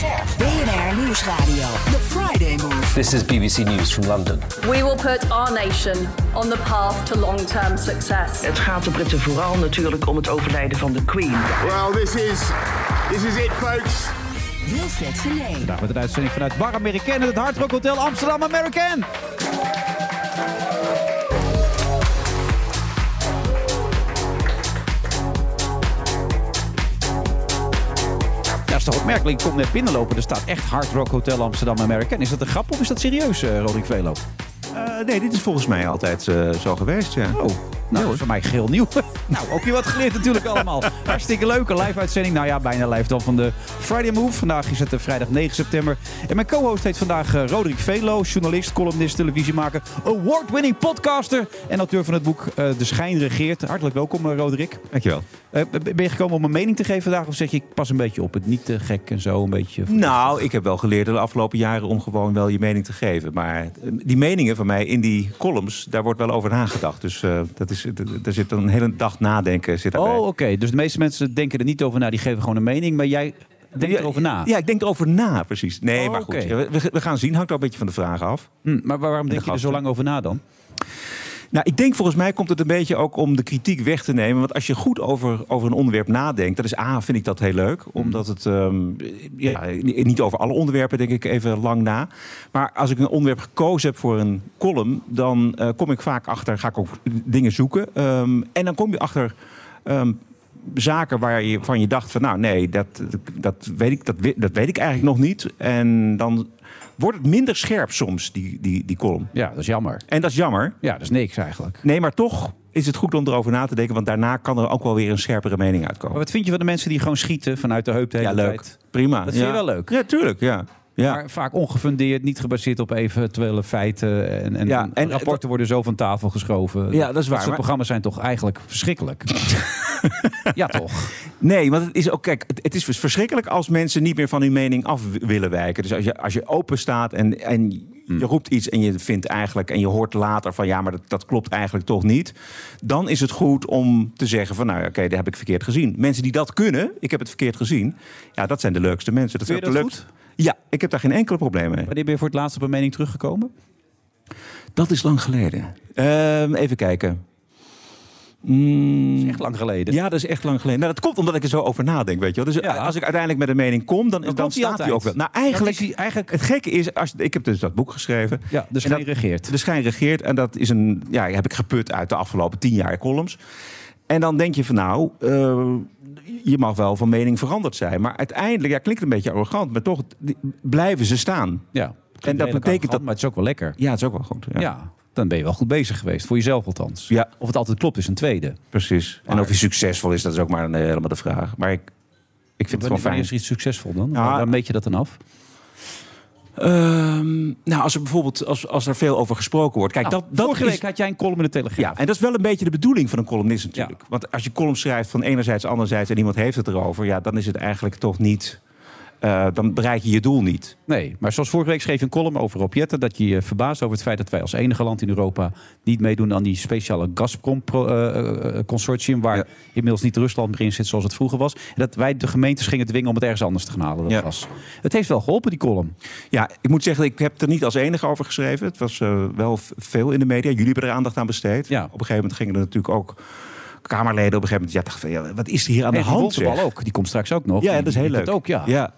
BNR Nieuwsradio. The Friday Move. This is BBC News from London. We will put our nation on the path to long-term success. Het gaat de Britten vooral natuurlijk om het overlijden van de Queen. Well, this is, this is it, folks. Wilfred Genee. Vandaag met een uitzending vanuit Bar American en het Hard Rock Hotel Amsterdam American. Toch opmerkelijk. Ik kom net binnenlopen. Er staat echt Hard Rock Hotel Amsterdam American. Is dat een grap of is dat serieus, uh, Roderick Velo? Uh, nee, dit is volgens mij altijd uh, zo geweest, ja. Oh, nou, dat is voor mij geheel nieuw. nou, ook weer wat geleerd natuurlijk allemaal. Hartstikke leuke live-uitzending. Nou ja, bijna live dan van de Friday Move. Vandaag is het vrijdag 9 september. En mijn co-host heet vandaag uh, Roderick Velo. Journalist, columnist, televisiemaker, award-winning podcaster en auteur van het boek De Schijn Regeert. Hartelijk welkom, Roderick. Dankjewel. ben je gekomen om een mening te geven vandaag? Of zeg je, ik pas een beetje op het niet te gek en zo? Een beetje... Nou, ik heb wel geleerd de afgelopen jaren om gewoon wel je mening te geven. Maar die meningen van mij in die columns, daar wordt wel over nagedacht. Dus uh, dat is, er zit een hele dag nadenken zit daarbij. Oh, oké. Dus de meeste mensen denken er niet over na, die geven gewoon een mening. Maar jij denkt ja, erover na? Ja, ik denk erover na, precies. Nee, Oh, maar goed. We, we gaan zien. Hangt ook een beetje van de vraag af. Hm, maar waarom denk je er zo lang over na dan? Nou, ik denk volgens mij komt het een beetje ook om de kritiek weg te nemen. Want als je goed over, over een onderwerp nadenkt, dat is A, vind ik dat heel leuk. Omdat het, ehm, ja, niet over alle onderwerpen denk ik even lang na. Maar als ik een onderwerp gekozen heb voor een column, dan eh, kom ik vaak achter, ga ik ook dingen zoeken. Ehm, en dan kom je achter ehm, zaken waar je van je dacht van, nou nee, dat, dat, weet ik, dat, dat weet ik eigenlijk nog niet. En dan wordt het minder scherp soms, die, die, die column. Ja, dat is jammer. En dat is jammer. Ja, dat is niks eigenlijk. Nee, maar toch is het goed om erover na te denken. Want daarna kan er ook wel weer een scherpere mening Maar uitkomen. wat vind je van de mensen die gewoon schieten vanuit de heup de hele Ja, leuk. tijd? Prima. Dat vind je wel leuk? Ja, tuurlijk. Ja. Ja. Maar vaak ongefundeerd, niet gebaseerd op eventuele feiten. En, en, Ja, en en- rapporten worden zo van tafel geschoven. Ja, dat is waar, soort programma's zijn toch eigenlijk verschrikkelijk? ja, toch? Nee, want het is ook, kijk, het, het is verschrikkelijk als mensen niet meer van hun mening af willen wijken. Dus als je, als je open staat en, en je roept iets en je vindt eigenlijk, en je hoort later van ja, maar dat, dat klopt eigenlijk toch niet. Dan is het goed om te zeggen van nou ja, oké, dat heb ik verkeerd gezien. Mensen die dat kunnen, ik heb het verkeerd gezien. Ja, dat zijn de leukste mensen. Dat zijn de leukste- Ja, ik heb daar geen enkele probleem mee. Wanneer ben je voor het laatst op een mening teruggekomen? Dat is lang geleden. Ehm, even kijken. Mm, Dat is echt lang geleden. Ja, dat is echt lang geleden. Nou, dat komt omdat ik er zo over nadenk, weet je wel. Dus Ja. als ik uiteindelijk met een mening kom, dan, dan, staat hij ook wel. Nou, eigenlijk, eigenlijk- het gekke is, als, ik heb dus dat boek geschreven. Ja, de schijn regeert. De schijn regeert. En dat is een, ja, heb ik geput uit de afgelopen tien jaar columns. En dan denk je van nou, eh, je mag wel van mening veranderd zijn. Maar uiteindelijk, ja, klinkt een beetje arrogant, maar toch die- blijven ze staan. Ja. En dat betekent dat- Maar het is ook wel lekker. Ja, het is ook wel goed. Ja, Ja. dan ben je wel goed bezig geweest. Voor jezelf althans. Ja. Of het altijd klopt is een tweede. precies. En of je succesvol is, dat is ook maar een, eh, helemaal de vraag. Maar ik, ik vind het wanneer fijn. is er iets succesvol dan? Ja. Waar meet je dat dan af? Ehm, nou, als er bijvoorbeeld als, als er veel over gesproken wordt. Kijk, Nou, dat, dat vorige is, week had jij een column in de Telegraaf. Ja, en dat is wel een beetje de bedoeling van een columnist natuurlijk. Ja. Want als je column schrijft van enerzijds, anderzijds en iemand heeft het erover, ja, dan is het eigenlijk toch niet. Eh, dan bereik je je doel niet. Nee, maar zoals vorige week schreef je een column over Opjetten... dat je je verbaast over het feit dat wij als enige land in Europa... niet meedoen aan die speciale Gazprom-consortium... waar Ja. inmiddels niet Rusland meer in zit zoals het vroeger was. En dat wij de gemeentes gingen dwingen om het ergens anders te gaan halen, dat Ja. gas. Het heeft wel geholpen, die column. Ja, ik moet zeggen, ik heb er niet als enige over geschreven. Het was eh, wel veel in de media. Jullie hebben er aandacht aan besteed. Ja. Op een gegeven moment gingen er natuurlijk ook Kamerleden op een gegeven moment. Ja, dachten van, ja, wat is er hier aan En de die hand? Zeg? ook, die komt straks ook nog. Ja, Die- dat is heel die leuk. ook, ja. ja.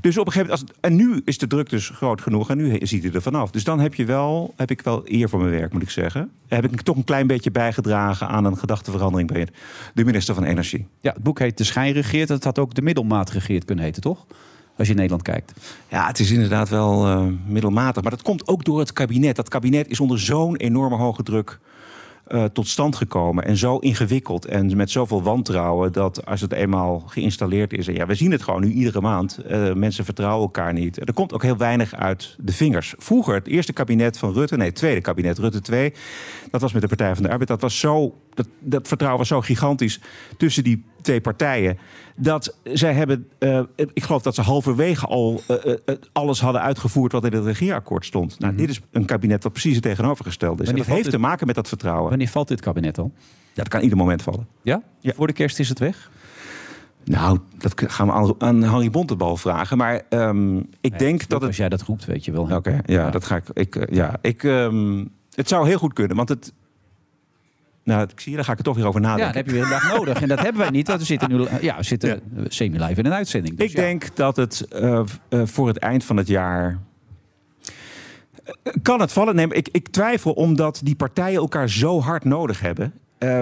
Dus op een gegeven moment, als, en nu is de druk dus groot genoeg en nu ziet hij er vanaf. Dus dan heb, je wel, heb ik wel eer voor mijn werk, moet ik zeggen. Heb ik toch een klein beetje bijgedragen aan een gedachteverandering bij de minister van Energie. Ja, het boek heet De Schijn regeert. Het had ook De Middelmaat regeert kunnen heten, toch? Als je in Nederland kijkt. Ja, het is inderdaad wel eh, middelmatig. Maar dat komt ook door het kabinet. Dat kabinet is onder zo'n enorme hoge druk eh, tot stand gekomen. En zo ingewikkeld en met zoveel wantrouwen dat als het eenmaal geïnstalleerd is. En ja, we zien het gewoon nu iedere maand. eh, mensen vertrouwen elkaar niet. Er komt ook heel weinig uit de vingers. Vroeger, het eerste kabinet van Rutte, nee, het tweede kabinet, Rutte 2. Dat was met de Partij van de Arbeid. Dat was zo. Dat, dat vertrouwen was zo gigantisch tussen die twee partijen. Dat zij hebben. eh, ik geloof dat ze halverwege al eh, eh, alles hadden uitgevoerd wat in het regeerakkoord stond. Nou, dit is een kabinet wat precies het tegenovergestelde is. En dat heeft dit- te maken met dat vertrouwen. Wanneer valt dit kabinet al? Ja, dat kan ieder moment vallen. Ja? Ja. Voor de kerst is het weg? Nou, dat gaan we aan, Harry Bontebal vragen. Maar ehm, ik denk dat Als het. jij dat roept, weet je wel. Oké, ja, dat ga ik. ik ja, ik, ehm, het zou heel goed kunnen, want het. Nou, ik zie je, daar ga ik er toch weer over Ja, nadenken. dan heb je weer een dag nodig. En dat hebben wij niet. Want we zitten nu ja, we zitten Ja. semi-live in een uitzending. Dus ik ja. denk dat het eh, eh, voor het eind van het jaar. eh, kan het vallen? Nee, ik, ik twijfel omdat die partijen elkaar zo hard nodig hebben.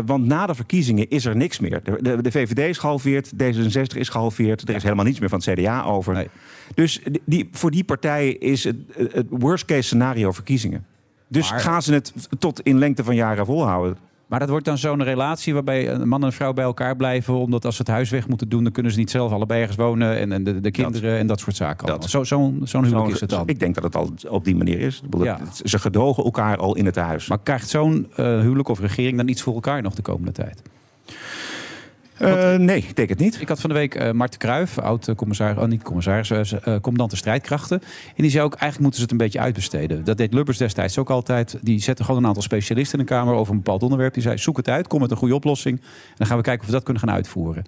Want na de verkiezingen is er niks meer. De, de, de VVD is gehalveerd, D66 is gehalveerd. Er is helemaal niets meer van het CDA over. Nee. Dus die, voor die partijen is het, het worst case scenario verkiezingen. Dus Maar- gaan ze het tot in lengte van jaren volhouden? Maar dat wordt dan zo'n relatie waarbij een man en een vrouw bij elkaar blijven. Omdat als ze het huis weg moeten doen, dan kunnen ze niet zelf allebei ergens wonen. En, en de, de kinderen en dat soort zaken. allemaal. Zo, zo'n zo'n huwelijk is het dan. Ik denk dat het al op die manier is. Ja. Ze gedogen elkaar al in het huis. Maar krijgt zo'n eh, huwelijk of regering dan iets voor elkaar nog de komende tijd? Eh, nee, ik denk het niet. Ik had van de week eh Marten Kruijf, oud-commissaris, oh, niet commissaris, eh, eh, commandant de strijdkrachten. En die zei ook, eigenlijk moeten ze het een beetje uitbesteden. Dat deed Lubbers destijds ook altijd. Die zette gewoon een aantal specialisten in de Kamer over een bepaald onderwerp. Die zei, zoek het uit, kom met een goede oplossing. En dan gaan we kijken of we dat kunnen gaan uitvoeren.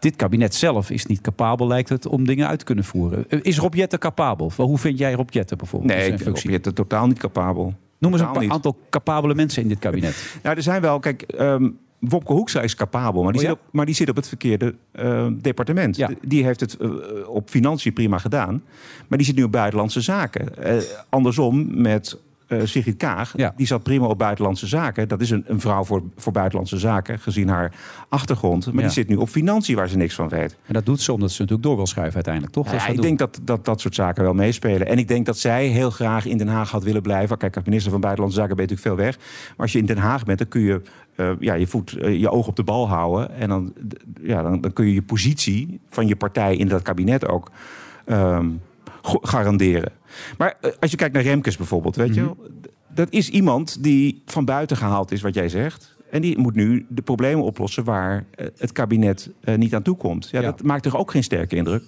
Dit kabinet zelf is niet capabel, lijkt het, om dingen uit te kunnen voeren. Is Rob Jetten capabel? Hoe vind jij Rob Jetten bijvoorbeeld? Nee, ik ben het totaal niet capabel. Noem eens een niet. aantal capabele mensen in dit kabinet. Nou, er zijn wel, kijk, ehm Wopke Hoekstra is capabel, maar die, Oh, ja? zit, op, maar die zit op het verkeerde eh, departement. Ja. Die heeft het eh, op financiën prima gedaan, maar die zit nu op buitenlandse zaken. Eh, andersom met eh Sigrid Kaag, Ja. die zat prima op buitenlandse zaken. Dat is een, een vrouw voor, voor buitenlandse zaken, gezien haar achtergrond. Maar Ja. die zit nu op financiën waar ze niks van weet. En dat doet ze omdat ze natuurlijk door wil schuiven uiteindelijk, toch? Ja, ik doen. denk dat, dat dat soort zaken wel meespelen. En ik denk dat zij heel graag in Den Haag had willen blijven. Kijk, als minister van Buitenlandse Zaken ben je natuurlijk veel weg. Maar als je in Den Haag bent, dan kun je eh, ja, je, voet, eh, je oog op de bal houden. En dan, ja, dan, dan kun je je positie van je partij in dat kabinet ook ehm, garanderen. Maar eh, als je kijkt naar Remkes bijvoorbeeld, weet je wel, d- dat is iemand die van buiten gehaald is, wat jij zegt. En die moet nu de problemen oplossen waar eh, het kabinet eh, niet aan toe komt. Ja, Ja. Dat maakt toch ook geen sterke indruk?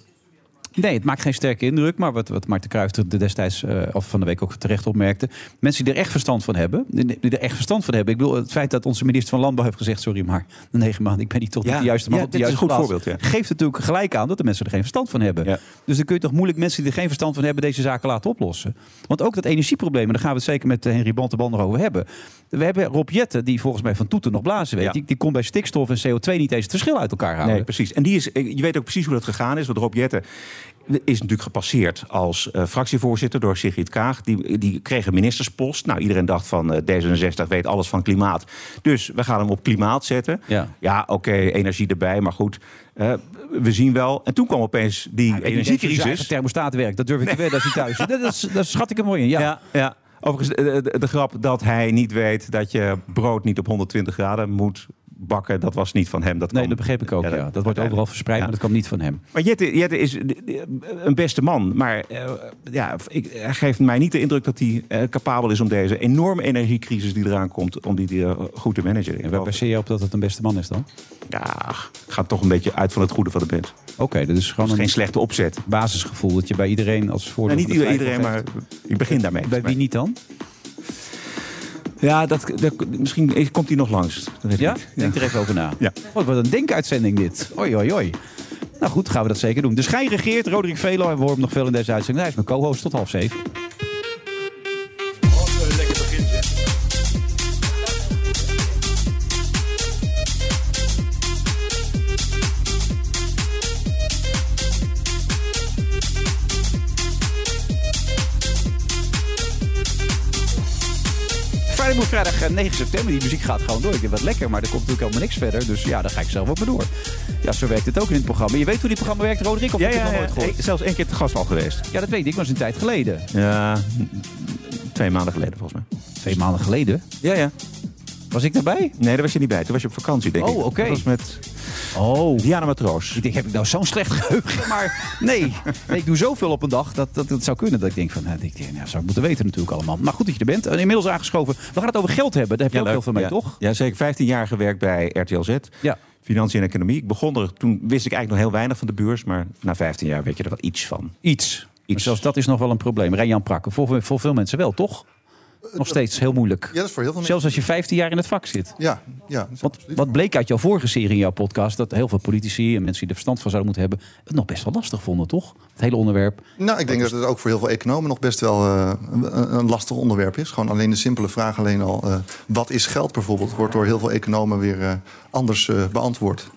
Nee, het maakt geen sterke indruk. Maar wat, wat Marten Kruijf er destijds, eh, of van de week ook terecht opmerkte. Mensen die er echt verstand van hebben. Die, er echt verstand van hebben. Ik bedoel, het feit dat onze minister van Landbouw heeft gezegd... sorry, maar de negen maanden, ik ben niet tot Ja, de juiste man ja, op de dit is juiste een goed plaats. voorbeeld, ja. Geeft natuurlijk gelijk aan dat de mensen er geen verstand van hebben. Dus dan kun je toch moeilijk mensen die er geen verstand van hebben... deze zaken laten oplossen. Want ook dat energieprobleem, en daar gaan we het zeker met eh, Henry Bontebal nog over hebben. We hebben Rob Jetten, die volgens mij van toeten nog blazen weet. Die, die kon bij stikstof en CO2 niet eens het verschil uit elkaar houden. Nee, precies. En die is, je weet ook precies hoe dat gegaan is. Want Rob Jetten is natuurlijk gepasseerd als eh, fractievoorzitter door Sigrid Kaag. Die, die kreeg een ministerspost. Nou, iedereen dacht van eh, D66 weet alles van klimaat. Dus we gaan hem op klimaat zetten. Ja. oké, energie erbij, maar goed. eh, we zien wel. En toen kwam opeens die eigen energiecrisis. thermostaat werkt. Dat durf ik te weten als hij thuis. Dat, is, dat schat ik hem mooi in. Ja. Ja, ja. Overigens, de, de, de grap dat hij niet weet dat je brood niet op 120 graden moet bakken, dat was niet van hem. Dat Nee, kwam- dat begreep ik ook. Ja, dat, wordt overal verspreid, Ja. maar dat kwam niet van hem. Maar Jette, Jette is de- een beste man. Maar eh, ja, ik, hij geeft mij niet de indruk dat hij eh, capabel is om deze enorme energiecrisis die eraan komt, om die eh, goed te managen. En waar baseer je op dat het een beste man is dan? Ja, gaat toch een beetje uit van het goede van de band. Oké, dat is gewoon Geen een slechte opzet. basisgevoel dat je bij iedereen als voordeel Nou, niet iedereen, maar ik begin daarmee. Bij wie niet dan? Ja, dat, dat, misschien komt hij nog langs. Dat weet ik Ja? niet. Denk er even over na. Ja. Oh, wat een denkuitzending dit. Oi, oi, oi. Nou goed, gaan we dat zeker doen. De schijn regeert, Roderick Velo. En we horen hem nog veel in deze uitzending. Hij is mijn co-host tot half zeven. Move vrijdag eh, 9 september. Die muziek gaat gewoon door. Ik denk wat lekker, maar er komt natuurlijk helemaal niks verder. Dus ja, daar ga ik zelf ook maar door. Ja, zo werkt het ook in het programma. Je weet hoe dit programma werkt, Roderick? Of Ja, heb ja, het nog nooit gehoord? Ik- zelfs één keer te gast al geweest. Ja, dat weet ik, is een tijd geleden. Ja, twee maanden geleden volgens mij. Twee maanden geleden. Ja, ja. Was ik daarbij? Nee, daar was je niet bij. Toen was je op vakantie, denk ik. Oh, oké. Dat was met Oh. Diana Matroos. Ik denk, heb ik nou zo'n slecht geheugen? Maar nee. nee, ik doe zoveel op een dag dat, dat het zou kunnen. Dat ik denk van, nou, ik, denk, nou, zou ik moeten weten natuurlijk allemaal. Maar goed dat je er bent. En inmiddels aangeschoven. We gaan het over geld hebben. Daar heb je ook heel veel mee, ja. toch? Ja, zeker. 15 jaar gewerkt bij RTL Z. Ja. Financiën en economie. Ik begon er, toen wist ik eigenlijk nog heel weinig van de beurs. Maar na 15 jaar weet je er wel iets van. Iets. Maar zelfs dat is nog wel een probleem. Jan Prakken. Voor, voor veel mensen wel, toch? Nog steeds heel moeilijk. Ja, dat is voor heel veel Zelfs als je 15 jaar in het vak zit. Ja, ja. Wat, bleek uit jouw vorige serie in jouw podcast? Dat heel veel politici en mensen die er verstand van zouden moeten hebben... het nog best wel lastig vonden, toch? Het hele onderwerp. Nou, ik denk dat het ook voor heel veel economen nog best wel eh, een, een lastig onderwerp is. Gewoon alleen de simpele vraag alleen al, eh, wat is geld bijvoorbeeld, wordt door heel veel economen weer eh, anders eh, beantwoord.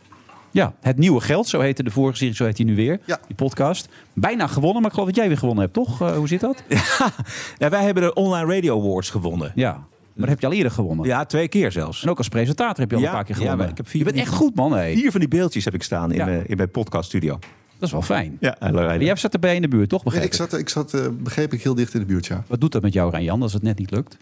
Ja, het nieuwe geld, zo heette de vorige serie, zo heet die nu weer. Ja. Die podcast. Bijna gewonnen, maar ik geloof dat jij weer gewonnen hebt, toch? Eh, hoe zit dat? Ja, wij hebben de Online Radio Awards gewonnen. Ja. Maar dat heb je al eerder gewonnen. Ja, twee keer zelfs. En ook als presentator heb je al Ja, een paar keer ja, gewonnen. maar ik heb vier je bent echt goed, man. Hé. Vier van die beeldjes heb ik staan in, Ja. mijn, in mijn podcaststudio. Dat is wel fijn. Ja, Maar jij zat erbij in de buurt, toch? Ja, Begreep ik zat, ik zat eh, begreep ik, heel dicht in de buurt, ja. Wat doet dat met jou, Rijn-Jan, als het net niet lukt?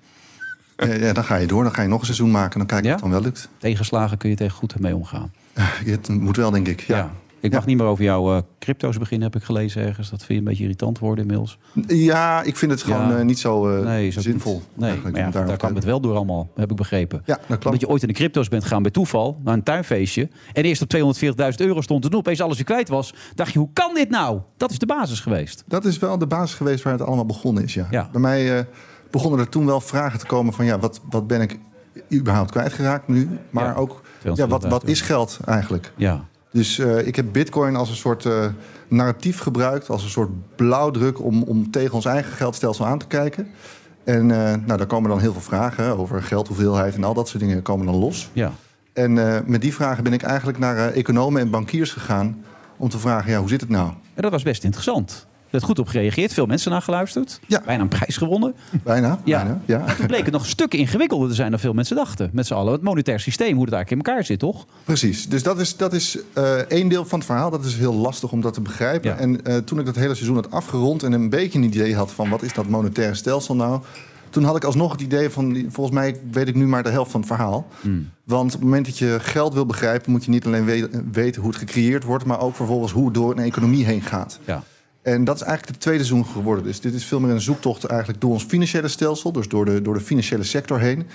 Eh, ja. Dan ga je door, dan ga je nog een seizoen maken, dan kijk je Ja? of het dan wel lukt. Tegenslagen kun je tegen goed mee omgaan. Het moet wel, denk ik. Ja, Ik mag Ja. niet meer over jouw eh, crypto's beginnen, heb ik gelezen ergens. Dat vind je een beetje irritant worden inmiddels. ja ik vind het gewoon Ja. eh, niet zo eh, Nee, ook zinvol. niet. Nee, maar daar kwam te het wel door allemaal, heb ik begrepen. Ja, dat klopt. Omdat je ooit in de crypto's bent gegaan bij toeval, naar een tuinfeestje. En eerst op 240.000 euro stond en toen opeens alles weer kwijt was. Dacht je, hoe kan dit nou? Dat is de basis geweest. Dat is wel de basis geweest waar het allemaal begonnen is, ja. Ja. Bij mij begonnen er toen wel vragen te komen van... ja, wat, wat ben ik überhaupt kwijtgeraakt nu? Maar Ja, ja, wat, wat is geld eigenlijk? Ja, Dus eh, ik heb bitcoin als een soort eh, narratief gebruikt... als een soort blauwdruk om, om tegen ons eigen geldstelsel aan te kijken. En eh, nou, daar komen dan heel veel vragen over geldhoeveelheid... en al dat soort dingen komen dan los. ja. En met die vragen ben ik eigenlijk naar economen en bankiers gegaan... om te vragen, ja, hoe zit het nou? En dat was best interessant. Er werd goed op gereageerd, veel mensen naar geluisterd. Ja. Bijna een prijs gewonnen. Bijna, Ja. bijna, ja. Toen bleek het nog een stuk ingewikkelder te zijn dan veel mensen dachten. Met z'n allen. Het monetair systeem, hoe het eigenlijk in elkaar zit, toch? Precies, dus dat is, dat is eh, één deel van het verhaal. Dat is heel lastig om dat te begrijpen. Ja. En eh, toen ik dat hele seizoen had afgerond en een beetje een idee had van wat is dat monetaire stelsel nou, toen had ik alsnog het idee van volgens mij weet ik nu maar de helft van het verhaal. Want op het moment dat je geld wil begrijpen, moet je niet alleen we- weten hoe het gecreëerd wordt, maar ook vervolgens hoe het door een economie heen gaat. Ja. En dat is eigenlijk het tweede seizoen geworden. Dus dit is veel meer een zoektocht eigenlijk door ons financiële stelsel, dus door de, door de financiële sector heen.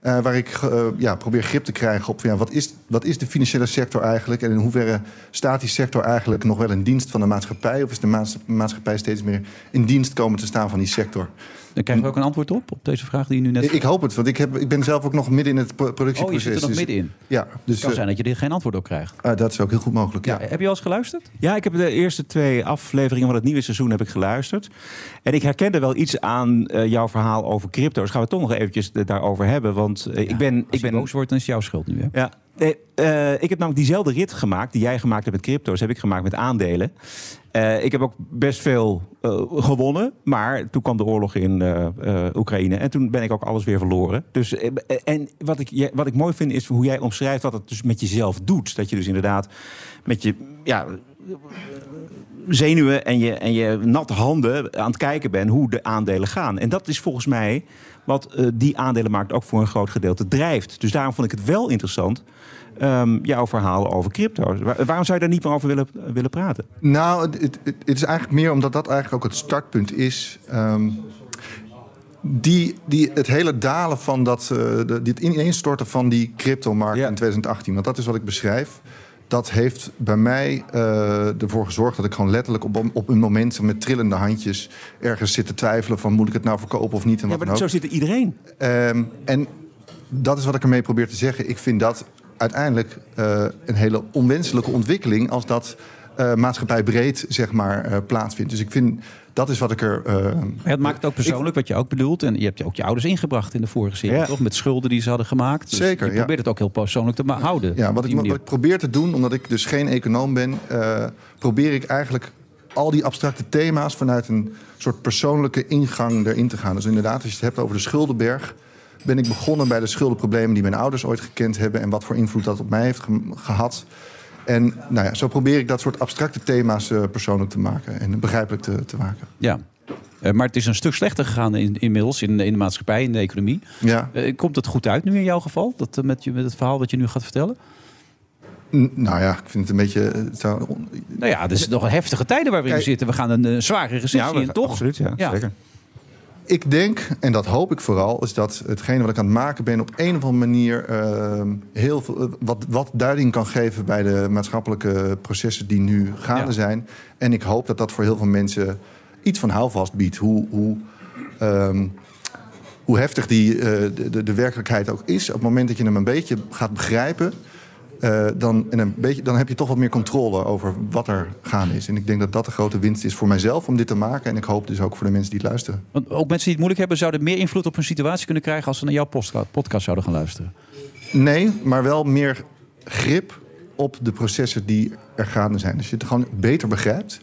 Eh, waar ik eh, ja, probeer grip te krijgen op van, ja, wat, is, wat is de financiële sector eigenlijk en in hoeverre staat die sector eigenlijk nog wel in dienst van de maatschappij of is de maats- maatschappij steeds meer in dienst komen te staan van die sector? Dan krijgen we ook een antwoord op, op deze vraag die je nu net... Ik, ik hoop het, want ik, heb, ik ben zelf ook nog midden in het pro- oh, je productieproces. zit er nog dus- middenin. Ja, dus Het kan eh, zijn dat je er geen antwoord op krijgt. ah, dat is ook heel goed mogelijk. Ja. Heb je al eens geluisterd? Ja, ik heb de eerste twee afleveringen van het nieuwe seizoen heb ik geluisterd. En ik herkende wel iets aan eh, jouw verhaal over crypto's. Gaan we toch nog eventjes daarover hebben. Want eh, ik ben... Als Ik ben boos wordt, dan is het jouw schuld nu, hè? Ja. Nee, eh, ik heb namelijk diezelfde rit gemaakt die jij gemaakt hebt met crypto's, heb ik gemaakt met aandelen. Eh, ik heb ook best veel eh, gewonnen, maar toen kwam de oorlog in eh, Oekraïne en toen ben ik ook alles weer verloren. Dus, en wat ik, wat ik mooi vind is hoe jij omschrijft wat het dus met jezelf doet. Dat je dus inderdaad met je ja, zenuwen en je, en je natte handen aan het kijken bent hoe de aandelen gaan. En dat is volgens mij wat die aandelenmarkt ook voor een groot gedeelte drijft. Dus daarom vond ik het wel interessant, ehm, jouw verhaal over crypto's. Waar- waarom zou je daar niet meer over willen, willen praten? Nou, het, het, het is eigenlijk meer omdat dat eigenlijk ook het startpunt is. Ehm, die, die, het hele dalen van dat, de, dit ineenstorten van die cryptomarkt Ja. in 2018, want dat is wat ik beschrijf. Dat heeft bij mij eh, ervoor gezorgd dat ik gewoon letterlijk op, op een moment met trillende handjes ergens zit te twijfelen van moet ik het nou verkopen of niet en Ja, wat maar dan ook. zo zit er iedereen. Ehm, en dat is wat ik ermee probeer te zeggen. Ik vind dat uiteindelijk eh, een hele onwenselijke ontwikkeling als dat eh maatschappijbreed zeg maar, eh, plaatsvindt. Dus ik vind dat is wat ik er. Maar het maakt het ook persoonlijk, wat je ook bedoelt. En je hebt ook je ouders ingebracht in de vorige serie, Ja. toch? Met schulden die ze hadden gemaakt. Dus Zeker, Je ja. probeert het ook heel persoonlijk te houden. Ja, wat ik, wat ik probeer te doen, omdat ik dus geen econoom ben, probeer ik eigenlijk al die abstracte thema's vanuit een soort persoonlijke ingang erin te gaan. Dus inderdaad, als je het hebt over de schuldenberg, ben ik begonnen bij de schuldenproblemen die mijn ouders ooit gekend hebben en wat voor invloed dat op mij heeft ge- gehad. En nou ja, zo probeer ik dat soort abstracte thema's eh, persoonlijk te maken en begrijpelijk te, te maken. Ja. Eh, maar het is een stuk slechter gegaan in, inmiddels in, in de maatschappij, in de economie. Ja. Eh, komt het goed uit nu in jouw geval? Dat, met, je, met het verhaal wat je nu gaat vertellen? N- nou ja, ik vind het een beetje... Het zou, Nou ja, het is nog een heftige tijden waar we in zitten. We gaan een zware recessie in, toch? Absoluut, ja, Ja. zeker. Ik denk, en dat hoop ik vooral, is dat hetgene wat ik aan het maken ben op een of andere manier ehm, heel veel, eh, wat, wat duiding kan geven bij de maatschappelijke processen die nu gaande Ja. zijn. En ik hoop dat dat voor heel veel mensen iets van houvast biedt. Hoe, hoe, ehm, hoe heftig die, eh, de, de, de werkelijkheid ook is. Op het moment dat je hem een beetje gaat begrijpen. Eh, dan, en een beetje, dan heb je toch wat meer controle over wat er gaande is. En ik denk dat dat de grote winst is voor mijzelf om dit te maken. En ik hoop dus ook voor de mensen die het luisteren. Want ook mensen die het moeilijk hebben, zouden meer invloed op hun situatie kunnen krijgen als ze naar jouw podcast zouden gaan luisteren. Nee, maar wel meer grip op de processen die er gaande zijn. Als je het gewoon beter begrijpt,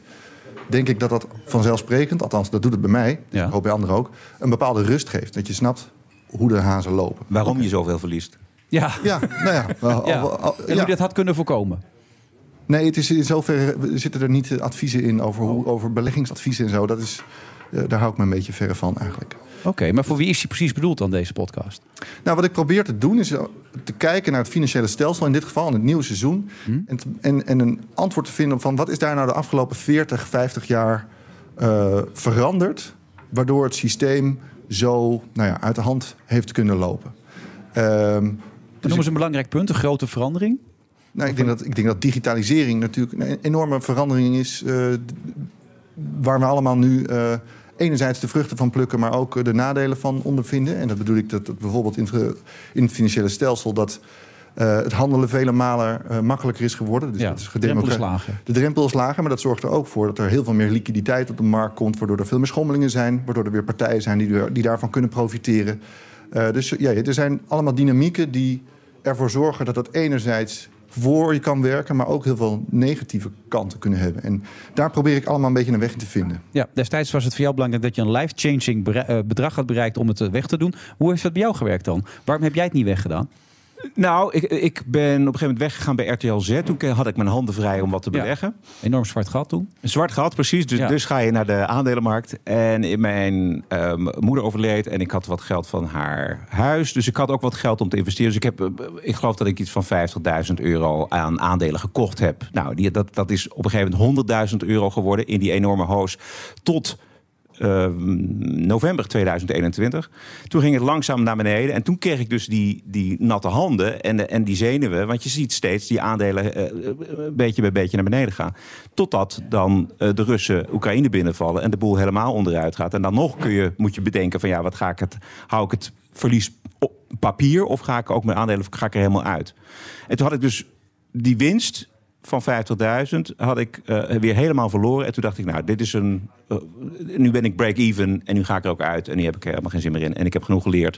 denk ik dat dat vanzelfsprekend, althans dat doet het bij mij, Ja. ik hoop bij anderen ook, een bepaalde rust geeft. Dat je snapt hoe de hazen lopen. Waarom je zoveel verliest. Ja, Ja, nou ja. wel, ja. al- al- en hoe dat had kunnen voorkomen. Nee, het is in zoverre zitten er niet adviezen in over, hoe, over beleggingsadviezen en zo. Dat is, eh, daar hou ik me een beetje verre van eigenlijk. Oké, maar voor wie is die precies bedoeld dan, deze podcast? Nou, wat ik probeer te doen is eh, te kijken naar het financiële stelsel, in dit geval in het nieuwe seizoen. En, te- en, en een antwoord te vinden van wat is daar nou de afgelopen 40, 50 jaar eh, veranderd, waardoor het systeem zo nou ja, uit de hand heeft kunnen lopen. Ehm, Dat noemen ze een belangrijk punt, een grote verandering. nou, ik, denk dat, ik denk dat digitalisering natuurlijk een enorme verandering is. eh, waar we allemaal nu eh, enerzijds de vruchten van plukken, maar ook eh, de nadelen van ondervinden. En dat bedoel ik dat, dat bijvoorbeeld in het, in het financiële stelsel dat het handelen vele malen makkelijker is geworden. Dus Ja, dat is de drempel is lager. De drempel is lager, maar dat zorgt er ook voor dat er heel veel meer liquiditeit op de markt komt, waardoor er veel meer schommelingen zijn, waardoor er weer partijen zijn die, die daarvan kunnen profiteren. Eh, dus ja, er zijn allemaal dynamieken die ervoor zorgen dat dat enerzijds voor je kan werken, maar ook heel veel negatieve kanten kunnen hebben. En daar probeer ik allemaal een beetje een weg in te vinden. Ja, destijds was het voor jou belangrijk dat je een life-changing eh, bedrag had bereikt om het eh, weg te doen. Hoe heeft dat bij jou gewerkt dan? Waarom heb jij het niet weggedaan? Nou, ik, ik ben op een gegeven moment weggegaan bij RTL Z. Toen had ik mijn handen vrij om wat te Ja. beleggen. Enorm zwart gat toen. Een zwart gat, precies. Dus, Ja. dus ga je naar de aandelenmarkt. En in mijn ehm, moeder overleed en ik had wat geld van haar huis. Dus ik had ook wat geld om te investeren. Dus ik, heb, eh, ik geloof dat ik iets van 50.000 euro aan aandelen gekocht heb. Nou, die, dat, dat is op een gegeven moment 100.000 euro geworden in die enorme hoos. Tot ehm, november 2021. Toen ging het langzaam naar beneden. En toen kreeg ik dus die, die natte handen en, en die zenuwen. Want je ziet steeds die aandelen eh, eh, beetje bij beetje naar beneden gaan. Totdat dan eh, de Russen Oekraïne binnenvallen en de boel helemaal onderuit gaat. En dan nog kun je, moet je bedenken van ja, wat ga ik het, hou ik het verlies op papier of ga ik ook mijn aandelen ga ik er helemaal uit? En toen had ik dus die winst van 50.000 had ik eh, weer helemaal verloren. En toen dacht ik, nou, dit is een. eh, nu ben ik break-even en nu ga ik er ook uit. En nu heb ik helemaal geen zin meer in. En ik heb genoeg geleerd.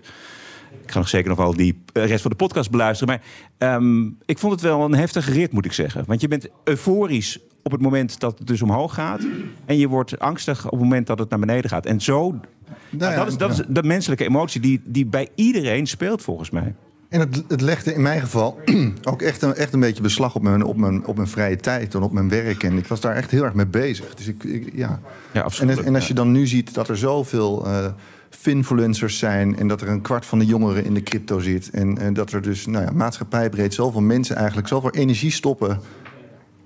Ik ga nog zeker nog wel die eh, rest van de podcast beluisteren. Maar ehm, ik vond het wel een heftige rit, moet ik zeggen. Want je bent euforisch op het moment dat het dus omhoog gaat. En je wordt angstig op het moment dat het naar beneden gaat. En zo. Nou Nou, ja, dat is, dat is de menselijke emotie die, die bij iedereen speelt, volgens mij. En het, het legde in mijn geval ook echt een, echt een beetje beslag op mijn, op, mijn, op mijn vrije tijd en op mijn werk. En ik was daar echt heel erg mee bezig. Dus ik, ik- ja. Ja, En, afschuwelijk. en als je dan nu ziet dat er zoveel eh finfluencers zijn... en dat er een kwart van de jongeren in de crypto zit... en, en dat er dus nou ja, maatschappijbreed zoveel mensen eigenlijk... zoveel energie stoppen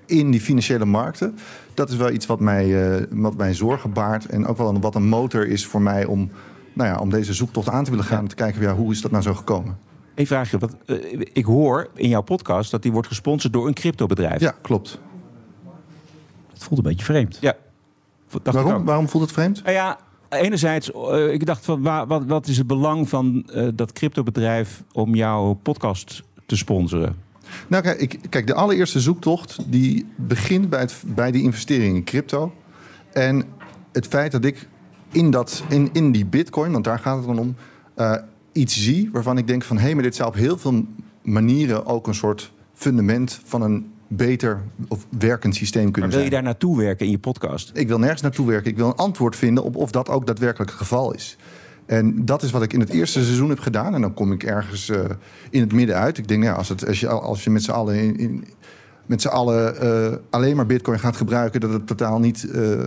in die financiële markten... dat is wel iets wat mij, eh, wat mij zorgen baart... en ook wel een, wat een motor is voor mij om, nou ja, om deze zoektocht aan te willen gaan... en te kijken, ja, hoe is dat nou zo gekomen? Een vraagje. Wat, eh, ik hoor in jouw podcast dat die wordt gesponsord door een cryptobedrijf. Ja, klopt. Het voelt een beetje vreemd. Ja. Waarom, waarom voelt het vreemd? Nou ja, enerzijds, eh, ik dacht van waar, wat, wat is het belang van eh, dat cryptobedrijf om jouw podcast te sponsoren? Nou, kijk, ik, kijk, de allereerste zoektocht die begint bij, het, bij die investering in crypto. En het feit dat ik in, dat, in, in die bitcoin, want daar gaat het dan om, eh, iets zie waarvan ik denk van... hé, hey, maar dit zou op heel veel manieren ook een soort fundament van een beter of werkend systeem Maar kunnen wil je zijn. daar naartoe werken in je podcast? Ik wil nergens naartoe werken. Ik wil een antwoord vinden op of dat ook daadwerkelijk het geval is. En dat is wat ik in het eerste seizoen heb gedaan. En dan kom ik ergens eh, in het midden uit. Ik denk, nou ja, als, het, als, je, als je met z'n allen in, in, met z'n allen eh, alleen maar bitcoin gaat gebruiken, dat het totaal niet eh,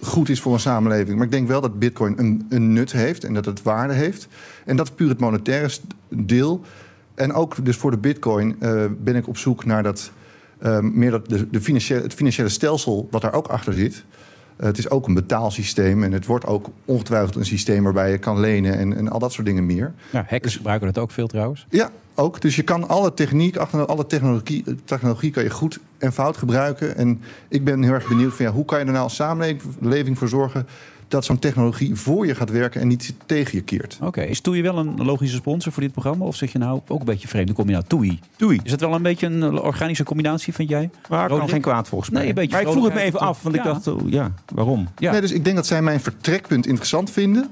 goed is voor een samenleving. Maar ik denk wel dat bitcoin een, een nut heeft en dat het waarde heeft. En dat is puur het monetaire deel. En ook dus voor de bitcoin eh, ben ik op zoek naar dat, meer dat de, de financiële, het financiële stelsel wat daar ook achter zit. Het is ook een betaalsysteem en het wordt ook ongetwijfeld een systeem waarbij je kan lenen en, en al dat soort dingen meer. Ja, hackers gebruiken dat ook veel trouwens. Ja, ook. Dus je kan alle techniek, achter alle technologie, technologie kan je goed en fout gebruiken. En ik ben heel erg benieuwd van ja, hoe kan je er nou als samenleving voor zorgen dat zo'n technologie voor je gaat werken en niet tegen je keert. Oké, is Toei wel een logische sponsor voor dit programma? Of zeg je nou ook een beetje vreemd? Dan kom je nou Toei. Toei. Is het wel een beetje een organische combinatie, vind jij? Maar kan geen kwaad volgens mij. Nee, een beetje maar ik vroeg het me even af, want ik dacht, oh, ja, waarom? Ja. Nee, dus ik denk dat zij mijn vertrekpunt interessant vinden.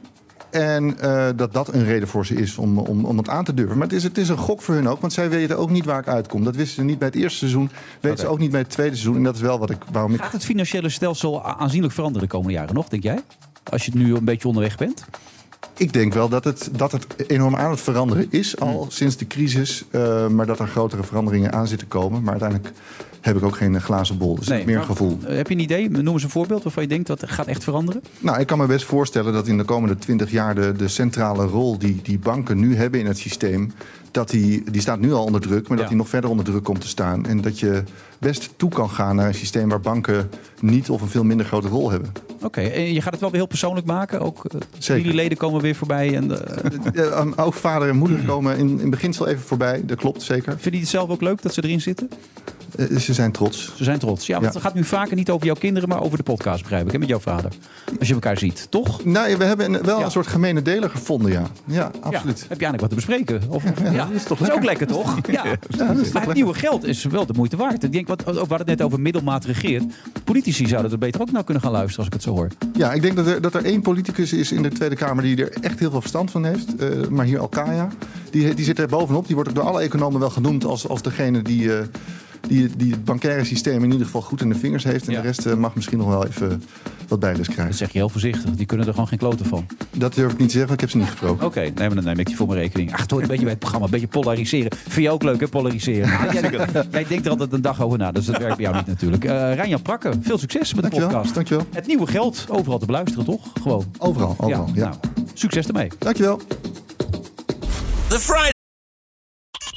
En eh, dat dat een reden voor ze is om, om, om het aan te durven. Maar het is, het is een gok voor hun ook, want zij weten ook niet waar ik uitkom. Dat wisten ze niet bij het eerste seizoen, weten ze ook niet bij het tweede seizoen. En dat is wel wat ik, waarom ik Gaat het financiële stelsel aanzienlijk veranderen de komende jaren nog, denk jij? Als je nu een beetje onderweg bent? Ik denk wel dat het, dat het enorm aan het veranderen is, al sinds de crisis. eh, maar dat er grotere veranderingen aan zitten komen. Maar uiteindelijk heb ik ook geen glazen bol. Dus is meer een gevoel. eh, Heb je een idee? Noem eens een voorbeeld waarvan je denkt dat het gaat echt veranderen. Nou, ik kan me best voorstellen dat in de komende twintig jaar de, de centrale rol die, die banken nu hebben in het systeem, dat die, die staat nu al onder druk, maar dat Ja. die nog verder onder druk komt te staan. En dat je best toe kan gaan naar een systeem waar banken niet of een veel minder grote rol hebben. Oké, en je gaat het wel weer heel persoonlijk maken. Ook eh, Zeker. familieleden komen weer voorbij. En, eh, Eh, ook vader en moeder komen in, in beginsel even voorbij, dat klopt zeker. Vind je het zelf ook leuk dat ze erin zitten? Eh, ze zijn trots. Ze zijn trots. Ja, want Ja. het gaat nu vaker niet over jouw kinderen, maar over de podcast, begrijp ik. En met jouw vader. Als je elkaar ziet, toch? Nou, we hebben een- wel Ja. een soort gemene deler gevonden, ja. Ja, absoluut. Ja, heb je eigenlijk wat te bespreken? Of, ja, dat is toch ook lekker. lekker, toch? Ja. maar het nieuwe geld is wel de moeite waard. Ik denk, wat, ook, we hadden het net over middelmaat regeert. Politici zouden er beter ook naar kunnen gaan luisteren als ik het zo hoor. Ja, ik denk dat er, dat er één politicus is in de Tweede Kamer die er echt heel veel verstand van heeft. Eh, maar hier Alkaya, die, die zit er bovenop. Die wordt ook door alle economen wel genoemd als, als degene die, eh, die, die het bankaire systeem in ieder geval goed in de vingers heeft. En Ja. de rest eh, mag misschien nog wel even wat bijles Dat krijgen. zeg je heel voorzichtig. Die kunnen er gewoon geen kloten van. Dat durf ik niet te zeggen, want ik heb ze niet gesproken. Oké, nee, maar dan neem ik die voor mijn rekening. Ach, het hoort een beetje bij het programma. Een beetje polariseren. Vind je ook leuk, hè, polariseren? jij, jij denkt er altijd een dag over na, dus dat werkt bij jou niet natuurlijk. Eh Rijnjan Prakke, veel succes met de podcast. dankjewel. Het nieuwe geld, overal te beluisteren, toch? Gewoon. Overal, overal. Ja, Nou, succes ermee. Dankjewel. The Friday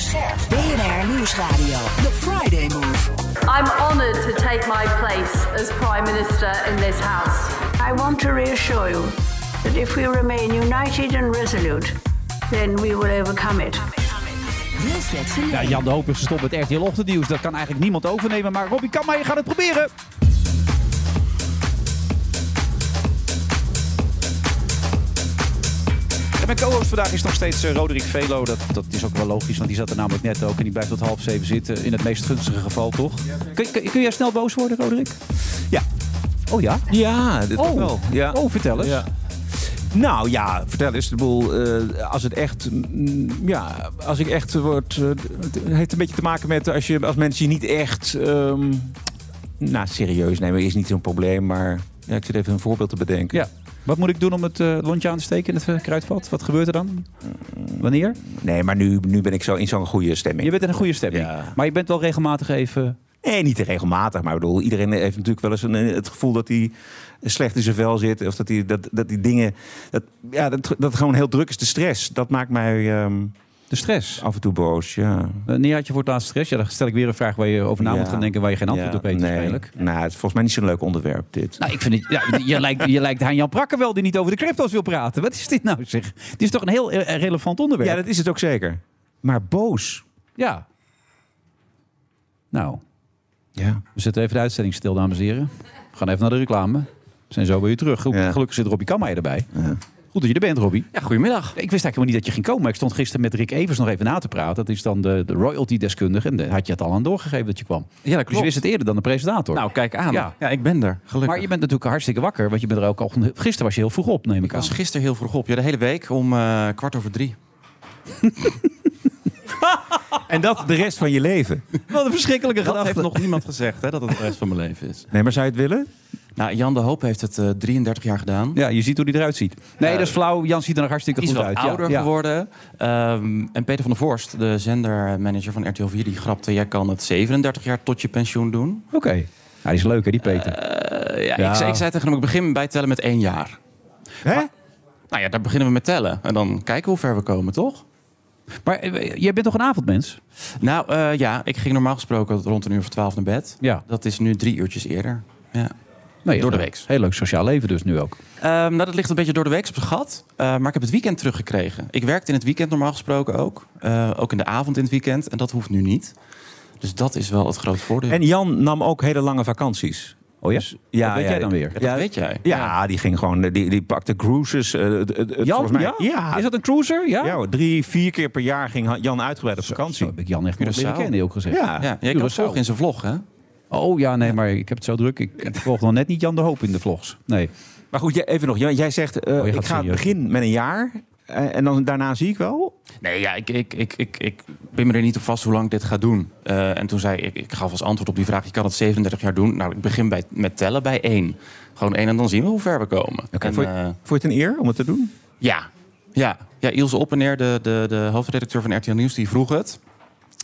Scherp. BNR Nieuwsradio. The Friday Move. I'm honoured to take my place as Prime Minister in this House. I want to reassure you that if we remain united and resolute, then we will overcome it. Ja, Jan de Hoop is gestopt met RTL Ochtendnieuws. Dat kan eigenlijk niemand overnemen. Maar Robbie kan maar, je gaat het proberen. Mijn co-host vandaag is nog steeds eh, Roderick Velo. Dat, dat is ook wel logisch, want die zat er namelijk net ook. En die blijft tot half zeven zitten. In het meest gunstige geval, toch? Kun, kun, kun jij snel boos worden, Roderick? Ja. Oh ja? Ja, dit Oh. wel. Ja. Oh, vertel eens. Ja. Nou ja, vertel eens. De boel, eh, als het echt, mm, ja, als ik echt word, eh, het heeft een beetje te maken met als je als mensen je niet echt, ehm, nou serieus nemen is niet zo'n probleem, maar ja, ik zit even een voorbeeld te bedenken. Ja. Wat moet ik doen om het eh, lontje aan te steken in het eh, kruidvat? Wat gebeurt er dan? Wanneer? Nee, maar nu, nu ben ik zo in zo'n goede stemming. Je bent in een goede stemming. Ja. Maar je bent wel regelmatig even... Nee, niet te regelmatig. Maar ik bedoel, iedereen heeft natuurlijk wel eens een, het gevoel dat hij slecht in zijn vel zit. Of dat hij dat, dat die dingen. Dat, ja, dat, dat gewoon heel druk is. De stress. Dat maakt mij ehm, De stress. af en toe boos. Ja. Wanneer had je voor het laatst stress? Ja, dan stel ik weer een vraag waar je over na Ja. moet gaan denken... waar je geen antwoord Ja, op weet nee. waarschijnlijk. Nou, het is volgens mij niet zo'n leuk onderwerp, dit. Nou, ik vind het... Ja, je, lijkt, je lijkt Jan Prakker wel die niet over de crypto's wil praten. Wat is dit nou zeg? Dit is toch een heel eh, relevant onderwerp? Ja, dat is het ook zeker. Maar boos. Ja. Nou, Ja. we zetten even de uitzending stil, dames en heren. We gaan even naar de reclame. We zijn zo bij u terug. Gelu- Ja. Gelukkig zit Robbie Kammer erbij. Goed dat je er bent, Robbie. Ja, goedemiddag. Ik wist eigenlijk helemaal niet dat je ging komen. Maar ik stond gisteren met Rick Evers nog even na te praten. Dat is dan de, de royalty-deskundige. En daar had je het al aan doorgegeven dat je kwam. Ja, dat Dus je wist het eerder dan de presentator. Nou, kijk aan. Ja. Ja, ik ben er. Gelukkig. maar je bent natuurlijk hartstikke wakker. Want je bent er ook al... Gisteren was je heel vroeg op, neem ik Ik aan. was gisteren heel vroeg op. Ja, de hele week om eh, kwart over drie. En dat de rest van je leven. Wat een verschrikkelijke Dat gedachte. heeft nog niemand gezegd, hè, dat het de rest van mijn leven is. Nee, maar zou je het willen? Nou, Jan de Hoop heeft het eh, 33 jaar gedaan. Ja, je ziet hoe hij eruit ziet. Nee, Eh, dat is flauw. Jan ziet er nog hartstikke goed uit. ouder ja, ja. geworden. Ehm, en Peter van der Vorst, de zendermanager van RTL 4, die grapte... jij kan het 37 jaar tot je pensioen doen. Oké. Ja, die is leuk, hè, die Peter. Eh, ja, Ja. Ik, zei- ik zei tegen hem, ik begin bij tellen met één jaar. Hè? Nou ja, daar beginnen we met tellen. En dan kijken hoe ver we komen, toch? Maar eh, jij bent toch een avondmens? Nou eh, ja, ik ging normaal gesproken rond een uur of twaalf naar bed. Ja. Dat is nu drie uurtjes eerder. Ja. Nee, Door de heel- week. Heel leuk sociaal leven dus nu ook. Ehm, nou, dat ligt een beetje door de week op zijn gat. Eh, maar ik heb het weekend teruggekregen. Ik werkte in het weekend normaal gesproken ook. Eh, ook in de avond in het weekend. En dat hoeft nu niet. Dus dat is wel het grote voordeel. En Jan nam ook hele lange vakanties. Oh ja? Dus, ja, Wat weet jij dan weer? Ja, dat weet jij. Ja, die ging gewoon, die, die pakte cruises. eh, het- het- het- Jan, volgens mij, ja? ja. Is dat een cruiser? Ja? Ja, hoor, drie, vier keer per jaar ging Jan uitgebreid op vakantie. Zo heb ik Jan echt nog leren kennen, heel gezegd. Ja. Ja, jij kan Curaçao. het volgen in zijn vlog, hè? Oh ja, nee, maar ik heb het zo druk. Ik, ik volg nog net niet Jan de Hoop in de vlogs. Nee. Maar goed, jij- even nog. Jij, jij zegt, eh, Oh, ik ga het serieus. begin met een jaar. eh, en dan daarna zie ik wel. Nee, ja, ik, ik, ik, ik, ik ben me er niet op vast hoe lang ik dit ga doen. Eh, en toen zei ik, ik gaf als antwoord op die vraag... je kan het 37 jaar doen. Nou, ik begin bij, met tellen bij één. Gewoon één en dan zien we hoe ver we komen. En, vond, je, vond je het een eer om het te doen? Ja, ja. ja Ilse Oppeneer, de, de, de hoofdredacteur van RTL Nieuws, die vroeg het.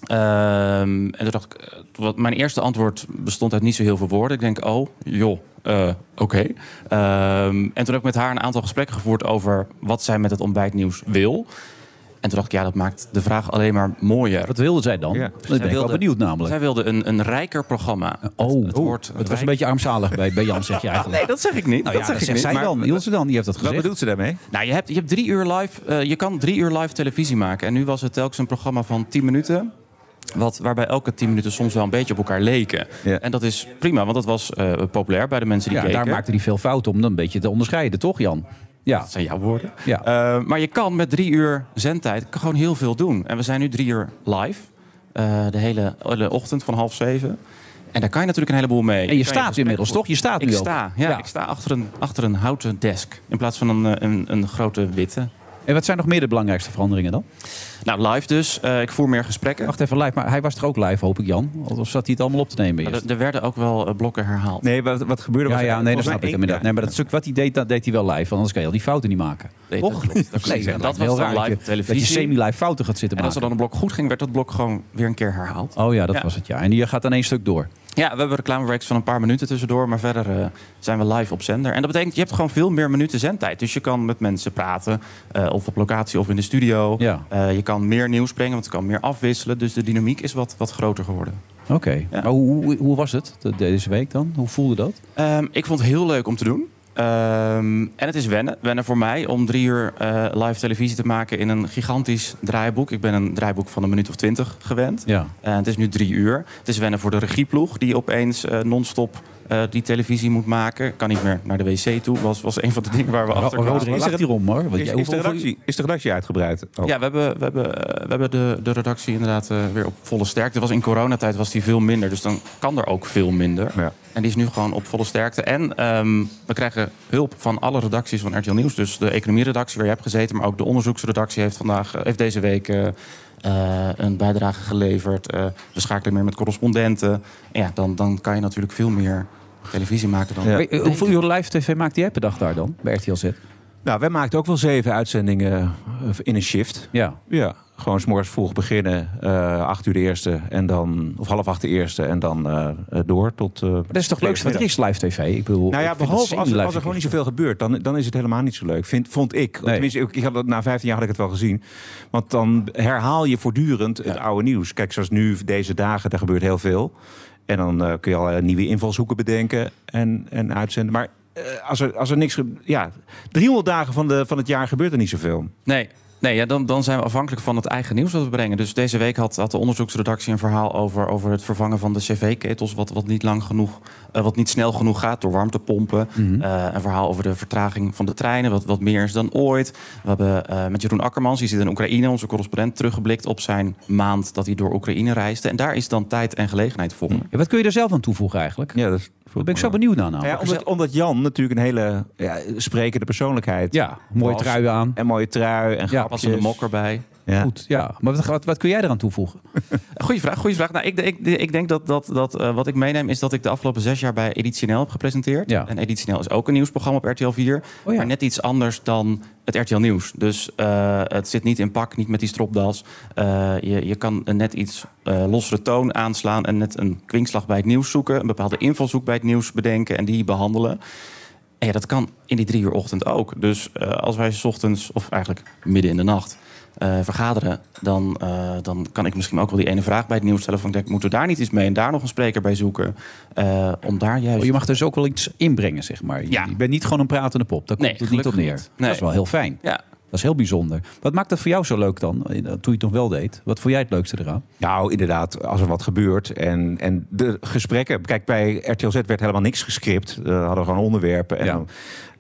Ehm, en toen dacht ik, eh, wat, mijn eerste antwoord bestond uit niet zo heel veel woorden. Ik denk, oh, joh, eh, oké. Ehm, en toen heb ik met haar een aantal gesprekken gevoerd over wat zij met het ontbijtnieuws wil. En toen dacht ik, ja, dat maakt de vraag alleen maar mooier. Wat wilde zij dan? Ja. Dat ben ik wel benieuwd namelijk. Zij wilde een, een rijker programma. Oh, het woord het was een beetje armzalig bij, bij Jan, zeg je eigenlijk. Nee, dat zeg ik niet. Nou ja, dat zeg dat ik zegt niet. zij Maar- dan. Ilse dan, die heeft dat Wat gezegd. bedoelt ze daarmee? Nou, je hebt, je hebt drie uur live. eh, je kan drie uur live televisie maken. En nu was het telkens een programma van 10 minuten. Wat, waarbij elke 10 minuten soms wel een beetje op elkaar leken. Ja. En dat is prima, want dat was eh, populair bij de mensen die Ja, keken. daar maakte hij veel fouten om dan een beetje te onderscheiden, toch Jan? Ja. Dat zijn jouw woorden. Ja. Eh, maar je kan met drie uur zendtijd gewoon heel veel doen. En we zijn nu drie uur live. eh, de hele, hele ochtend van half zeven. En daar kan je natuurlijk een heleboel mee. En je staat gesprek inmiddels, toch? Je staat ik nu ook. sta, ja, Ja. Ik sta achter een, achter een houten desk. In plaats van een, een, een grote witte. En wat zijn nog meer de belangrijkste veranderingen dan? Nou, live dus. Eh, ik voer meer gesprekken. Wacht even, live. Maar hij was er ook live, hoop ik, Jan? Of zat hij het allemaal op te nemen eerst? er, er werden ook wel eh, blokken herhaald. Nee, wat, wat gebeurde Ja, was... ja, nee, dat snap ik inderdaad. ja. Nee, maar dat stuk wat hij deed, dat deed hij wel live. Want anders kan je al die fouten niet maken. Nee, Toch? dat klopt. Dat, klopt. Nee, En dat, dat was heel raar. live dat je- je semi-live fouten gaat zitten En als er maken. dan een blok goed ging, werd dat blok gewoon weer een keer herhaald. Oh ja, dat Ja. was het, ja. En die gaat dan één stuk door. Ja, we hebben reclamebreaks van een paar minuten tussendoor, maar verder eh, zijn we live op zender. En dat betekent, je hebt gewoon veel meer minuten zendtijd. Dus je kan met mensen praten, eh, of op locatie of in de studio. Ja. Eh, je kan meer nieuws brengen, want je kan meer afwisselen. Dus de dynamiek is wat, wat groter geworden. Oké. Ja. Maar hoe, hoe, hoe was het de- deze week dan? Hoe voelde dat? Ehm, ik vond het heel leuk om te doen. Ehm, en het is wennen. Wennen voor mij om drie uur eh, live televisie te maken in een gigantisch draaiboek. Ik ben een draaiboek van een minuut of twintig gewend. Ja. En het is nu drie uur. Het is wennen voor de regieploeg die opeens eh, non-stop eh, die televisie moet maken. Kan niet meer naar de wc toe. Was, was een van de dingen waar we achter kwamen. Roderick lacht hierom hoor. Want Is, is, de redactie, is de redactie uitgebreid? Oh. Ja, we hebben, we hebben, eh, we hebben de, de redactie inderdaad eh, weer op volle sterkte. Was in coronatijd was die veel minder, dus dan kan er ook veel minder. Ja. En die is nu gewoon op volle sterkte. En ehm, we krijgen hulp van alle redacties van RTL Nieuws. Dus de economieredactie waar je hebt gezeten, maar ook de onderzoeksredactie heeft, vandaag, heeft deze week een bijdrage geleverd. Eh, we schakelen meer met correspondenten. En ja, dan, dan kan je natuurlijk veel meer televisie maken dan. Ja. Hoeveel uur live tv maakt jij per dag daar dan? Bij RTL Z? Nou, wij maakten ook wel zeven uitzendingen eh, in een shift. Ja. Ja, gewoon 's morgens vroeg beginnen, eh acht uur de eerste en dan, of half acht de eerste en dan eh, door tot. eh, Maar dat is toch leuk wat er is live tv? Ik bedoel, Nou ja, behalve als, er- als er gewoon niet zoveel gebeurt, dan, dan is het helemaal niet zo leuk. Vind, vond ik. Nee. Tenminste, ik, ik had het, na 15 jaar had ik het wel gezien. Want dan herhaal je voortdurend het oude nieuws. Kijk, zoals nu deze dagen, daar gebeurt heel veel. En dan eh, kun je al nieuwe invalshoeken bedenken en, en uitzenden. Maar eh, als, er, als er niks... Ja, 300 dagen van, de, van het jaar gebeurt er niet zoveel. Nee, Nee, ja, dan, dan zijn we afhankelijk van het eigen nieuws dat we brengen. Dus deze week had, had de onderzoeksredactie een verhaal over, over het vervangen van de cv-ketels, wat, wat niet lang genoeg, eh, wat niet snel genoeg gaat door warmtepompen. Mhm. Eh, een verhaal over de vertraging van de treinen, wat, wat meer is dan ooit. We hebben eh, met Jeroen Akkermans, die zit in Oekraïne, onze correspondent, teruggeblikt op zijn maand dat hij door Oekraïne reisde. En daar is dan tijd en gelegenheid voor. Ja, wat kun je er zelf aan toevoegen eigenlijk? Ja, dat ben ik zo benieuwd naar. Nou. Ja, omdat, omdat Jan natuurlijk een hele ja, sprekende persoonlijkheid Ja, mooie trui aan. En mooie trui en Ja, grapjes. Passende mok erbij. Ja. Goed, ja. Maar wat, wat, wat kun jij eraan toevoegen? Goeie vraag, goeie vraag. Nou, ik, ik, ik denk dat, dat, dat eh, wat ik meeneem is dat ik de afgelopen zes jaar bij Editie NL heb gepresenteerd. Ja. En Editie NL is ook een nieuwsprogramma op RTL 4. Oh ja. Maar net iets anders dan het RTL Nieuws. Dus eh, het zit niet in pak, niet met die stropdas. Eh, je, je kan een net iets eh lossere toon aanslaan en net een kwinkslag bij het nieuws zoeken. Een bepaalde invalshoek bij het nieuws bedenken en die behandelen. En ja, dat kan in die drie uur ochtend ook. Dus eh, als wij 's ochtends, of eigenlijk midden in de nacht, eh, vergaderen, dan, eh, dan kan ik misschien ook wel die ene vraag bij het nieuws stellen. Van, ik denk, moeten we daar niet iets mee en daar nog een spreker bij zoeken? Eh, om daar juist. Oh, je mag dus ook wel iets inbrengen, zeg maar. Je, Ja. je bent niet gewoon een pratende pop. Daar komt Nee, het niet op neer. niet. Nee. Dat is wel heel fijn. Ja. Dat is heel bijzonder. Wat maakt dat voor jou zo leuk dan, toen je het nog wel deed? Wat vond jij het leukste eraan? Nou, inderdaad, als er wat gebeurt. En, en de gesprekken. Kijk, bij RTL Z werd helemaal niks gescript. We hadden gewoon onderwerpen. En Ja. dan,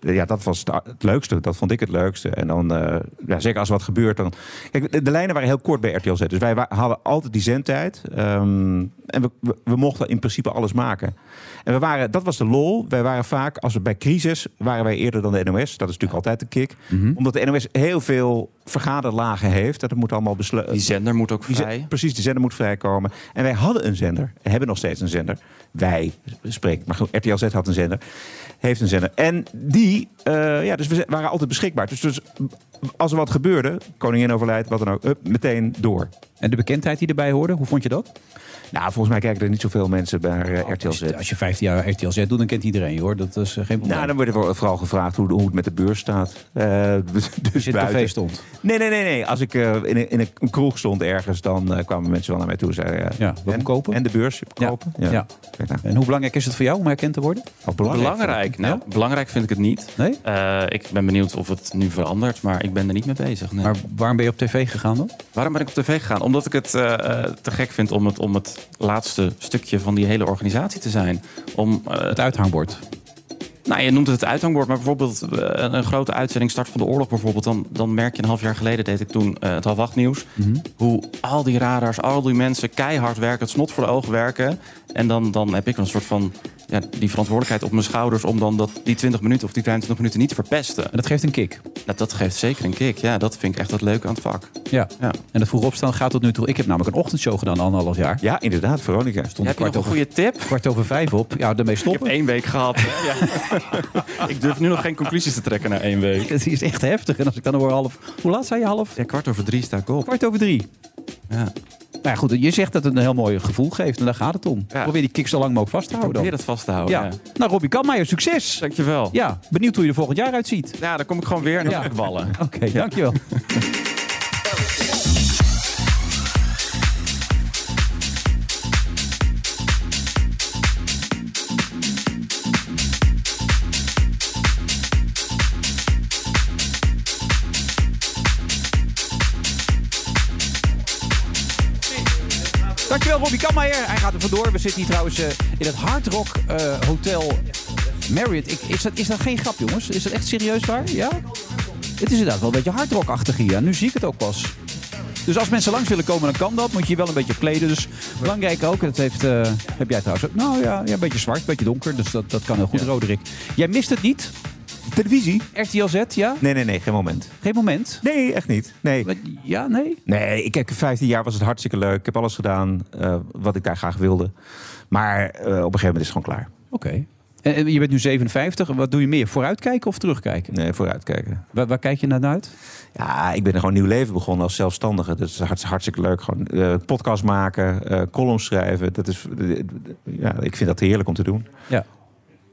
ja, dat was het, leukste. Dat vond ik het leukste. En dan, eh, ja, zeker als er wat gebeurt, dan. Kijk, de, de lijnen waren heel kort bij RTL Z. Dus wij hadden altijd die zendtijd. Ehm, en we, we, we mochten in principe alles maken. En we waren, dat was de lol. Wij waren vaak, als we bij crisis, waren wij eerder dan de NOS. Dat is natuurlijk altijd de kick. Mhm. Omdat de NOS heel veel vergaderlagen heeft. Dat moet allemaal besluiten. Die zender moet ook vrij. precies, die zender moet vrijkomen. En wij hadden een zender. We hebben nog steeds een zender. Wij spreken, maar goed, RTL Z had een zender. Heeft een zender. En die, eh, ja, dus we waren altijd beschikbaar. Dus, dus als er wat gebeurde, koningin overlijdt, wat dan ook, meteen door. En de bekendheid die erbij hoorde, hoe vond je dat? Nou, volgens mij kijken er niet zoveel mensen naar eh, RTL Z. Als je 15 jaar RTL Z doet, dan kent iedereen je hoor. Dat is eh, geen probleem. Nou, dan wordt er vooral gevraagd hoe, hoe het met de beurs staat. Eh, dus Als je buiten. stond. Nee, nee, nee. nee. Als ik eh, in, een, in een kroeg stond ergens, dan eh, kwamen mensen wel naar mij toe en zeiden... eh, Ja, wat en, kopen? En de beurs kopen. Ja. Ja. Nou. En hoe belangrijk is het voor jou om herkend te worden? Al belangrijk. Belangrijk. Nou, belangrijk vind ik het niet. Nee? Eh, ik ben benieuwd of het nu verandert, maar ik ben er niet mee bezig. Nee. Maar waarom ben je op tv gegaan dan? Waarom ben ik op tv gegaan? Omdat ik het eh, eh, te gek vind om het, om het laatste stukje van die hele organisatie te zijn. Om, eh, Het uithangbord. nou, je noemt het het uithangbord, maar bijvoorbeeld eh, een, een grote uitzending Start van de Oorlog bijvoorbeeld. Dan, dan merk je een half jaar geleden, deed ik toen eh, het half acht nieuws. Hoe al die radars, al die mensen keihard werken, het snot voor de ogen werken. En dan, dan heb ik een soort van ja, die verantwoordelijkheid op mijn schouders om dan dat, die 20 minuten of die 25 minuten niet te verpesten. En dat geeft een kick. Dat, dat geeft zeker een kick. Ja, dat vind ik echt het leuke aan het vak. Ja. Ja. En dat vroeg opstaan gaat tot nu toe. Ik heb namelijk een ochtendshow gedaan anderhalf jaar. Ja, inderdaad, Veronica. Stond heb je nog een over, goede tip? kwart over vijf op. Ja, daarmee Ik heb stoppen. één week gehad. Ja. ik durf nu nog geen conclusies te trekken na één week. Het is echt heftig. En als ik dan hoor half... Hoe laat zei je half? Ja, kwart over drie sta ik op. Kwart over drie. Ja. Nou goed, je zegt dat het een heel mooi gevoel geeft. En daar gaat het om. Ja. Probeer die kick zo lang mogelijk vast te houden. Probeer dat vast te houden. Ja. Ja. Nou, Robbie Kammeijer, succes. Dankjewel. Ja, benieuwd hoe je er volgend jaar uitziet. Ja, dan kom ik gewoon weer en dan Ja. wallen. Oké, dankjewel. Dankjewel Robbie Kammeijer. Hij gaat er vandoor. We zitten hier trouwens eh, in het Hard Rock eh, Hotel Marriott. Ik, is, dat, is dat geen grap jongens? Is dat echt serieus waar? Ja? Het is inderdaad wel een beetje hard rock-achtig hier. Nu zie ik het ook pas. Dus als mensen langs willen komen, dan kan dat. Moet je je wel een beetje kleden. Dus belangrijk ook. Dat heeft, eh, heb jij trouwens ook. Nou ja, ja, een beetje zwart, een beetje donker. Dus dat, dat kan heel goed, Roderick. Jij mist het niet? Televisie? RTL Z, ja? Nee, nee, nee, geen moment. Geen moment? Nee, echt niet. Nee. Wat- Ja, nee? Nee, ik heb 15 jaar was het hartstikke leuk. Ik heb alles gedaan eh, wat ik daar graag wilde. Maar eh, op een gegeven moment is het gewoon klaar. Oké. En, en je bent nu 57. Wat doe je meer? Vooruitkijken of terugkijken? Nee, vooruitkijken. Waar, waar kijk je naar uit? Ja, ik ben er gewoon een nieuw leven begonnen als zelfstandige. Dat is hartstikke, hartstikke leuk. Gewoon eh, podcast maken, eh columns schrijven. Dat is, eh, ja, ik vind dat heerlijk om te doen. Ja.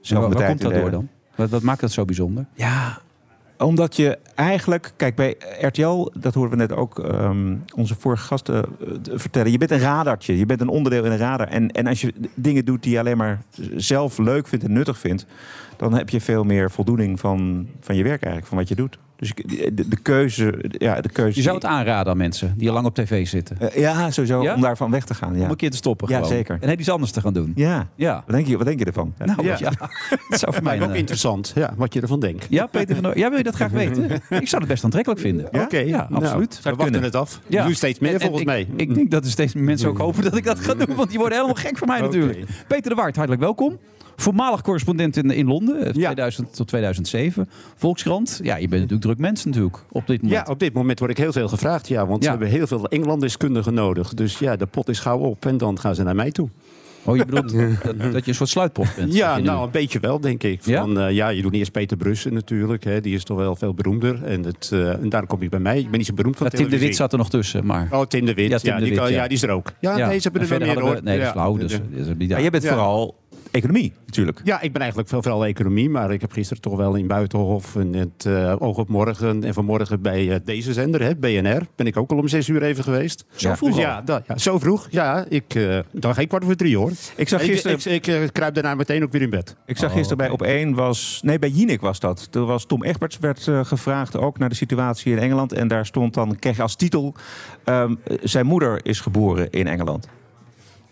Zelf waar komt dat door dan? Wat, wat maakt dat zo bijzonder? Ja, omdat je eigenlijk... Kijk, bij RTL, dat hoorden we net ook ehm, onze vorige gasten eh, vertellen. Je bent een radartje. Je bent een onderdeel in een radar. En, en als je dingen doet die je alleen maar zelf leuk vindt en nuttig vindt... dan heb je veel meer voldoening van, van je werk eigenlijk, van wat je doet. Dus de, de keuze... Ja, de keuze Je zou het aanraden aan mensen die al lang op tv zitten. Eh, ja, sowieso. Ja? Om daarvan weg te gaan. Ja. Om een keer te stoppen Ja, gewoon. zeker. En heb iets anders te gaan doen. Ja. Ja. Wat, denk je, wat denk je ervan? Nou ja, dat zou voor mij ook een, interessant, ja, wat je ervan denkt. Ja, Peter van der Ja, wil je dat graag weten? Ik zou het best aantrekkelijk vinden. Oké, ja, nou, absoluut. we wachten het af. Nu steeds meer En- en volgens ik- mij. Ik denk dat er steeds meer mensen ook hopen dat ik dat ga doen. Want die worden helemaal gek van mij natuurlijk. Peter de Waard, hartelijk welkom. Voormalig correspondent in, in Londen, eh, 2000 tot 2007. Volkskrant. Ja, je bent natuurlijk druk mens natuurlijk op dit moment. Ja, op dit moment word ik heel veel gevraagd, ja. Want Ja. ze hebben heel veel Engelandiskundigen nodig. Dus ja, de pot is gauw op en dan gaan ze naar mij toe. Oh, je bedoelt dat, dat je een soort sluitpost bent? Ja, je nu? nou een beetje wel, denk ik. Ja? Van, ja? ja, je doet eerst Peter Brussen natuurlijk. Hè. Die is toch wel veel beroemder. En, het, eh, en daar kom ik bij mij. Ik ben niet zo beroemd van Ja, Tim de. Wit zat er nog tussen, maar... Oh, Tim de Wit. Ja, Tim de die, Wit, kan- ja. ja, die is er ook. Ja, Ja, nee, ze hebben en er nog verder meer hoor. we- nee, dat is flauw, dus- dus die Maar jij bent Ja. vooral economie, natuurlijk. Ja, ik ben eigenlijk veel- vooral economie. Maar ik heb gisteren toch wel in Buitenhof en het eh, Oog op Morgen... en vanmorgen bij eh, deze zender, hè, BNR... ben ik ook al om zes uur even geweest. Zo vroeg Dus ja, da- ja, zo vroeg. Ja, ik, eh dan ik kwart over drie hoor. Ik zag gisteren- Ik, ik, ik, kruip daarna meteen ook weer in bed. Ik zag gisteren bij op één was. Nee, bij Jinek was dat. Toen was Tom Egberts werd eh, gevraagd ook naar de situatie in Engeland. En daar stond dan, kreeg als titel. ehm, zijn moeder is geboren in Engeland.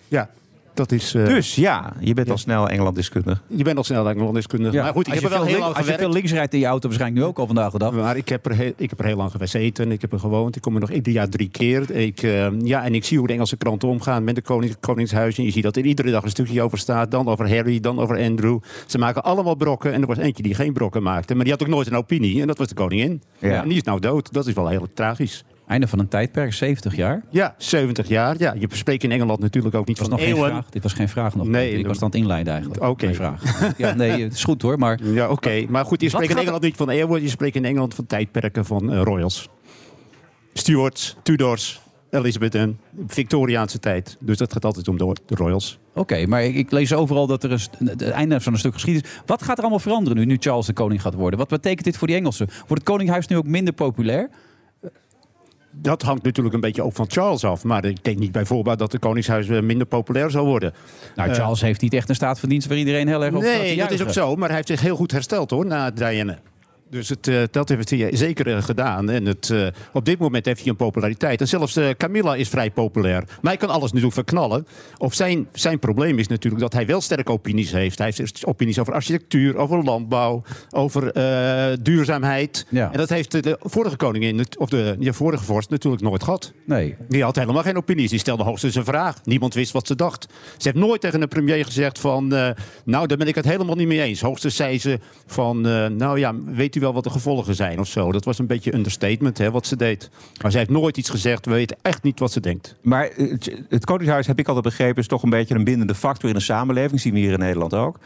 Ja, dat is. eh, Dus ja, je bent al snel Engeland-deskundig. Je bent al snel Engeland-deskundige. Ja, Maar goed, ik als heb je er wel veel heel lang Als je veel links rijdt in je auto, waarschijnlijk nu ook al vandaag de dag. Maar ik heb, er heel, ik heb er heel lang gezeten. Ik heb er gewoond. Ik kom er nog ieder jaar drie keer. Ik, eh, ja, en ik zie hoe de Engelse kranten omgaan met de koning, Koningshuis. En je ziet dat er iedere dag een stukje over staat. Dan over Harry, dan over Andrew. Ze maken allemaal brokken. En er was eentje die geen brokken maakte. Maar die had ook nooit een opinie. En dat was de koningin. Ja. En die is nou dood. Dat is wel heel tragisch. Einde van een tijdperk, 70 jaar. Ja, 70 jaar. Ja, je spreekt in Engeland natuurlijk ook niet was van nog geen eeuwen. vraag. Dit was geen vraag nog. Nee, ik was aan het inleiden eigenlijk. Oké. Vraag. Ja, nee, het is goed hoor, maar... Ja, oké. Maar goed, je spreekt in Engeland niet van eeuwen. Je spreekt in Engeland van tijdperken van eh, royals. Stuarts, Tudors, Elizabethan, Victoriaanse tijd. Dus dat gaat altijd om de, de royals. Oké, maar ik, ik lees overal dat er een, het einde van een stuk geschiedenis... Wat gaat er allemaal veranderen nu, nu Charles de koning gaat worden? Wat betekent dit voor die Engelsen? Wordt het koninghuis nu ook minder populair? Dat hangt natuurlijk een beetje ook van Charles af. Maar ik denk niet bijvoorbeeld dat de Koningshuis eh, minder populair zal worden. Nou, Eh, Charles heeft niet echt een staat van dienst waar iedereen heel erg op Nee, dat is ook zo. Maar hij heeft zich heel goed hersteld hoor, na Diana. Dus het, eh, dat heeft hij zeker eh, gedaan. En het, eh, op dit moment heeft hij een populariteit. En zelfs eh, Camilla is vrij populair. Maar hij kan alles natuurlijk verknallen. Of zijn, zijn probleem is natuurlijk dat hij wel sterke opinies heeft. Hij heeft opinies over architectuur, over landbouw, over eh, duurzaamheid. Ja. En dat heeft de vorige koningin, of de, de vorige vorst, natuurlijk nooit gehad. Nee. Die had helemaal geen opinies. Die stelde hoogstens een vraag. Niemand wist wat ze dacht. Ze heeft nooit tegen een premier gezegd van... eh, nou, daar ben ik het helemaal niet mee eens. Hoogstens zei ze van... eh, nou ja, weet u wel wat de gevolgen zijn of zo. Dat was een beetje understatement, hè, wat ze deed. Maar ze heeft nooit iets gezegd. We weten echt niet wat ze denkt. Maar het, het Koningshuis, heb ik altijd begrepen, is toch een beetje een bindende factor in de samenleving. zien we hier in Nederland ook.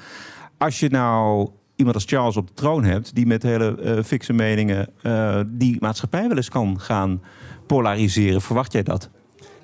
Als je nou iemand als Charles op de troon hebt, die met hele eh fikse meningen eh, die maatschappij wel eens kan gaan polariseren, verwacht jij dat?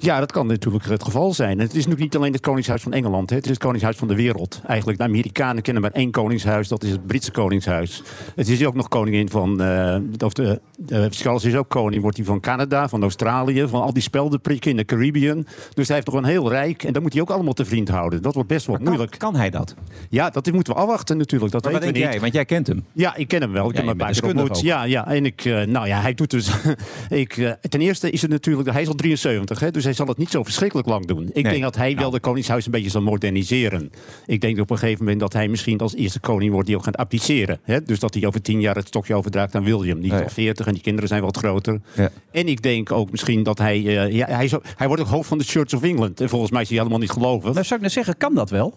Ja, dat kan natuurlijk het geval zijn. Het is natuurlijk niet alleen het Koningshuis van Engeland. Hè. Het is het Koningshuis van de wereld. Eigenlijk, de Amerikanen kennen maar één Koningshuis. Dat is het Britse Koningshuis. Het is ook nog koningin van... eh, of de, Charles is ook koning. Wordt hij van Canada, van Australië. Van al die speldenprikken in de Caribbean. Dus hij heeft toch een heel rijk. En dat moet hij ook allemaal te vriend houden. Dat wordt best wel moeilijk. Kan hij dat? Ja, dat moeten we afwachten natuurlijk. Dat Maar wat weten denk we jij? niet. Want jij kent hem. Ja, ik ken hem wel. Ik Ja, heb hem een paar keer. Ja, ja, en ik, eh, nou ja, hij doet dus. ik, eh, ten eerste is het natuurlijk. Hij is al 73, hè, dus hij zal het niet zo verschrikkelijk lang doen. Ik Nee. denk dat hij wel de Koningshuis een beetje zal moderniseren. Ik denk op een gegeven moment dat hij misschien als eerste koning wordt die ook gaat abdiceren. Hè? Dus dat hij over tien jaar het stokje overdraagt aan William. Die is al 40 en die kinderen zijn wat groter. Ja. En ik denk ook misschien dat hij. eh, ja, hij, ook- hij wordt ook hoofd van de Church of England. En volgens mij is hij helemaal niet gelovig. Nou, zou ik net zeggen, kan dat wel?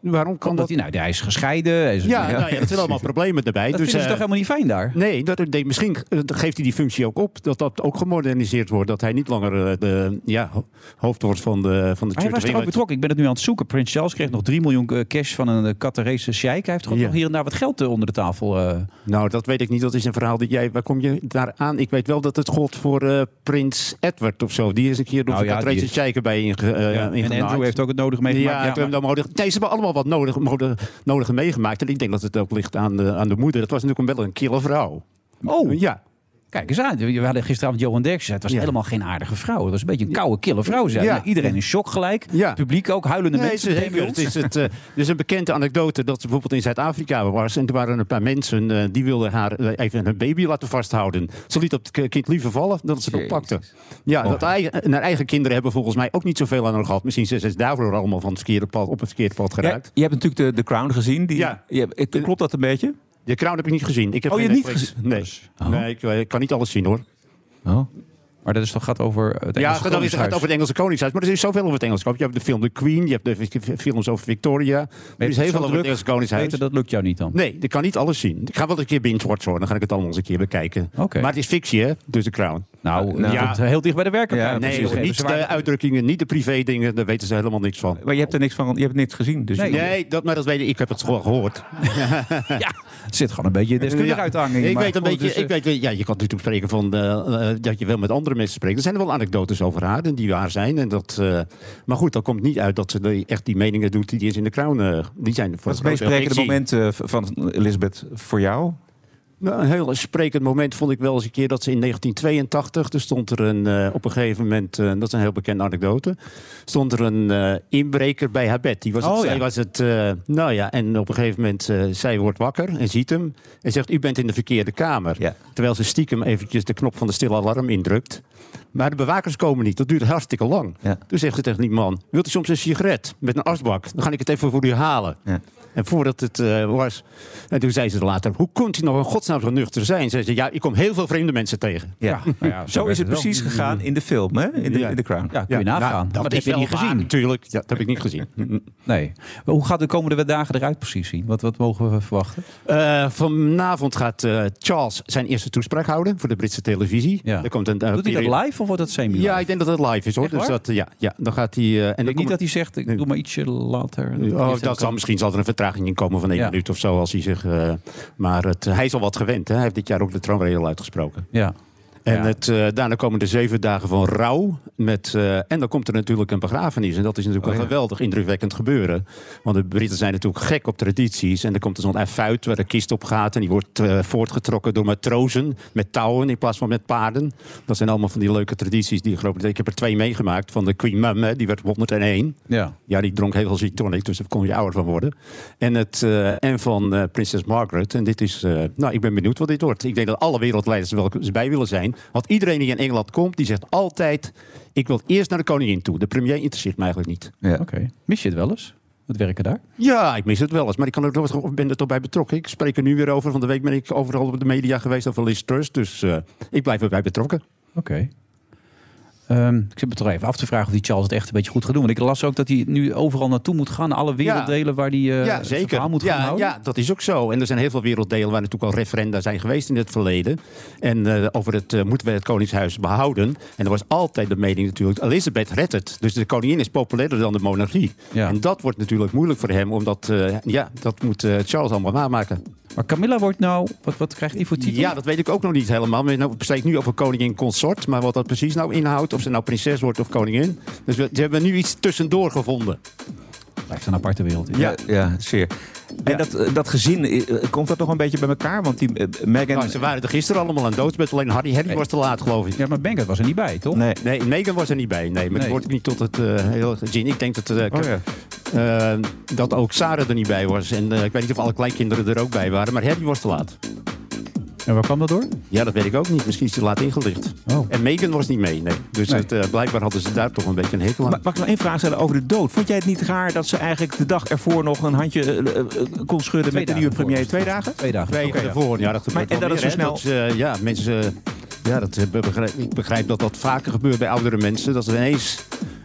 Waarom kan dat? hij, nou, hij is gescheiden. Hij is, Ja, nou ja, dat zijn allemaal problemen erbij. Dat dus, ze eh, toch helemaal niet fijn daar? Nee, dat, nee, misschien eh, geeft hij die functie ook op. Dat dat ook gemoderniseerd wordt. Dat hij niet langer eh, de ja, ho- hoofd wordt van de, van de hij was toch ook betrokken? Ik ben het nu aan het zoeken. Prins Charles kreeg nog 3 miljoen cash van een uh, Qatarese sheik. Hij heeft toch Ja. nog hier en daar wat geld onder de tafel. eh. Nou, dat weet ik niet. Dat is een verhaal dat jij... Waar kom je daar aan? Ik weet wel dat het gold voor prins Edward of zo. Die is een keer door Nou de ja, Qatarese is- sheik bij inge, Ja, En. Andrew heeft ook het nodige meegemaakt. Ja, Ja, maar- nodig. Nee, ze hebben allemaal wat nodig, nodig, nodige meegemaakt. En ik denk dat het ook ligt aan de, aan de moeder. Dat was natuurlijk een wel een kille vrouw. Oh, Ja. Kijk eens aan. We hadden gisteravond Johan Derksen. Het was helemaal geen aardige vrouw. Het was een beetje een koude, kille vrouw. Zei. Ja. Nou, iedereen in shock gelijk. Ja. Publiek ook, huilende Nee, mensen. het is. Het is, het, eh, er is een bekende anekdote dat ze bijvoorbeeld in Zuid-Afrika was. En er waren een paar mensen eh, die wilden haar eh, even een baby laten vasthouden. Ze liet dat k- kind liever vallen dan ze het oppakte. Ja, dat eigen, en haar eigen kinderen hebben volgens mij ook niet zoveel aan haar gehad. Misschien zijn ze daarvoor allemaal van het verkeerde pad, op het verkeerde pad Ja, geraakt. je hebt natuurlijk de, de Crown gezien. Die, Ja. je klopt dat een beetje? De Crown heb ik niet gezien. Ik heb Oh, je niet Netflix. Nee, nee ik, eh, ik kan niet alles zien hoor. Oh. Maar dat is toch gaat over het Engelse Ja, het gaat, over- het gaat Koningshuis. over het Engelse Koningshuis. Maar er is zoveel over het Engelse Koningshuis. Je hebt de film The Queen, je hebt de films over Victoria. Er is heel veel over het Engelse Koningshuis. Peter, dat lukt jou niet dan? Nee, ik kan niet alles zien. Ik ga wel een keer binge-watchen hoor. Dan ga ik het allemaal eens een keer bekijken. Oké. Maar het is fictie hè, dus de Crown. Nou, komt heel dicht bij de werkelijkheid. nee, precies. niet de uitdrukkingen, niet de privé dingen. Daar weten ze helemaal niks van. Maar je hebt er niks van, je hebt niks gezien. Dus Nee, je- dat, maar dat weet ik. Ik heb het gewoon gehoord. ja, het zit gewoon een beetje deskundig Ja. uit de hanging. Ik weet een beetje, dus, ik weet, ja, je kan natuurlijk spreken van eh, eh, dat je wel met andere mensen spreekt. Er zijn er wel anekdotes over haar en die waar zijn. En dat, eh, maar goed, dat komt niet uit dat ze echt die meningen doet die is in de crown. eh, die zijn voor Wat is het meest sprekende moment van Elisabeth voor jou? Nou, een heel sprekend moment vond ik wel eens een keer dat ze in 1982, er stond er een, eh, op een gegeven moment, eh, dat is een heel bekende anekdote, stond er een eh, inbreker bij haar bed. Die was het, Oh, ja. was het nou ja, en op een gegeven moment, zij wordt wakker en ziet hem en zegt, u bent in de verkeerde kamer. Terwijl ze stiekem eventjes de knop van de stille alarm indrukt. Maar de bewakers komen niet, dat duurt hartstikke lang. Toen zegt ze tegen die man, wilt u soms een sigaret met een asbak? Dan ga ik het even voor u halen. En voordat het eh, was, en toen zei ze later, hoe kunt u nog in godsnaam zo nuchter zijn? Zei ze, ja, ik kom heel veel vreemde mensen tegen. Ja. nou ja, zo is het precies gegaan in de film, hè? In de, in de Crown. Ja, kun je nagaan. Nou, maar dat heb je niet gezien. Natuurlijk, ja, dat heb ik niet gezien. Nee. Maar hoe gaat de komende dagen eruit precies zien? Wat, wat mogen we verwachten? Eh, vanavond gaat eh, Charles zijn eerste toespraak houden voor de Britse televisie. Ja. Er komt een, Doet hij dat live of wordt dat semi Ja, ik denk dat het live is hoor. Echt Dus dat, ja, ja, dan gaat hij. eh, en Ik dan denk niet dat hij zegt, ik doe maar ietsje later. Oh, dat zal, misschien zal er een vertraging in komen van één Ja. minuut of zo. Als hij zich, eh, maar het, hij is al wat gewend. Hè? Hij heeft dit jaar ook de troonrede uitgesproken. Ja. En Ja. het, eh, daarna komen de zeven dagen van rouw. Met, eh, en dan komt er natuurlijk een begrafenis. En dat is natuurlijk Oh, een ja. geweldig indrukwekkend gebeuren. Want de Britten zijn natuurlijk gek op tradities. En er komt er zo'n affuit waar de kist op gaat. En die wordt eh, voortgetrokken door matrozen met touwen in plaats van met paarden. Dat zijn allemaal van die leuke tradities. Die ik, ik heb er twee meegemaakt. Van de Queen Mum, hè, die werd op 101. Ja. Ja, die dronk heel veel gin tonic, dus daar kon je ouder van worden. En, het, en van prinses Margaret. En dit is, nou, ik ben benieuwd wat dit wordt. Ik denk dat alle wereldleiders er wel eens bij willen zijn. Want iedereen die in Engeland komt, die zegt altijd... ik wil eerst naar de koningin toe. De premier interesseert me eigenlijk niet. Oké. Mis je het wel eens? Het werken daar? Ja, ik mis het wel eens, maar ik kan er, toch- ben er toch bij betrokken. Ik spreek er nu weer over. Van de week ben ik overal op de media geweest over Liz Truss. Dus eh, ik blijf erbij betrokken. Oké. Ehm, ik zit me toch even af te vragen of die Charles het echt een beetje goed gaat doen. Want ik las ook dat hij nu overal naartoe moet gaan. Alle werelddelen waar hij eh, ja, zijn zeker. verhaal moet gaan ja, houden. ja, dat is ook zo. En er zijn heel veel werelddelen waar natuurlijk al referenda zijn geweest in het verleden. En eh, over het eh, moeten we het Koningshuis behouden. En er was altijd de mening natuurlijk, Elizabeth redt het. Dus de koningin is populairder dan de monarchie. En dat wordt natuurlijk moeilijk voor hem, omdat eh, ja, dat moet eh, Charles allemaal namaken. Maar Camilla wordt nou, wat, wat krijgt die voor titel? Ja, dat weet ik ook nog niet helemaal. We nou, nu over koningin consort. Maar wat dat precies nou inhoudt, of ze nou prinses wordt of koningin. Dus we, ze hebben nu iets tussendoor gevonden. Blijft een aparte wereld. in. Ja, ja zeer. En dat, eh, dat gezin, eh, komt dat nog een beetje bij elkaar? Want die eh, Meghan... Nou, ze waren er gisteren allemaal aan doodsbed. Alleen Harry, Harry was te laat, geloof ik. Ja, maar Bengert was er niet bij, toch? Nee. Nee, Meghan was er niet bij. Nee, maar Nee. wordt niet tot het eh heel gezien. Ik denk dat, eh, Oh, ja. eh, dat ook Sarah er niet bij was. En eh, ik weet niet of alle kleinkinderen er ook bij waren. Maar Harry was te laat. En waar kwam dat door? Ja, dat weet ik ook niet. Misschien is hij laat ingelicht. Oh. En Meghan was niet mee, nee. Dus Nee. Het, eh, blijkbaar hadden ze daar toch een beetje een hekel aan. Ma- Mag ik nog één vraag stellen over de dood? Vond jij het niet raar dat ze eigenlijk de dag ervoor nog een handje eh, kon schudden Twee met de dagen nieuwe premier? Twee dagen? Twee dagen. Twee ja. ervoor. Ja, dat gebeurt Maar- en dat het meer, zo snel- Dat, ja, mensen... Ja, dat, begrijp, ik begrijp dat dat vaker gebeurt bij oudere mensen. Dat ze ineens...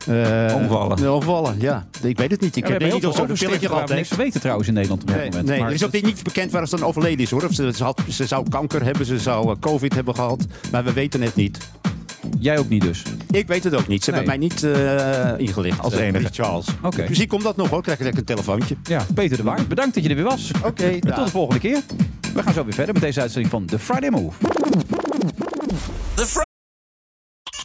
eh, Omvallen. Omvallen, ja. Ik weet het niet. Ik Ja, heb heel of veel zo'n pilletje gehad niks van weten trouwens in Nederland op dit Nee, moment. nee Maar er is ook niet bekend waar ze dan overleden is hoor. Of ze, ze, had, ze zou kanker hebben, ze zou eh, covid hebben gehad. Maar we weten het niet. Jij ook niet dus? Ik weet het ook niet. Ze Nee. hebben mij niet eh, ingelicht. Als eh, enige. Charles. Oké. Misschien komt dat nog hoor. Krijg ik lekker een telefoontje. Ja, Peter de Waard, bedankt dat je er weer was. Oké, En tot de volgende keer. We gaan zo weer verder met deze uitzending van The Friday Move. The Fri-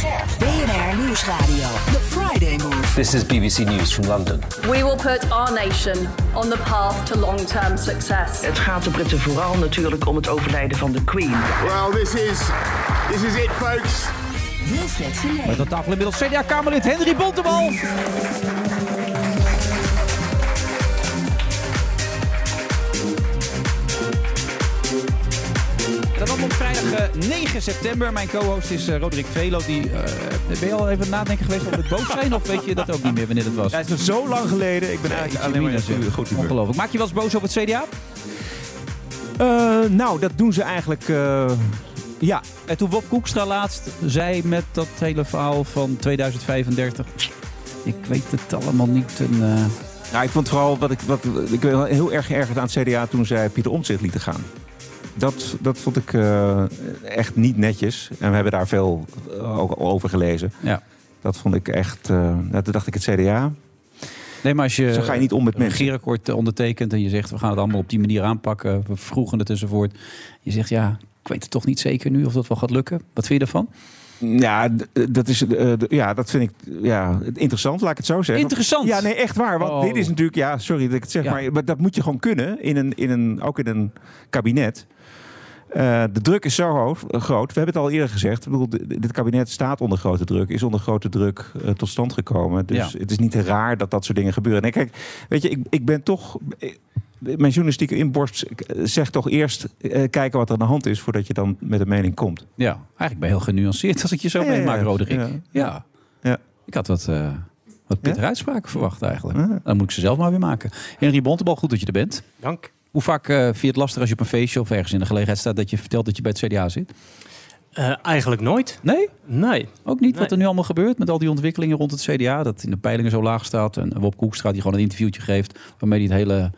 BNR Nieuwsradio. The Friday Move. This is BBC News from London. We will put our nation on the path to long term success. Het gaat de Britten vooral natuurlijk om het overlijden van de Queen. Well, this is this is it, folks. Wilfred. Met aan tafel inmiddels CDA-Kamerlid Henry Bontebal. Op vrijdag eh, 9 september. Mijn co-host is eh, Roderick Velo. Die, eh, ben je al even nadenken geweest over het boos zijn? Of weet je dat ook niet meer wanneer het was? Ja, het is nog zo lang geleden. Ik ben eigenlijk alleen maar een goed humeur. Ongelooflijk. Maak je wel eens boos op het CDA? Eh, nou, dat doen ze eigenlijk... eh, ja, En toen Bob Koekstra laatst zei met dat hele verhaal van 2035... Ik weet het allemaal niet. En, eh, Nou, ik vond vooral wat ik, wat, ik ben heel erg geërgerd aan het CDA toen zij Pieter Omtzigt lieten gaan. Dat, dat vond ik eh, echt niet netjes. En we hebben daar veel eh, ook over gelezen. Ja. Dat vond ik echt. nou, toen dacht ik het CDA. Nee, maar als je, Zo ga je niet om met een regeerakkoord ondertekent en je zegt we gaan het allemaal op die manier aanpakken, we vroegen het enzovoort. Je zegt ja, ik weet het toch niet zeker nu of dat wel gaat lukken. Wat vind je daarvan? Ja, dat, is, ja, dat vind ik ja, interessant, laat ik het zo zeggen. Interessant? Ja, nee, echt waar. Want Oh. dit is natuurlijk, ja, sorry dat ik het zeg, Ja. maar, maar dat moet je gewoon kunnen, in een, in een, ook in een kabinet. Eh, de druk is zo hoog, groot. We hebben het al eerder gezegd. Ik bedoel, dit kabinet staat onder grote druk, is onder grote druk eh, tot stand gekomen. Dus Ja. het is niet raar dat dat soort dingen gebeuren. Nee, kijk, weet je, ik, ik ben toch. eh, Mijn journalistieke inborst zegt toch eerst eh, kijken wat er aan de hand is voordat je dan met een mening komt. Ja, eigenlijk ben je heel genuanceerd als ik je zo Ja, ja, meemaak, ja. Roderick. Ja. Ja. Ja. Ik had wat, eh wat pittige uitspraken verwacht eigenlijk. Dan moet ik ze zelf maar weer maken. Henry Bontebal, goed dat je er bent. Dank. Hoe vaak eh vind je het lastig als je op een feestje of ergens in de gelegenheid staat dat je vertelt dat je bij het CDA zit? Eh, eigenlijk nooit. Nee? Nee. Ook niet wat er nu allemaal gebeurt met al die ontwikkelingen rond het CDA. Dat in de peilingen zo laag staat. En Bob Koekstra die gewoon een interviewtje geeft. Waarmee hij het hele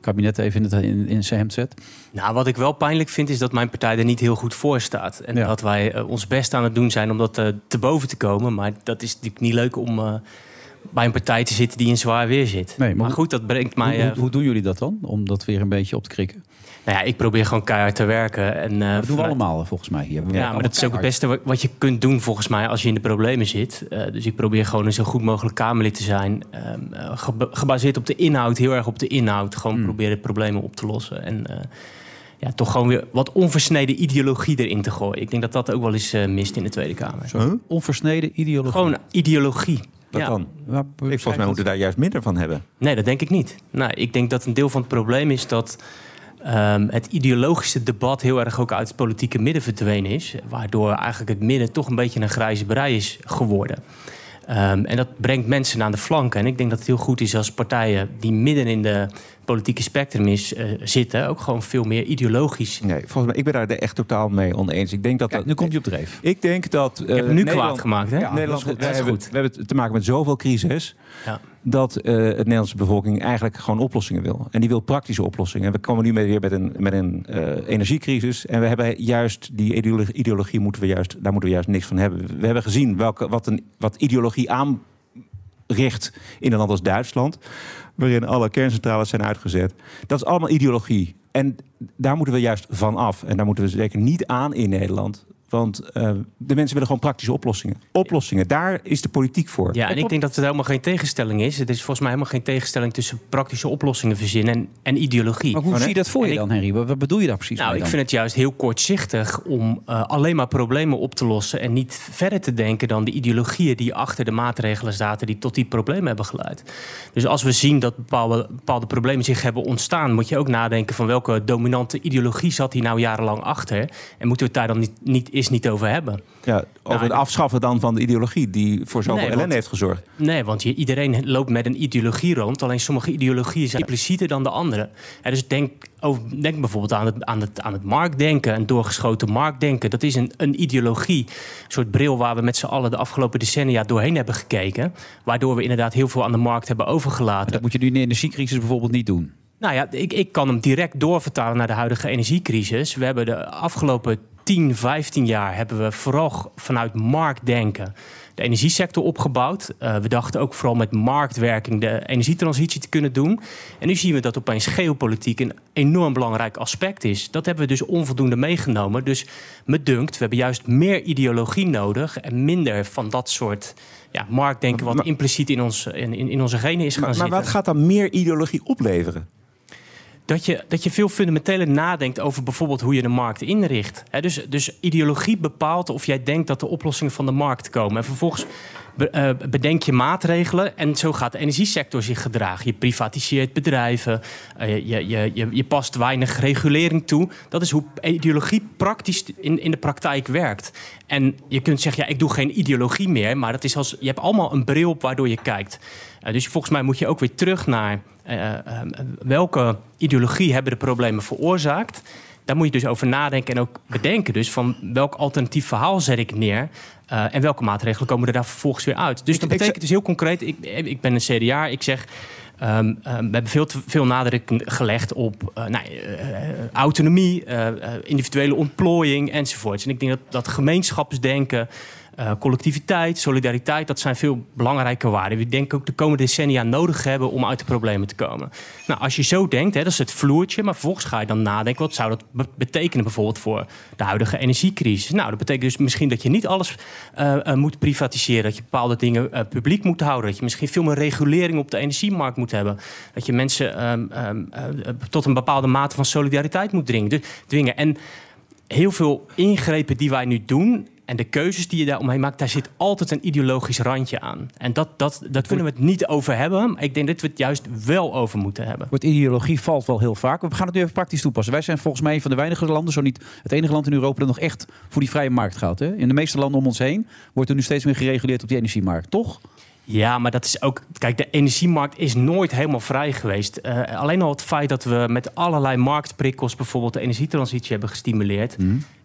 kabinet even in, het, in, in zijn hemd zet. Nou, wat ik wel pijnlijk vind, is dat mijn partij er niet heel goed voor staat. En Ja. dat wij eh, ons best aan het doen zijn om dat te boven te komen. Maar dat is natuurlijk niet leuk om bij een partij te zitten die in zwaar weer zit. Nee, maar goed, dat brengt mij... hoe, eh, hoe, hoe doen jullie dat dan? Om dat weer een beetje op te krikken. nou ja, ik probeer gewoon keihard te werken. En, eh, dat doen we vanuit- allemaal volgens mij hier. We Ja, maar dat is ook het beste wat- je kunt doen volgens mij als je in de problemen zit. Eh, dus ik probeer gewoon een zo goed mogelijk Kamerlid te zijn. Ehm, eh, geba- gebaseerd op de inhoud, heel erg op de inhoud. Gewoon Hmm. proberen problemen op te lossen. En eh, ja, toch gewoon weer wat onversneden ideologie erin te gooien. Ik denk dat dat ook wel eens eh, mist in de Tweede Kamer. keihard. Onversneden ideologie. Gewoon ideologie. Wat Ja. dan? Ik, volgens mij moeten we daar juist minder van hebben. Nee, dat denk ik niet. Nou, ik denk dat een deel van het probleem is dat ehm, het ideologische debat heel erg ook uit het politieke midden verdwenen is. Waardoor eigenlijk het midden toch een beetje een grijze brei is geworden. Ehm, en dat brengt mensen aan de flanken. En ik denk dat het heel goed is als partijen die midden in de politieke spectrum is, eh, zitten, ook gewoon veel meer ideologisch. Nee, volgens mij, ik ben daar echt totaal mee oneens. Ik denk dat Kijk, dat- nu komt je op dreef. Ik denk dat. Ik heb hem nu kwaad gemaakt, hè? Ja, Nederland, dat is goed, is hebben, we hebben te maken met zoveel crisis. Ja. Dat eh de Nederlandse bevolking eigenlijk gewoon oplossingen wil. En die wil praktische oplossingen. En we komen nu met, weer met een, met een eh, energiecrisis. En we hebben juist die ideologie, ideologie moeten we juist, daar moeten we juist niks van hebben. We hebben gezien welke, wat, een, wat ideologie aanricht in een land als Duitsland. Waarin alle kerncentrales zijn uitgezet. Dat is allemaal ideologie. En daar moeten we juist van af. En daar moeten we zeker niet aan in Nederland. Want eh, de mensen willen gewoon praktische oplossingen. Oplossingen, daar is de politiek voor. Ja, en ik denk dat het helemaal geen tegenstelling is. Het is volgens mij helemaal geen tegenstelling tussen praktische oplossingen verzinnen en, en ideologie. Maar hoe zie je dat voor En je ik- dan, Henry? Wat, bedoel je daar precies Nou, mee ik dan? vind het juist heel kortzichtig om eh, alleen maar problemen op te lossen en niet verder te denken dan de ideologieën die achter de maatregelen zaten die tot die problemen hebben geleid. Dus als we zien dat bepaalde, bepaalde problemen zich hebben ontstaan, moet je ook nadenken van welke dominante ideologie zat hier nou jarenlang achter en moeten we het daar dan niet, niet is niet over hebben. Ja, over het afschaffen dan van de ideologie die voor zoveel Nee, ellende heeft gezorgd. Nee, want je, iedereen loopt met een ideologie rond. Alleen sommige ideologieën zijn implicieter dan de andere. Dus denk, over, denk bijvoorbeeld aan het, aan, het, aan het marktdenken. Een doorgeschoten marktdenken. Dat is een, een ideologie. Een soort bril waar we met z'n allen de afgelopen decennia doorheen hebben gekeken. Waardoor we inderdaad heel veel aan de markt hebben overgelaten. Dat moet je nu in de energiecrisis bijvoorbeeld niet doen. Nou ja, ik, ik kan hem direct doorvertalen naar de huidige energiecrisis. We hebben de afgelopen 10, 15 jaar hebben we vooral vanuit marktdenken de energiesector opgebouwd. Eh, we dachten ook vooral met marktwerking de energietransitie te kunnen doen. En nu zien we dat opeens geopolitiek een enorm belangrijk aspect is. Dat hebben we dus onvoldoende meegenomen. Dus me dunkt, we hebben juist meer ideologie nodig en minder van dat soort ja, marktdenken wat impliciet in, ons, in, in onze genen is gaan Maar, maar zitten wat gaat dan meer ideologie opleveren? Dat je, dat je veel fundamenteler nadenkt over bijvoorbeeld hoe je de markt inricht. Dus, dus ideologie bepaalt of jij denkt dat de oplossingen van de markt komen. En vervolgens eh, bedenk je maatregelen en zo gaat de energiesector zich gedragen. Je privatiseert bedrijven, eh, je, je, je, je past weinig regulering toe. Dat is hoe ideologie praktisch in, in de praktijk werkt. En je kunt zeggen, ja, ik doe geen ideologie meer, maar dat is als, je hebt allemaal een bril op waardoor je kijkt. Eh, dus volgens mij moet je ook weer terug naar welke ideologie hebben de problemen veroorzaakt. Daar moet je dus over nadenken en ook bedenken dus van welk alternatief verhaal zet ik neer. eh, en welke maatregelen komen er daar vervolgens weer uit. Dus dat betekent dus heel concreet, ik, ik ben een CDA, ik zeg... ehm, ehm, we hebben veel te veel nadruk gelegd op eh, nou, eh, eh, autonomie, eh, eh, individuele ontplooiing enzovoorts. En ik denk dat, dat gemeenschapsdenken, eh, collectiviteit, solidariteit, dat zijn veel belangrijke waarden. Die denk ik ook de komende decennia nodig hebben om uit de problemen te komen. Nou, als je zo denkt, hè, dat is het vloertje, maar vervolgens ga je dan nadenken, wat zou dat be- betekenen bijvoorbeeld voor de huidige energiecrisis? Nou, dat betekent dus misschien dat je niet alles eh, eh, moet privatiseren, dat je bepaalde dingen publiek moet houden, dat je misschien veel meer regulering op de energiemarkt moet hebben, dat je mensen ehm, ehm, eh, tot een bepaalde mate van solidariteit moet dringen. Dus, dwingen. En heel veel ingrepen die wij nu doen en de keuzes die je daar omheen maakt, daar zit altijd een ideologisch randje aan. En dat, dat, daar kunnen we het niet over hebben. Ik denk dat we het juist wel over moeten hebben. Woord ideologie valt wel heel vaak. We gaan het nu even praktisch toepassen. Wij zijn volgens mij een van de weinige landen, zo niet het enige land in Europa, dat nog echt voor die vrije markt gaat. Hè? In de meeste landen om ons heen wordt er nu steeds meer gereguleerd op die energiemarkt, toch? Ja, maar dat is ook. Kijk, de energiemarkt is nooit helemaal vrij geweest. Eh, alleen al het feit dat we met allerlei marktprikkels bijvoorbeeld de energietransitie hebben gestimuleerd.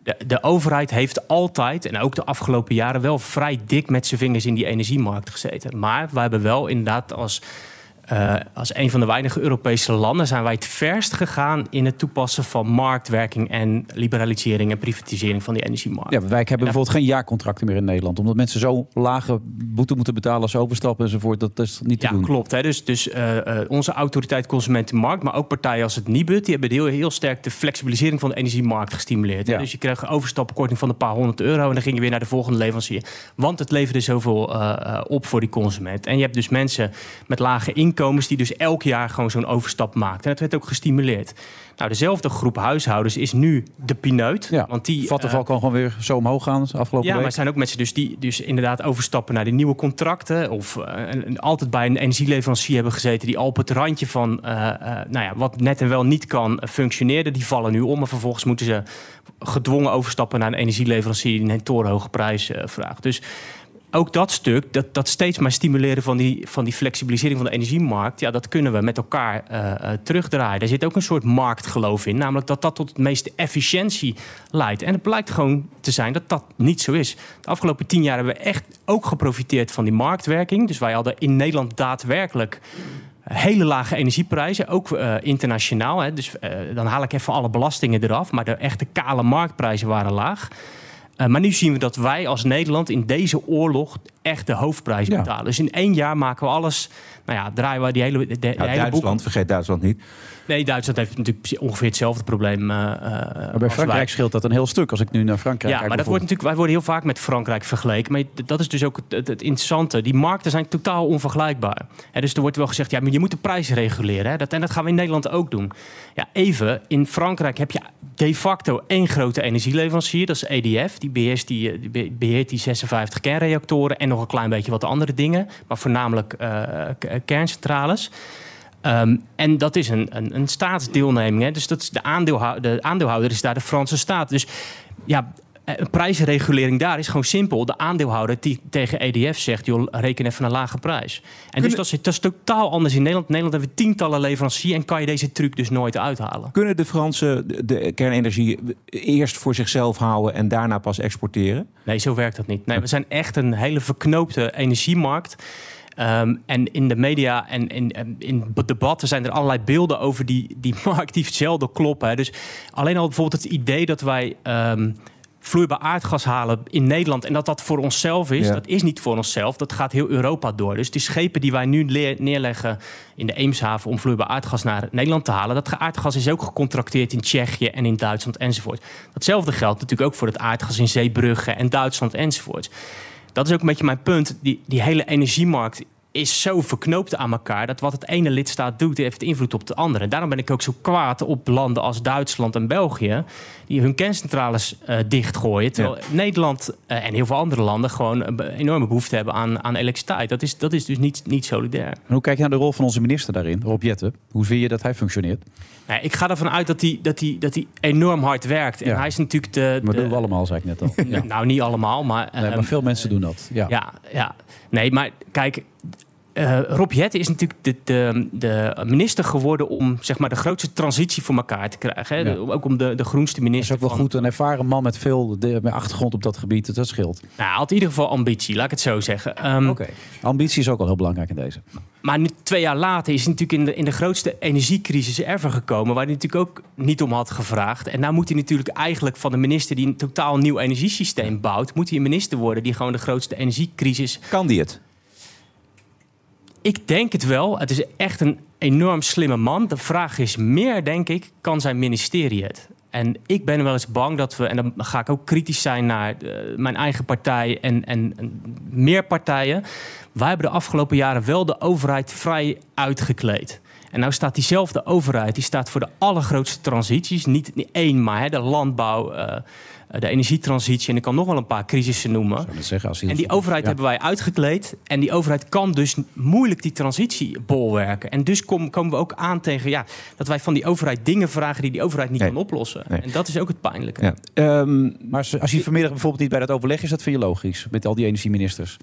De, de overheid heeft altijd, en ook de afgelopen jaren, wel vrij dik met zijn vingers in die energiemarkt gezeten. Maar we hebben wel inderdaad als. Eh, als een van de weinige Europese landen zijn wij het verst gegaan in het toepassen van marktwerking en liberalisering en privatisering van die energiemarkt. Ja, wij hebben bijvoorbeeld geen jaarcontracten meer in Nederland. Omdat mensen zo lage boete moeten betalen als ze overstappen enzovoort. Dat is niet te Ja, doen. klopt. Hè. Dus, dus eh, eh, onze autoriteit Consumentenmarkt, maar ook partijen als het Nibud, die hebben heel, heel sterk de flexibilisering van de energiemarkt gestimuleerd. Ja. Dus je kreeg een overstapkorting van een paar honderd euro en dan ging je weer naar de volgende leverancier. Want het leverde zoveel op voor die consument. En je hebt dus mensen met lage inkomens die dus elk jaar gewoon zo'n overstap maakten. En dat werd ook gestimuleerd. Nou, dezelfde groep huishoudens is nu de pineut. Ja, want die, Vattenval eh, kan gewoon weer zo omhoog gaan de afgelopen ja, maar er zijn ook mensen dus die dus inderdaad overstappen naar die nieuwe contracten. Of eh, altijd bij een energieleverancier hebben gezeten die al op het randje van eh, nou ja, wat net en wel niet kan functioneren. Die vallen nu om. En vervolgens moeten ze gedwongen overstappen naar een energieleverancier die een torenhoge prijs vraagt. Dus ook dat stuk, dat, dat steeds maar stimuleren van die, van die flexibilisering van de energiemarkt, ja, dat kunnen we met elkaar eh, eh, terugdraaien. Daar zit ook een soort marktgeloof in, namelijk dat dat tot het meeste efficiëntie leidt. En het blijkt gewoon te zijn dat dat niet zo is. De afgelopen tien jaar hebben we echt ook geprofiteerd van die marktwerking. Dus wij hadden in Nederland daadwerkelijk hele lage energieprijzen, ook eh, internationaal. Hè. Dus dan haal ik even alle belastingen eraf, maar de echte kale marktprijzen waren laag. Eh, maar nu zien we dat wij als Nederland in deze oorlog echt de hoofdprijs Ja. betalen. Dus in één jaar maken we alles, nou ja, draaien we die hele, de, de Ja, hele Duitsland, boek. vergeet Duitsland niet. Nee, Duitsland heeft natuurlijk ongeveer hetzelfde probleem. eh, Maar bij wij. Frankrijk scheelt dat een heel stuk. Als ik nu naar Frankrijk Ja, kijk maar dat wordt natuurlijk, wij worden heel vaak met Frankrijk vergeleken. Maar dat is dus ook het, het, interessante. Die markten zijn totaal onvergelijkbaar. Dus er wordt wel gezegd, ja, maar je moet de prijs reguleren. Hè? Dat, en dat gaan we in Nederland ook doen. Ja, even, in Frankrijk heb je de facto één grote energieleverancier. Dat is EDF. Die beheert die, eh, die be- beheert die 56 kernreactoren en nog een klein beetje wat andere dingen. Maar voornamelijk k- kerncentrales. Ehm, en dat is een, een, een staatsdeelneming. Hè? Dus dat is de, aandeelhouder, de aandeelhouder is daar de Franse staat. Dus ja, Een prijsregulering daar is gewoon simpel. De aandeelhouder die tegen EDF zegt, joh, reken even een lage prijs. En dus dat is, dat is totaal anders in Nederland. In Nederland hebben we tientallen leveranciers en kan je deze truc dus nooit uithalen. Kunnen de Fransen de, de kernenergie eerst voor zichzelf houden en daarna pas exporteren? Nee, zo werkt dat niet. Nee, we zijn echt een hele verknoopte energiemarkt. Ehm, en in de media en in, in debatten zijn er allerlei beelden over die, die markt die zelden kloppen. hè. Dus alleen al bijvoorbeeld het idee dat wij ehm, vloeibaar aardgas halen in Nederland en dat dat voor onszelf is, Ja. dat is niet voor onszelf. Dat gaat heel Europa door. Dus die schepen die wij nu neerleggen in de Eemshaven om vloeibaar aardgas naar Nederland te halen, dat aardgas is ook gecontracteerd in Tsjechië en in Duitsland enzovoort. Datzelfde geldt natuurlijk ook voor het aardgas in Zeebrugge en Duitsland enzovoort. Dat is ook een beetje mijn punt. Die, die hele energiemarkt is zo verknoopt aan elkaar dat wat het ene lidstaat doet, heeft invloed op de andere. Daarom ben ik ook zo kwaad op landen als Duitsland en België, die hun kerncentrales eh, dichtgooien. Terwijl Nederland eh, en heel veel andere landen gewoon een enorme behoefte hebben aan, aan elektriciteit. Dat is, dat is dus niet, niet solidair. En hoe kijk je naar de rol van onze minister daarin, Rob Jetten? Hoe vind je dat hij functioneert? Nee, ik ga ervan uit dat hij, dat hij, dat hij enorm hard werkt. En Ja. hij is natuurlijk de. Maar de- doen we allemaal, zei ik net al. Ja. Nou, niet allemaal, maar. Nee, maar ehm, veel mensen doen dat. Ja. Ja, ja. Nee, maar kijk. Eh, Rob Jetten is natuurlijk de, de, de minister geworden om zeg maar, de grootste transitie voor elkaar te krijgen. Hè? Ja. Ook om de, de groenste Hij is minister. ook wel van- goed, een ervaren man met veel de, met achtergrond op dat gebied. Dat scheelt. Nou, hij had in ieder geval ambitie, laat ik het zo zeggen. Ehm, Oké. Ambitie is ook al heel belangrijk in deze. Maar nu, twee jaar later is hij natuurlijk in de, in de grootste energiecrisis ever gekomen, waar hij natuurlijk ook niet om had gevraagd. En nou moet hij natuurlijk eigenlijk van de minister die een totaal nieuw energiesysteem bouwt, moet hij een minister worden die gewoon de grootste energiecrisis. Kan die het? Ik denk het wel. Het is echt een enorm slimme man. De vraag is meer, denk ik, kan zijn ministerie het? En ik ben wel eens bang dat we, en dan ga ik ook kritisch zijn naar eh, mijn eigen partij en, en, meer partijen. Wij hebben de afgelopen jaren wel de overheid vrij uitgekleed. En nou staat diezelfde overheid, die staat voor de allergrootste transities. Niet, niet één, maar hè, de landbouw, eh, de energietransitie. En ik kan nog wel een paar crisissen noemen. Zeggen, als En die overheid Ja. hebben wij uitgekleed. En die overheid kan dus moeilijk die transitie bolwerken. En dus kom- komen we ook aan tegen ja, dat wij van die overheid dingen vragen die die overheid niet kan oplossen. Nee. En dat is ook het pijnlijke. Ja. Ehm, maar als, hij vanmiddag bijvoorbeeld niet bij dat overleg is, dat vind je logisch. Met al die energieministers.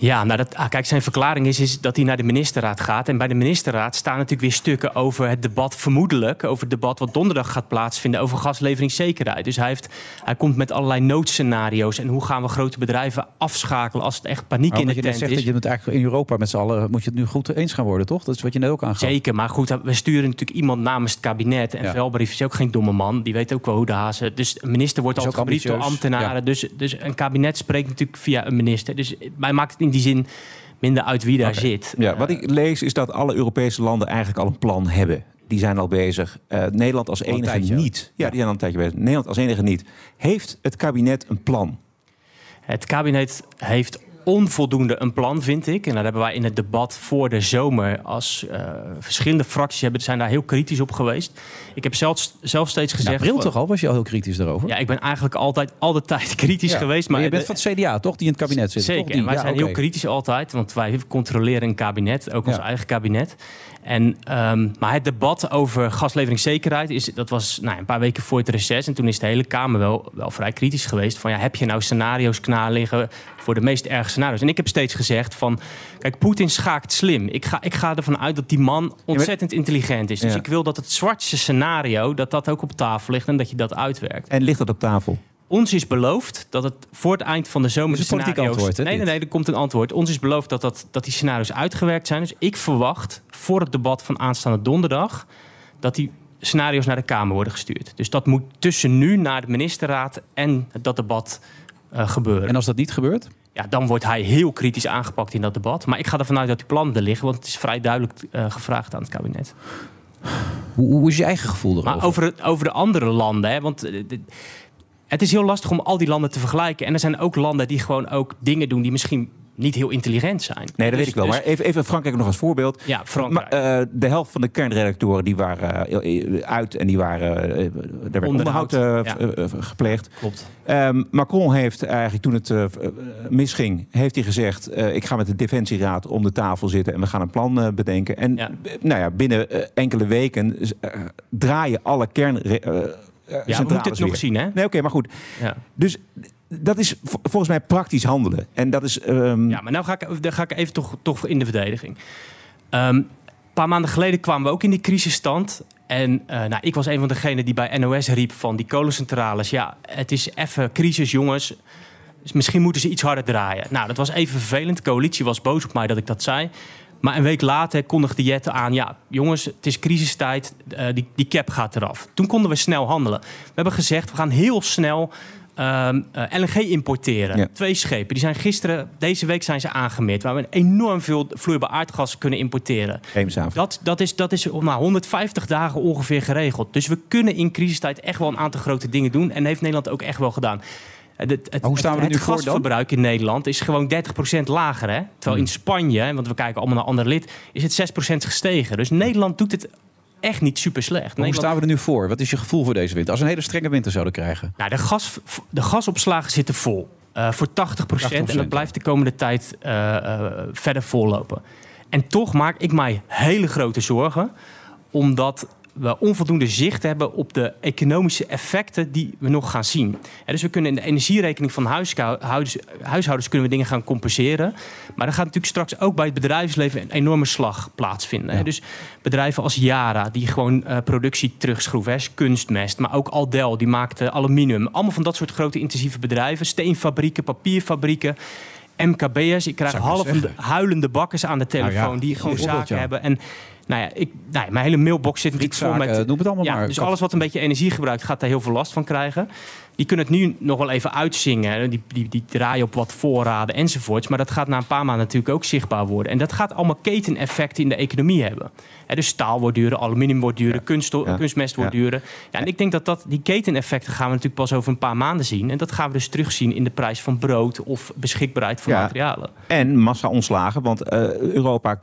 Ja, nou dat, ah, kijk, zijn verklaring is, is dat hij naar de ministerraad gaat. En bij de ministerraad staan natuurlijk weer stukken over het debat, vermoedelijk, over het debat wat donderdag gaat plaatsvinden over gasleveringszekerheid. Dus hij, heeft, hij komt met allerlei noodscenario's. En hoe gaan we grote bedrijven afschakelen als het echt paniek Maar in de je tent zegt is. dat je het eigenlijk in Europa met z'n allen moet je het nu goed eens gaan worden, toch? Dat is wat je net ook aangaf. Zeker, maar goed, we sturen natuurlijk iemand namens het kabinet. En Ja. Velbrief is ook geen domme man. Die weet ook wel hoe de hazen. Dus een minister wordt altijd gebriefd door ambtenaren. Dus, dus een kabinet spreekt natuurlijk via een minister. Dus mij maakt het in die zin minder uit wie daar zit. Ja, wat ik lees is dat alle Europese landen eigenlijk al een plan hebben. Die zijn al bezig. Eh, Nederland als enige tijdje. niet. Ja, die zijn al een tijdje bezig. Nederland als enige niet. Heeft het kabinet een plan? Het kabinet heeft onvoldoende een plan, vind ik. En daar hebben wij in het debat voor de zomer... als eh, verschillende fracties hebben, zijn daar heel kritisch op geweest. Ik heb zelfs, zelf steeds In gezegd... van- toch al was je al heel kritisch daarover? Ja, ik ben eigenlijk altijd al de tijd kritisch Ja. geweest. Maar Maar je bent de- van het CDA, toch? Die in het kabinet zit. Zeker, toch? Die? en wij Ja, zijn heel kritisch altijd, want wij controleren een kabinet, ook ons eigen kabinet. En, ehm, maar het debat over gasleveringszekerheid, is, dat was nou, een paar weken voor het reces. En toen is de hele Kamer wel, wel vrij kritisch geweest. Van ja, heb je nou scenario's klaar liggen voor de meest erge scenario's? En ik heb steeds gezegd van, kijk, Poetin schaakt slim. Ik ga, ik ga ervan uit dat die man ontzettend intelligent is. Dus Ja. ik wil dat het zwartste scenario, dat dat ook op tafel ligt en dat je dat uitwerkt. En ligt dat op tafel? Ons is beloofd dat het voor het eind van de zomer is een politiek antwoord, hè, nee, nee, nee, er komt een antwoord. Ons is beloofd dat, dat, dat die scenario's uitgewerkt zijn. Dus ik verwacht voor het debat van aanstaande donderdag... dat die scenario's naar de Kamer worden gestuurd. Dus dat moet tussen nu naar de ministerraad en dat debat eh, gebeuren. En als dat niet gebeurt? Ja, dan wordt hij heel kritisch aangepakt in dat debat. Maar ik ga ervan uit dat die plannen er liggen... want het is vrij duidelijk eh, gevraagd aan het kabinet. Hoe, hoe is je eigen gevoel erover? Maar over, over de andere landen, hè, want eh, de- het is heel lastig om al die landen te vergelijken. En er zijn ook landen die gewoon ook dingen doen die misschien niet heel intelligent zijn. Nee, dat Dus- weet ik wel. dus- Maar even, even Frankrijk nog als voorbeeld. Ja, Frankrijk. Maar, eh, de helft van de kernredactoren die waren eh, uit en die waren, eh, er werd Onderhoud, onderhoud ja. gepleegd. Klopt. Ehm, Macron heeft eigenlijk toen het misging, heeft hij gezegd: ik ga met de defensieraad om de tafel zitten en we gaan een plan bedenken. En nou ja, binnen enkele weken draaien alle kern. Eh, we moeten het nog weer. zien, hè? Nee, oké, maar goed. Ja. Dus dat is volgens mij praktisch handelen. En dat is... ehm, Ja, maar nou ga ik, dan ga ik even toch, toch in de verdediging. Ehm, een paar maanden geleden kwamen we ook in die crisisstand. En eh, nou, ik was een van degenen die bij NOS riep van die kolencentrales. Ja, het is even crisis, jongens. Dus misschien moeten ze iets harder draaien. Nou, dat was even vervelend. De coalitie was boos op mij dat ik dat zei. Maar een week later kondigde Jette aan... ja, jongens, het is crisistijd, eh, die, die cap gaat eraf. Toen konden we snel handelen. We hebben gezegd, we gaan heel snel ehm, eh, LNG importeren. Ja. Twee schepen. Die zijn gisteren, deze week zijn ze aangemeerd... waar we enorm veel vloeibaar aardgas kunnen importeren. Dat, dat is, dat is nou, 150 dagen ongeveer geregeld. Dus we kunnen in crisistijd echt wel een aantal grote dingen doen. En heeft Nederland ook echt wel gedaan. Het, het, hoe staan we er nu voor dan? gasverbruik in Nederland is gewoon 30% lager. Hè? Terwijl Hmm. in Spanje, want we kijken allemaal naar andere lid, is het 6% gestegen. Dus Nederland doet het echt niet super slecht. Maar Hoe Nederland, staan we er nu voor? Wat is je gevoel voor deze winter? Als we een hele strenge winter zouden krijgen. nou, de, gas, de gasopslagen zitten vol. eh, voor 80%, en 80%, dat blijft de komende tijd eh, eh, verder vollopen. En toch maak ik mij hele grote zorgen, omdat we onvoldoende zicht hebben op de economische effecten die we nog gaan zien. Dus we kunnen in de energierekening van huishoudens kunnen we dingen gaan compenseren. Maar er gaat natuurlijk straks ook bij het bedrijfsleven een enorme slag plaatsvinden. Dus bedrijven als Yara, die gewoon eh, productie terugschroeven, hè, is kunstmest. Maar ook Aldel, die maakt aluminium. Allemaal van dat soort grote intensieve bedrijven. Steenfabrieken, papierfabrieken. MKB'ers. Ik krijg zeggen. huilende bakkers aan de telefoon Nou ja, die gewoon zaken ja. hebben. En nou ja, ik, nou ja, mijn hele mailbox zit natuurlijk vol met... noem het allemaal ja, maar. Dus alles wat een beetje energie gebruikt, gaat daar heel veel last van krijgen. Die kunnen het nu nog wel even uitzingen. Die, die, die draaien op wat voorraden enzovoorts. Maar dat gaat na een paar maanden natuurlijk ook zichtbaar worden. En dat gaat allemaal keteneffecten in de economie hebben. Dus staal wordt duurder, aluminium wordt duurder, Ja. kunstmest wordt duurder. Ja, en ik denk dat, dat die keteneffecten gaan we natuurlijk pas over een paar maanden zien. En dat gaan we dus terugzien in de prijs van brood of beschikbaarheid van materialen. En massa ontslagen, want eh, Europa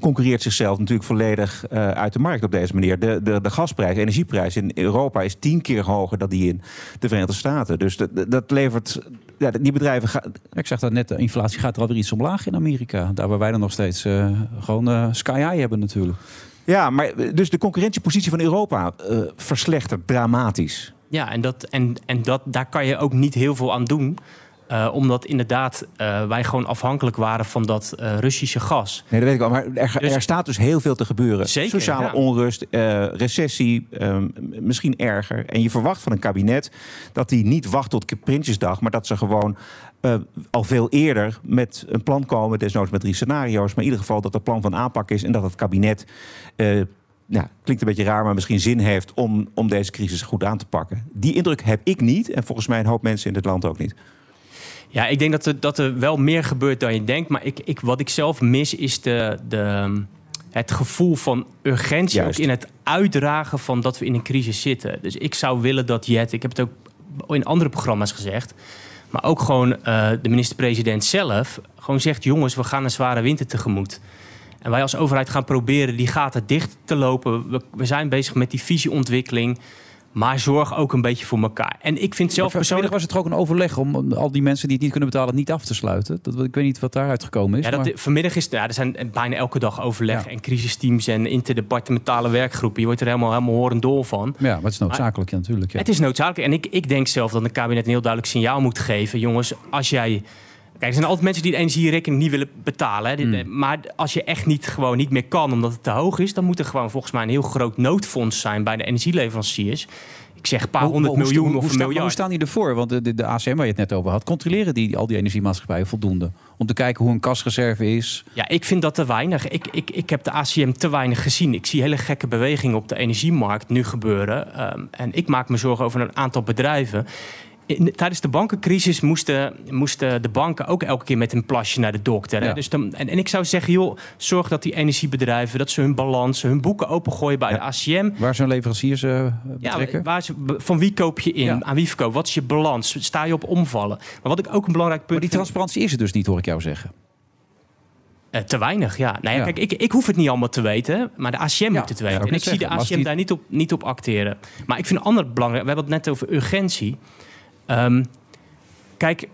concurreert zichzelf natuurlijk volledig eh, uit de markt op deze manier. De, de, de gasprijs, de energieprijs in Europa is tien keer hoger dan die in de Verenigde Staten. Dus dat, dat levert... Ja, die bedrijven gaan... Ik zeg dat net, de inflatie gaat er alweer iets omlaag in Amerika. Daar waar wij dan nog steeds eh, gewoon eh, sky high hebben natuurlijk. Ja, maar dus de concurrentiepositie van Europa eh, verslechtert dramatisch. Ja, en, dat, en, en dat, daar kan je ook niet heel veel aan doen. Eh, omdat inderdaad eh, wij gewoon afhankelijk waren van dat eh, Russische gas. Nee, dat weet ik wel. Maar er, Dus- er staat dus heel veel te gebeuren. Zeker, Sociale ja. onrust, recessie, eh, m- misschien erger. En je verwacht van een kabinet dat die niet wacht tot Prinsjesdag... maar dat ze gewoon al veel eerder met een plan komen. Desnoods met drie scenario's. Maar in ieder geval dat er plan van aanpak is... en dat het kabinet... ja, klinkt een beetje raar, maar misschien zin heeft om, om deze crisis goed aan te pakken. Die indruk heb ik niet en volgens mij een hoop mensen in dit land ook niet. Ja, ik denk dat er, dat er wel meer gebeurt dan je denkt. Maar ik, ik, wat ik zelf mis is de, de, het gevoel van urgentie. Juist. Ook in het uitdragen van dat we in een crisis zitten. Dus ik zou willen dat Jet, ik heb het ook in andere programma's gezegd. Maar ook gewoon eh, de minister-president zelf gewoon zegt: jongens, we gaan een zware winter tegemoet. En wij als overheid gaan proberen die gaten dicht te lopen. We, we zijn bezig met die visieontwikkeling. Maar zorg ook een beetje voor elkaar. En ik vind zelf persoonlijk. was het ook een overleg om al die mensen die het niet kunnen betalen niet af te sluiten. Dat, ik weet niet wat daaruit gekomen is. Ja, dat, maar- vanmiddag is ja, er zijn bijna elke dag overleg en crisisteams en interdepartementale werkgroepen. Je wordt er helemaal, helemaal horendol van. ja, maar het is noodzakelijk ja, natuurlijk. Ja. Het is noodzakelijk. En ik, ik denk zelf dat een kabinet een heel duidelijk signaal moet geven. Jongens, als jij. Kijk, er zijn altijd mensen die de energierekening niet willen betalen. Hè. Dit- Maar als je echt niet, gewoon niet meer kan omdat het te hoog is, dan moet er gewoon volgens mij een heel groot noodfonds zijn bij de energieleveranciers. Ik zeg een paar honderd miljoen hoe, of hoe, een staan- miljard. hoe staan die ervoor? Want de, de, de ACM waar je het net over had, controleren die al die energiemaatschappijen voldoende? Om te kijken hoe een kasreserve is. Ja, ik vind dat te weinig. Ik, ik, ik heb de ACM te weinig gezien. Ik zie hele gekke bewegingen op de energiemarkt nu gebeuren. Ehm, en ik maak me zorgen over een aantal bedrijven. In- tijdens de bankencrisis moesten, moesten de banken ook elke keer met een plasje naar de dokter. Hè? Ja. Dus dan, en, en ik zou zeggen, joh, zorg dat die energiebedrijven... dat ze hun balans, hun boeken opengooien bij de ACM. Waar zijn leveranciers eh, Ja, betrekken? waar ze, van wie koop je in? Ja. Aan wie verkoop? Wat is je balans? Sta je op omvallen? Maar wat ik ook een belangrijk punt maar die vind- transparantie is er dus niet, hoor ik jou zeggen. Eh, te weinig, ja. Nou ja, Ja. Kijk, ik, ik hoef het niet allemaal te weten, maar de ACM moet het weten. En ik zie de ACM die- daar niet op, niet op acteren. Maar ik vind een ander belangrijk... We hebben het net over urgentie. Ehm, kijk,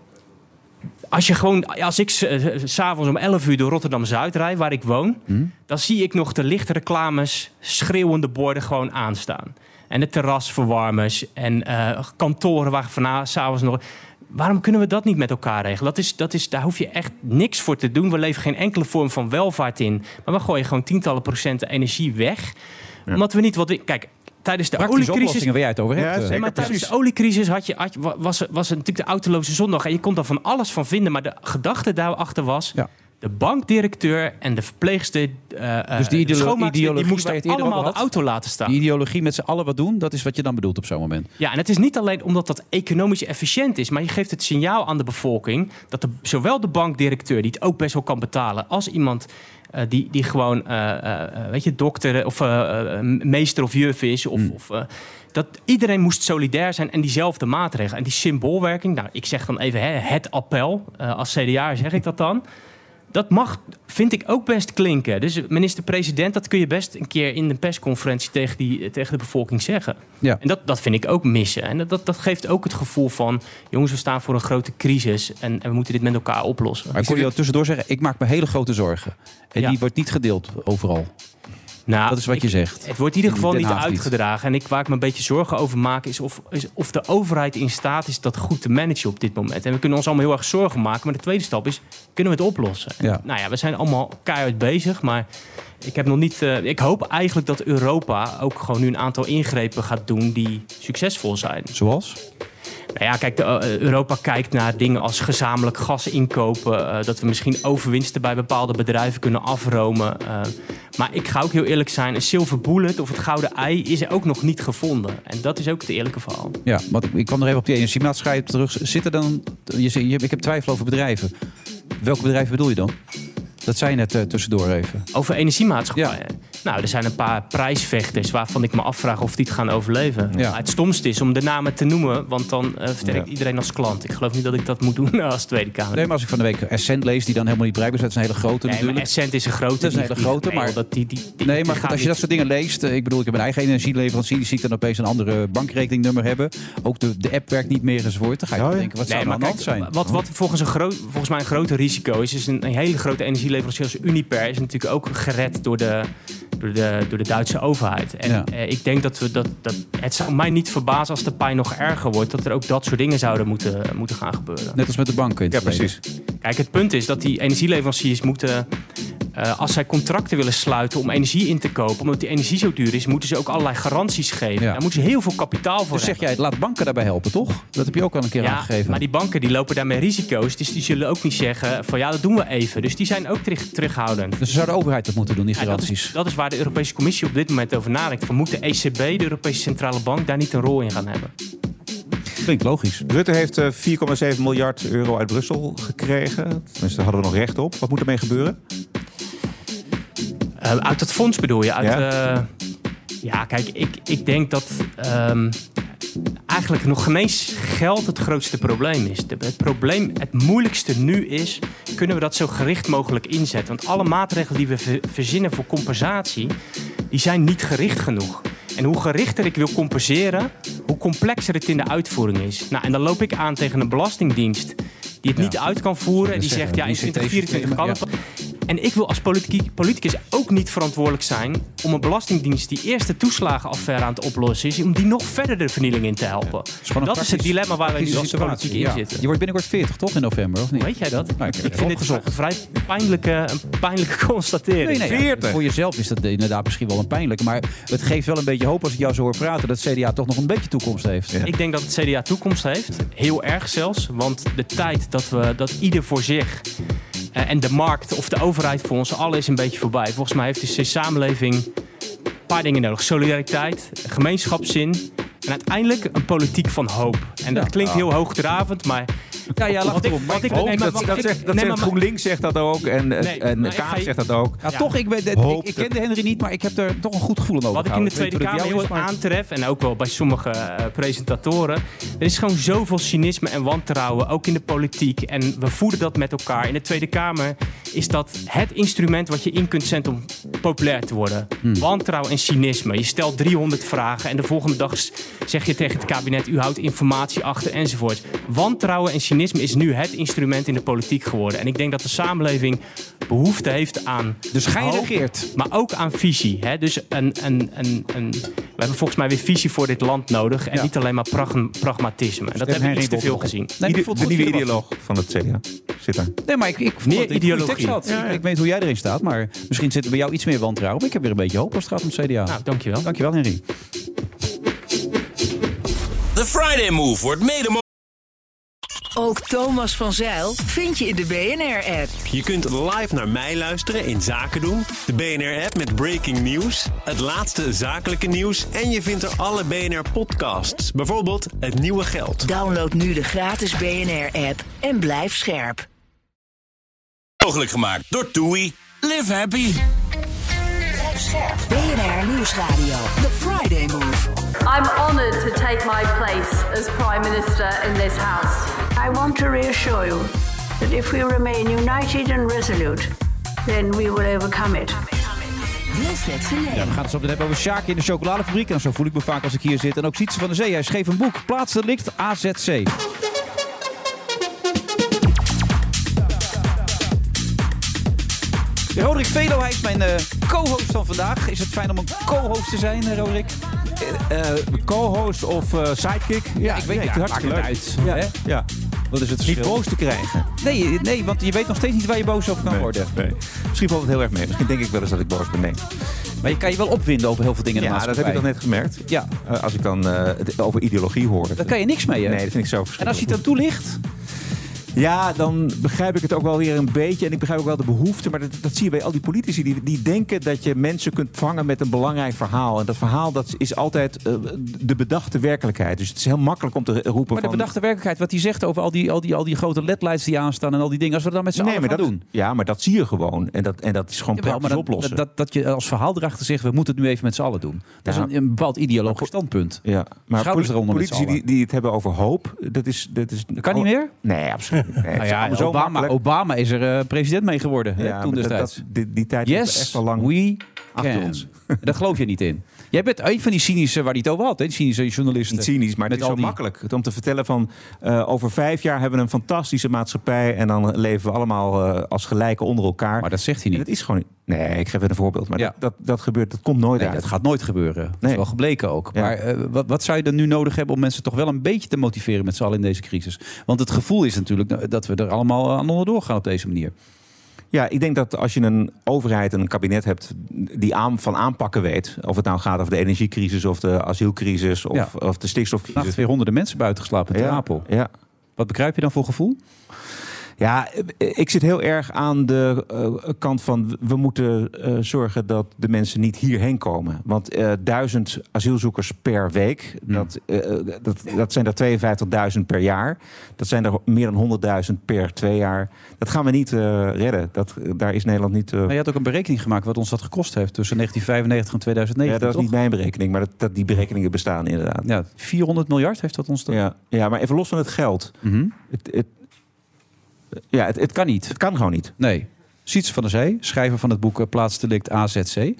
als je gewoon... Als ik s- eh, s'avonds om 11 uur door Rotterdam-Zuid rijd, waar ik woon... Hm? dan zie ik nog de lichte reclames, schreeuwende borden gewoon aanstaan. en de terrasverwarmers en eh, kantoren waar vanavond s'avonds nog. Waarom kunnen we dat niet met elkaar regelen? Dat is, dat is, daar hoef je echt niks voor te doen. We leven geen enkele vorm van welvaart in. Maar we gooien gewoon tientallen procenten energie weg. Omdat we niet wat. we- Kijk, tijdens de Praktische oliecrisis. waar jij het over hebt. Nee, eh. maar tijdens de oliecrisis had je, had je- wa- was, was het natuurlijk de autoloze zondag. En je kon daar van alles van vinden. Maar de gedachte daarachter was... De bankdirecteur en de verpleegster, eh eh, Dus die de ideolo- die ideologie je moesten allemaal de auto laten staan. Die ideologie met z'n allen wat doen, dat is wat je dan bedoelt op zo'n moment. Ja, en het is niet alleen omdat dat economisch efficiënt is, maar je geeft het signaal aan de bevolking dat de, zowel de bankdirecteur, die het ook best wel kan betalen, als iemand eh, die, die gewoon, eh, eh, weet je, dokter of meester of juf is, of, of eh, dat iedereen moest solidair zijn en diezelfde maatregelen. En die symboolwerking, nou, ik zeg dan even hè, het appel, als CDA zeg ik dat dan. Dat mag, vind ik, ook best klinken. Dus minister-president, dat kun je best een keer in de persconferentie tegen, die, tegen de bevolking zeggen. Ja. En dat, dat vind ik ook missen. En dat, dat, dat geeft ook het gevoel van... jongens, we staan voor een grote crisis en, en we moeten dit met elkaar oplossen. Maar ik kon je al tussendoor zeggen, ik maak me hele grote zorgen. En Ja. die wordt niet gedeeld overal. Nou, dat is wat je zegt. Het wordt in ieder geval niet uitgedragen. En ik, waar ik me een beetje zorgen over maak... is of, is of de overheid in staat is dat goed te managen op dit moment. En we kunnen ons allemaal heel erg zorgen maken. Maar de tweede stap is, kunnen we het oplossen? Ja. Nou ja, we zijn allemaal keihard bezig. Maar ik heb nog niet... eh, ik hoop eigenlijk dat Europa ook gewoon nu een aantal ingrepen gaat doen... die succesvol zijn. Zoals? Nou ja, kijk, eh, Europa kijkt naar dingen als gezamenlijk gas inkopen. eh, dat we misschien overwinsten bij bepaalde bedrijven kunnen afromen. eh. maar ik ga ook heel eerlijk zijn: een silver bullet of het gouden ei is er ook nog niet gevonden. En dat is ook het eerlijke verhaal. Ja, want ik, kwam nog even op die energiemaatschappij terug. Zitten dan, je, je, ik heb twijfel over bedrijven. Welke bedrijven bedoel je dan? Dat zei je net tussendoor even. Over energiemaatschappijen. Nou, er zijn een paar prijsvechters waarvan ik me afvraag of die het gaan overleven. Ja. Maar het stomste is om de namen te noemen, want dan eh vertrekt Ja. iedereen als klant. Ik geloof niet dat ik dat moet doen als Tweede Kamer. Nee, maar als ik van de week Essent lees, die dan helemaal niet bereikbaar is, dat is een hele grote Nee, natuurlijk. Essent is een grote. Dat is een hele grote, maar... dat die, die, die- nee, maar als je niet- dat soort dingen leest... eh, ik bedoel, ik heb mijn eigen energieleverancier... die zie ik dan opeens een andere bankrekeningnummer hebben. Ook de, de app werkt niet meer enzovoort. Dan ga je toch denken, wat zou Nee, aan maar kijk, zijn? Wat, wat volgens, een groot, volgens mij een groter risico is, is een, een hele grote energieleverancier als Uniper is natuurlijk ook gered door de, door de, door de Duitse overheid. En Ja. eh, ik denk dat we dat, dat. Het zou mij niet verbazen als de pijn nog erger wordt, dat er ook dat soort dingen zouden moeten, moeten gaan gebeuren. Net als met de banken Ja, precies. Kijk, het punt is dat die energieleveranciers moeten. Eh, als zij contracten willen sluiten om energie in te kopen, omdat die energie zo duur is, moeten ze ook allerlei garanties geven. Ja. Daar moeten ze heel veel kapitaal voor Dus zeg hebben. jij, laat banken daarbij helpen, toch? Dat heb je ook al een keer Ja, aangegeven. maar die banken die lopen daarmee risico's. Dus die zullen ook niet zeggen van ja, dat doen we even. Dus die zijn ook terug, terughoudend. Dus zou de overheid dat moeten doen, die Ja, dat, garanties? is, dat is waar de Europese Commissie op dit moment over nadenkt. Van moet de ECB, de Europese Centrale Bank, daar niet een rol in gaan hebben? Klinkt logisch. Rutte heeft eh, 4,7 miljard euro uit Brussel gekregen. Tenminste, daar hadden we nog recht op. Wat moet ermee gebeuren? Eh, uit dat fonds bedoel je? Uit, Ja. ja. ja, kijk, ik, ik denk dat ehm, eigenlijk nog geen eens geld het grootste probleem is. De- het probleem, het moeilijkste nu is, kunnen we dat zo gericht mogelijk inzetten? Want alle maatregelen die we ver- verzinnen voor compensatie, die zijn niet gericht genoeg. En hoe gerichter ik wil compenseren, hoe complexer het in de uitvoering is. Nou, en dan loop ik aan tegen een belastingdienst die het niet uit kan voeren. En die zegt, ja, in ICT-systemen, 2024 kan het. En ik wil als politiek, politicus ook niet verantwoordelijk zijn om een belastingdienst die eerst de toeslagenaffaire aan het oplossen is, om die nog verder de vernieling in te helpen. dat is het dilemma waar we nu als politiek situatie, in ja. zitten. Je wordt binnenkort 40, toch, in november, of niet? Weet jij dat? Nou, ik het vind dit een vrij pijnlijke, een pijnlijke constatering. Nee, nee, ja, voor jezelf is dat inderdaad misschien wel een pijnlijke. Maar het geeft wel een beetje hoop als ik jou zo hoor praten... dat CDA toch nog een beetje toekomst heeft. Ik denk dat het CDA toekomst heeft. Heel erg zelfs. Want de tijd dat, we, dat ieder voor zich en de markt of de overheid voor ons allen is een beetje voorbij. Volgens mij heeft de samenleving een paar dingen nodig. Solidariteit, gemeenschapszin en uiteindelijk een politiek van hoop. En dat klinkt heel hoogdravend, maar... Ja, ja, laat Wat ik- op. wat ik- Hoop, nee, maar dat, dat ik- zegt, dat zegt GroenLinks zegt dat ook en, Nee, en Kaag zegt dat ook. Ja, Ja. toch, ik, ben, ik, kende Henry niet, maar ik heb er toch een goed gevoel over Wat ik in de Tweede Kamer heel erg aantref, en ook wel bij sommige eh, presentatoren, er is gewoon zoveel cynisme en wantrouwen, ook in de politiek. En we voeden dat met elkaar. In de Tweede Kamer is dat het instrument wat je in kunt zetten om populair te worden. Wantrouwen en cynisme. Je stelt 300 vragen en de volgende dag zeg je tegen het kabinet, u houdt informatie achter enzovoort. Wantrouwen en cynisme is nu het instrument in de politiek geworden. En ik denk dat de samenleving behoefte heeft aan. Dus gij hoop, regeert. Maar ook aan visie. Hè? Dus een, een, een, een, we hebben volgens mij weer visie voor dit land nodig. En Ja. niet alleen maar pragma- pragmatisme. En dat hebben we iets te veel gezien. Nee, de nieuwe ideoloog van het CDA zit daar. Nee, maar ik, ik Meer ik. Ja, ja. Ik weet hoe jij erin staat, maar misschien zit er bij jou iets meer wantrouwen. Maar ik heb weer een beetje hoop als het om het CDA. Nou, dankjewel. Dankjewel, Henry. The Friday Move wordt mede Ook Thomas van Zeil vind je in de BNR-app. Je kunt live naar mij luisteren in Zaken doen, de BNR-app met breaking news, het laatste zakelijke nieuws en je vindt er alle BNR-podcasts, bijvoorbeeld Het Nieuwe Geld. Download nu de gratis BNR-app en blijf scherp. mogelijk gemaakt door TUI. Live happy. BNR Nieuwsradio. The Friday Move. I'm honoured to take my place as Prime Minister in this House. I want to reassure you that if we remain united and resolute, then we will overcome it. Ja, we gaan het zo meteen hebben over Sjaak in de chocoladefabriek. En zo voel ik me vaak als ik hier zit. En ook Sietse van der Zee. Hij schreef een boek. Plaatsdelict AZC. Roderick Velo, hij is mijn eh, co-host van vandaag. Is het fijn om een co-host te zijn, eh, Roderick? Eh, co-host of sidekick? Ja, ik weet nee, niet. het Maakt hartstikke leuk. uit. Ja, hè? ja. Wat is het Niet verschil? boos te krijgen. Nee, nee, want je weet nog steeds niet waar je boos over kan Nee, worden. nee. Misschien valt het heel erg mee. Misschien denk ik wel eens dat ik boos ben. Nee. Maar je kan je wel opwinden over heel veel dingen Ja, dat heb ik dan net gemerkt. Ja. Als ik dan over ideologie hoor. Daar kan je niks mee, hè? Nee, dat vind ik zo En verschrikkelijk. als je het dan toelicht... Ja, dan begrijp ik het ook wel weer een beetje. En ik begrijp ook wel de behoefte. Maar dat, dat zie je bij al die politici. Die, die denken dat je mensen kunt vangen met een belangrijk verhaal. En dat verhaal dat is altijd eh, de bedachte werkelijkheid. Dus het is heel makkelijk om te roepen Maar de van... bedachte werkelijkheid, wat hij zegt over al die, al, die, al die grote ledlights die aanstaan en al die dingen. Als we dat dan met z'n Nee, allen maar dat, doen. ja, maar dat zie je gewoon. En dat, en dat is gewoon Jawel, maar praktisch dat, oplossen. dat, dat je als verhaal erachter zegt, we moeten het nu even met z'n allen doen. Dat Ja. is een, een bepaald ideologisch standpunt. ja, maar Schouders eronder politici die, die het hebben over hoop, dat is... Dat, is, kan niet meer? Nee, absoluut. Nee, Nou ja, zo Obama, makkelijk. Obama is er eh, president mee geworden hè, Ja, toen maar dat- destijds. dat- die, die tijd yes, echt al lang we achter can. ons. Dat geloof je niet in. Jij bent een van die cynische waar hij het over had, hè? die cynische journalisten. Niet cynisch, maar het is zo die- makkelijk. Het Om te vertellen van eh, over vijf jaar hebben we een fantastische maatschappij en dan leven we allemaal eh, als gelijken onder elkaar. Maar dat zegt hij En niet. dat is gewoon niet. Nee, ik geef een voorbeeld. Maar Ja. dat, dat, dat gebeurt, dat komt nooit Nee, uit. dat gaat nooit gebeuren. Dat is wel gebleken ook. Ja. Maar eh, wat, wat zou je dan nu nodig hebben om mensen toch wel een beetje te motiveren met z'n allen in deze crisis? Want het gevoel is natuurlijk dat we er allemaal aan onderdoor gaan op deze manier. Ja, ik denk dat als je een overheid en een kabinet hebt die aan, van aanpakken weet, of het nou gaat over de energiecrisis of de asielcrisis of, Ja. of de stikstofcrisis. Vannacht weer honderden mensen buiten geslapen in ja, Apel. ja. Wat begrijp je dan voor gevoel? Ja, ik zit heel erg aan de eh, kant van we moeten eh, zorgen dat de mensen niet hierheen komen. Want eh, duizend asielzoekers per week, dat, eh, dat, dat zijn er 52.000 per jaar. Dat zijn er meer dan 100.000 per twee jaar. Dat gaan we niet redden. Dat, daar is Nederland niet... Maar je had ook een berekening gemaakt wat ons dat gekost heeft tussen 1995 en 2009. ja, dat is niet mijn berekening, maar dat, dat die berekeningen bestaan inderdaad. Ja, 400 miljard heeft dat ons toch? Ja, ja, maar even los van het geld. Mhm. Het, het, ja, het, het, kan niet. Het kan gewoon niet. Nee. Siets van der Zee, schrijver van het boek eh, Plaatsdelict AZC.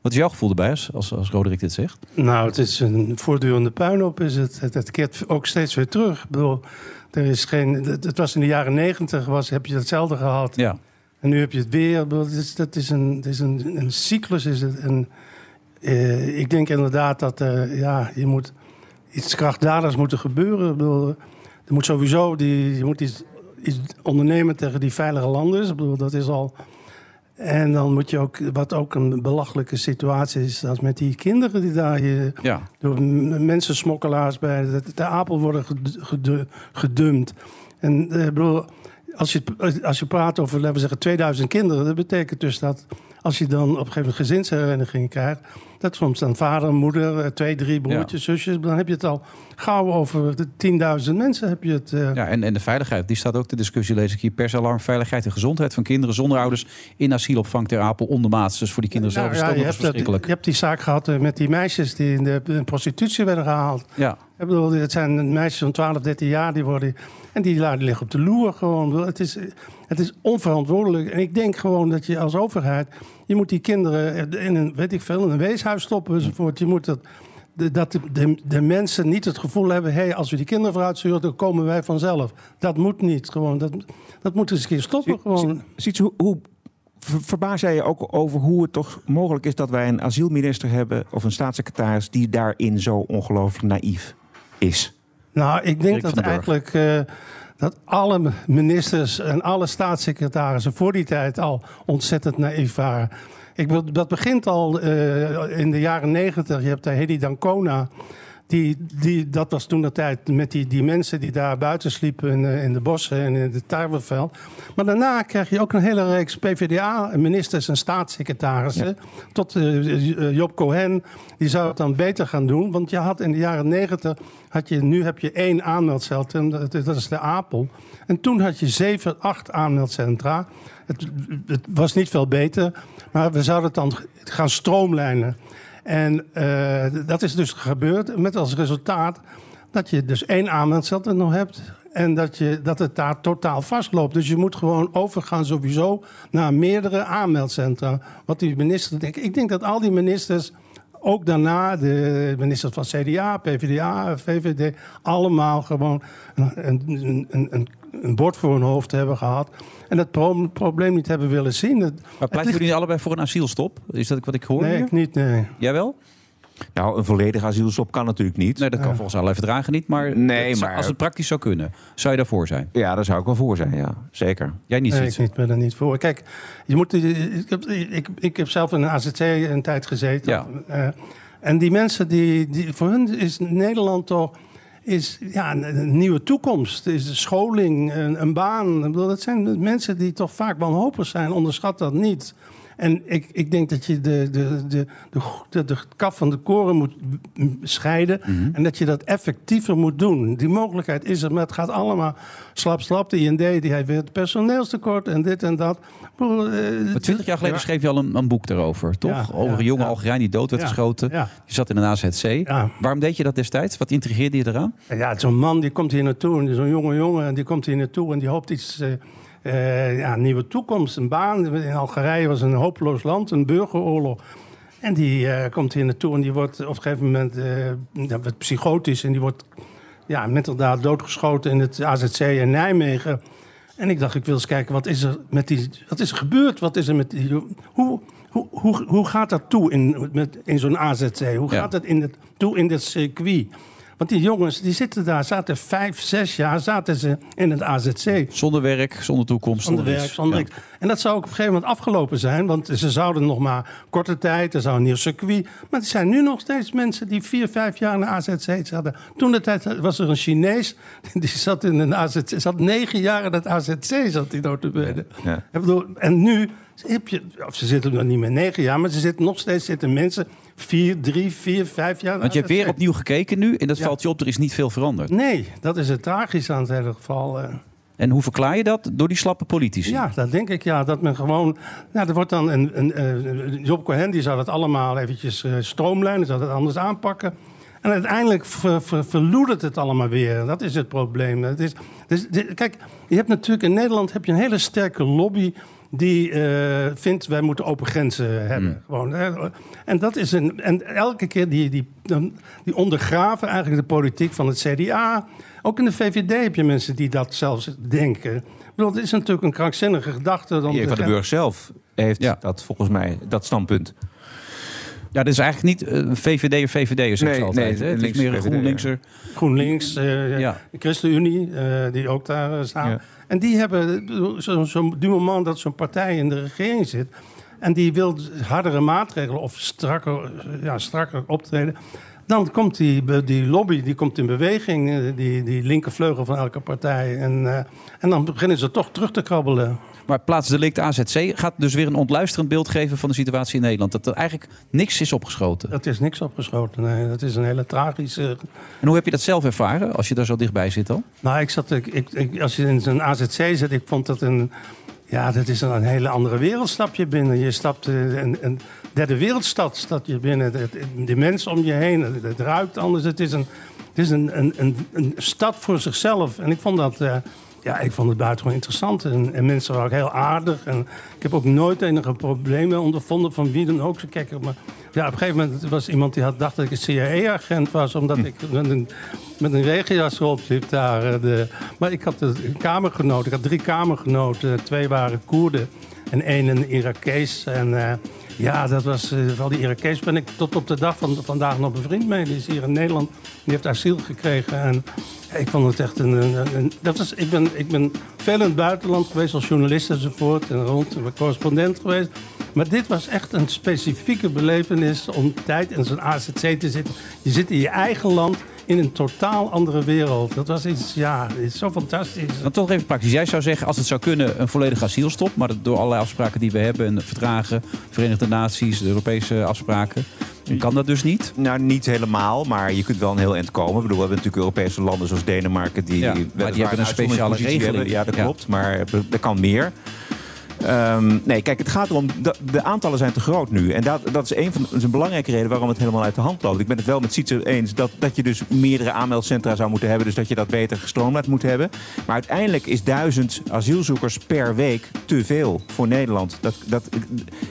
Wat is jouw gevoel erbij als, als, als Roderick dit zegt? Nou, het is een voortdurende puinhoop. Is het. Het, het keert ook steeds weer terug. Ik bedoel, er is geen, het, het was in de jaren negentig, was, heb je hetzelfde gehad. Ja. En nu heb je het weer. Ik bedoel, Het is, dat is een, het is een, een cyclus. Is het. En, eh, ik denk inderdaad dat eh, ja, je moet iets krachtdadigs moeten gebeuren. Ik bedoel, er moet sowieso die, je moet iets, iets ondernemen tegen die veilige landers. Ik bedoel, dat is al. En dan moet je ook, wat ook een belachelijke situatie is, dat met die kinderen die daar je, Ja. door m- mensensmokkelaars bij de, de Apel worden ged- ged- gedumpt. En eh, bedoel, als je, als je praat over, laten we zeggen, 2000 kinderen, dat betekent dus dat als je dan op een gegeven moment gezinshereniging krijgt, dat soms dan vader, moeder, eh, twee, drie broertjes, zusjes, dan heb je het al gauw over de 10.000 mensen heb je het. eh, Ja, en, en de veiligheid, die staat ook de discussie, lees ik hier. Persalarm, veiligheid en gezondheid van kinderen zonder ouders in asielopvang ter Apel ondermaats. Dus voor die kinderen zelf Nou is het ja, je, dat, verschrikkelijk. je hebt die zaak gehad eh, met die meisjes die in de, prostitutie werden gehaald. Ja. Ik bedoel, het zijn meisjes van 12, 13 jaar die worden. En die liggen op de loer gewoon. Het is, het is onverantwoordelijk. En ik denk gewoon dat je als overheid. Je moet die kinderen in een, weet ik veel, in een weeshuis stoppen enzovoort. Je moet dat. de- Dat de, de, de mensen niet het gevoel hebben: hé, hey, als we die kinderen vooruit sturen, dan komen wij vanzelf. Dat moet niet. Gewoon. Dat, dat moet eens een keer stoppen. Gewoon. Ziet hoe, hoe ver- verbaas jij je ook over hoe het toch mogelijk is dat wij een asielminister hebben of een staatssecretaris die daarin zo ongelooflijk naïef is? Nou, ik denk Rick dat eigenlijk eh, dat alle ministers en alle staatssecretarissen voor die tijd al ontzettend naïef waren. Ik, dat begint al eh, in de jaren negentig. Je hebt de Hedy Dancona. Die, die, dat was toen de tijd met die, die mensen die daar buiten sliepen in, eh, in de bossen en in het tarweveld. Maar daarna krijg je ook een hele reeks PvdA-ministers en staatssecretarissen. Tot eh, Job Cohen, die zou het dan beter gaan doen. Want je had in de jaren negentig, had je, nu heb je één aanmeldcentrum, dat, dat is de Apel. En toen had je zeven, acht aanmeldcentra. Het, het was niet veel beter, maar we zouden het dan gaan stroomlijnen. En eh, dat is dus gebeurd met als resultaat dat je dus één aanmeldcentrum nog hebt. En dat, je, dat het daar totaal vastloopt. Dus je moet gewoon overgaan sowieso naar meerdere aanmeldcentra. Wat die minister denkt. Ik denk dat al die ministers, ook daarna, de ministers van CDA, PvdA, VVD, allemaal gewoon een, een, een, een, een bord voor hun hoofd hebben gehad. En dat pro- probleem niet hebben willen zien. Maar pleiten ligt- jullie allebei voor een asielstop? Is dat wat ik hoor Nee, hier? ik niet, nee. Jij wel? Nou, een volledige asielstop kan natuurlijk niet. Nee, dat kan volgens allerlei verdragen niet. Maar, Nee, maar- als het praktisch zou kunnen, zou je daarvoor zijn? Ja, daar zou ik wel voor zijn, ja. Zeker. Jij niet, Nee, ik niet, ben er niet voor. Kijk, je moet, ik, heb, ik, ik heb zelf in een AZC een tijd gezeten. Ja. Eh, en die mensen, die, die, voor hun is Nederland toch is, ja, een, nieuwe toekomst. Is een scholing, een, een baan. Bedoel, dat zijn mensen die toch vaak wanhopig zijn. Onderschat dat niet. En ik, ik denk dat je de, de, de, de, de, kaf van de koren moet scheiden. Mhm. En dat je dat effectiever moet doen. Die mogelijkheid is er, maar het gaat allemaal slap, slap. De IND die heeft weer het personeelstekort en dit en dat. Eh, twintig jaar geleden ja. schreef je al een, een boek daarover, toch? Ja, Over een jonge. Algerijn die dood werd geschoten. Die zat in een AZC. Waarom deed je dat destijds? Wat intrigeerde je eraan? Ja, zo'n man die komt hier naartoe, en zo'n jonge jongen, die komt hier naartoe en die hoopt iets, eh, eh, ja, een nieuwe toekomst, een baan. In Algerije was een hopeloos land, een burgeroorlog. En die eh, komt hier naartoe en die wordt op een gegeven moment eh, psychotisch en die wordt ja, met inderdaad doodgeschoten in het AZC in Nijmegen. En ik dacht, ik wil eens kijken, wat is er met die, wat is er gebeurd? Wat is er met die, hoe, hoe, hoe, hoe gaat dat toe in, met, in zo'n AZC? Hoe Ja. gaat dat in het, toe in dit circuit? Want die jongens, die zitten daar, zaten vijf, zes jaar, zaten ze in het AZC. Zonder werk, zonder toekomst. Zonder iets. werk, zonder Ja. niks. En dat zou ook op een gegeven moment afgelopen zijn. Want ze zouden nog maar korte tijd, er zou een nieuw circuit. Maar er zijn nu nog steeds mensen die vier, vijf jaar in de AZC zaten. Toen de tijd was er een Chinees, die zat in een AZC. Zat negen jaar in het AZC, zat hij notabene. Ja. Ik bedoel, en nu heb je, of ze zitten nog niet meer negen jaar, maar ze zitten nog steeds zitten mensen vier, drie, vier, vijf jaar. Want je hebt weer opnieuw gekeken nu en dat Ja. valt je op, er is niet veel veranderd. Nee, dat is het tragische aan het hele geval. eh. En hoe verklaar je dat? Door die slappe politici. Ja, dat denk ik. Ja, dat men gewoon. Nou, er wordt dan een, een, eh, Job Cohen die zou dat allemaal eventjes eh, stroomlijnen, zou dat anders aanpakken. En uiteindelijk ver, ver, verloedert het allemaal weer. Dat is het probleem. Het is, dus, kijk, je hebt natuurlijk in Nederland heb je een hele sterke lobby die eh, vindt wij moeten open grenzen hebben. Gewoon, hè. En dat is een. En elke keer die, die, die ondergraven eigenlijk de politiek van het CDA. Ook in de VVD heb je mensen die dat zelfs denken. Ik bedoel, het is natuurlijk een krankzinnige gedachte. Dan Erik van den Burg zelf heeft dat volgens mij, dat standpunt. Ja, dat is eigenlijk niet uh, VVD of VVD, zeg Nee, ze altijd. nee, hè? Het is links meer een VVD, GroenLinkser. GroenLinks, eh Ja. de ChristenUnie, eh, die ook daar eh, staan. Ja. En die hebben zo'n zo, du moment dat zo'n partij in de regering zit... en die wil hardere maatregelen of strakker, ja, strakker optreden... dan komt die, die lobby die komt in beweging, die, die linkervleugel van elke partij. En, eh, en dan beginnen ze toch terug te krabbelen. Maar plaatsdelict AZC gaat dus weer een ontluisterend beeld geven van de situatie in Nederland. Dat er eigenlijk niks is opgeschoten. Dat is niks opgeschoten, nee. Dat is een hele tragische... En hoe heb je dat zelf ervaren, als je daar zo dichtbij zit dan? Nou, ik zat, ik, als je in zo'n AZC zit, ik vond dat een. Ja, dat is een hele andere wereld stap je binnen. Je stapt eh, een, een derde wereldstad stap je binnen. De, mensen om je heen, het, ruikt anders. Het is, een, het is een, een, een, een stad voor zichzelf. En ik vond dat. eh, ja, ik vond het buitengewoon interessant. En, en mensen waren ook heel aardig. En ik heb ook nooit enige problemen ondervonden van wie dan ook. Ze kijken, maar ja, op een gegeven moment was iemand die had dacht dat ik een CIA-agent was, omdat ik met een, met een regenjas opliep daar. eh, De, maar ik had een kamergenoten, ik had drie kamergenoten, twee waren Koerden. en één een Irakees. En eh, ja, dat was, eh, van die Irakees ben ik tot op de dag van vandaag nog bevriend mee. Die is hier in Nederland, die heeft asiel gekregen. En ik vond het echt een... een, een- dat was, ik, ben, ik ben veel in het buitenland geweest als journalist enzovoort. En rond, ik ben correspondent geweest. Maar dit was echt een specifieke belevenis om tijd in zo'n AZC te zitten. Je zit in je eigen land in een totaal andere wereld. Dat was iets, ja, iets zo fantastisch. Dan toch even praktisch. Jij zou zeggen, als het zou kunnen, een volledige asielstop. Maar door allerlei afspraken die we hebben, en verdragen, Verenigde Naties, de Europese afspraken, kan dat dus niet. Nou, niet helemaal, maar je kunt wel een heel eind komen. Ik bedoel, we hebben natuurlijk Europese landen zoals Denemarken... die, Ja, maar die hebben een speciale regeling. hebben. Ja, dat Ja. klopt, maar er kan meer. Ehm, nee, kijk, het gaat erom, de, de aantallen zijn te groot nu. En dat, dat is een, van, een belangrijke reden waarom het helemaal uit de hand loopt. Ik ben het wel met Sietse eens dat, dat je dus meerdere aanmeldcentra zou moeten hebben. Dus dat je dat beter gestroomlijnd moet hebben. Maar uiteindelijk is duizend asielzoekers per week te veel voor Nederland. Dat, dat,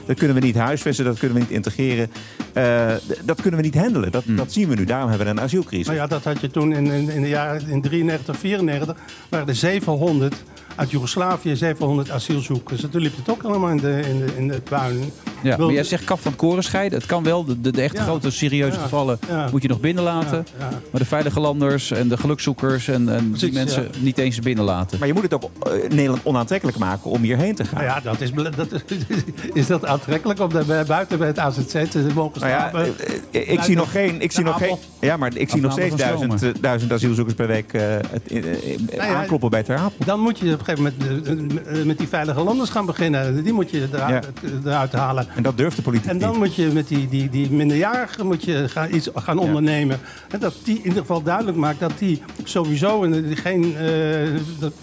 dat kunnen we niet huisvesten, dat kunnen we niet integreren. Eh, dat kunnen we niet handelen. Dat, dat zien we nu. Daarom hebben we een asielcrisis. Nou ja, dat had je toen in, in, in de jaren in 93, 94. waren er 700 uit Joegoslavië, 700 asielzoekers. En toen liep het ook allemaal in de, in de, in de puin. Ja, maar jij zegt kap van het koren scheiden. Het kan wel. De, de, de echt Ja. grote, serieuze Ja. gevallen Ja. moet je nog binnenlaten. Ja, ja. Maar de veilige landers en de gelukzoekers en, en die mensen ja. niet eens binnenlaten. Maar je moet het ook eh, Nederland onaantrekkelijk maken om hierheen te gaan. Nou ja, dat is, dat is, is dat aantrekkelijk om daar buiten bij het AZC te mogen Nou ja, slapen? eh, ik zie nog geen. Ik zie nog geen ja, maar ik zie nog steeds duizend, eh, duizend asielzoekers per week eh, het, eh, eh, Nou ja, aankloppen bij Ter Apel. Dan moet je op een gegeven moment eh, eh, met die veilige landers gaan beginnen. Die moet je eruit, eruit halen. En dat durft de politiek En dan niet. moet je met die, die, die minderjarigen moet je gaan, iets gaan ondernemen. En dat die in ieder geval duidelijk maakt dat die sowieso geen eh,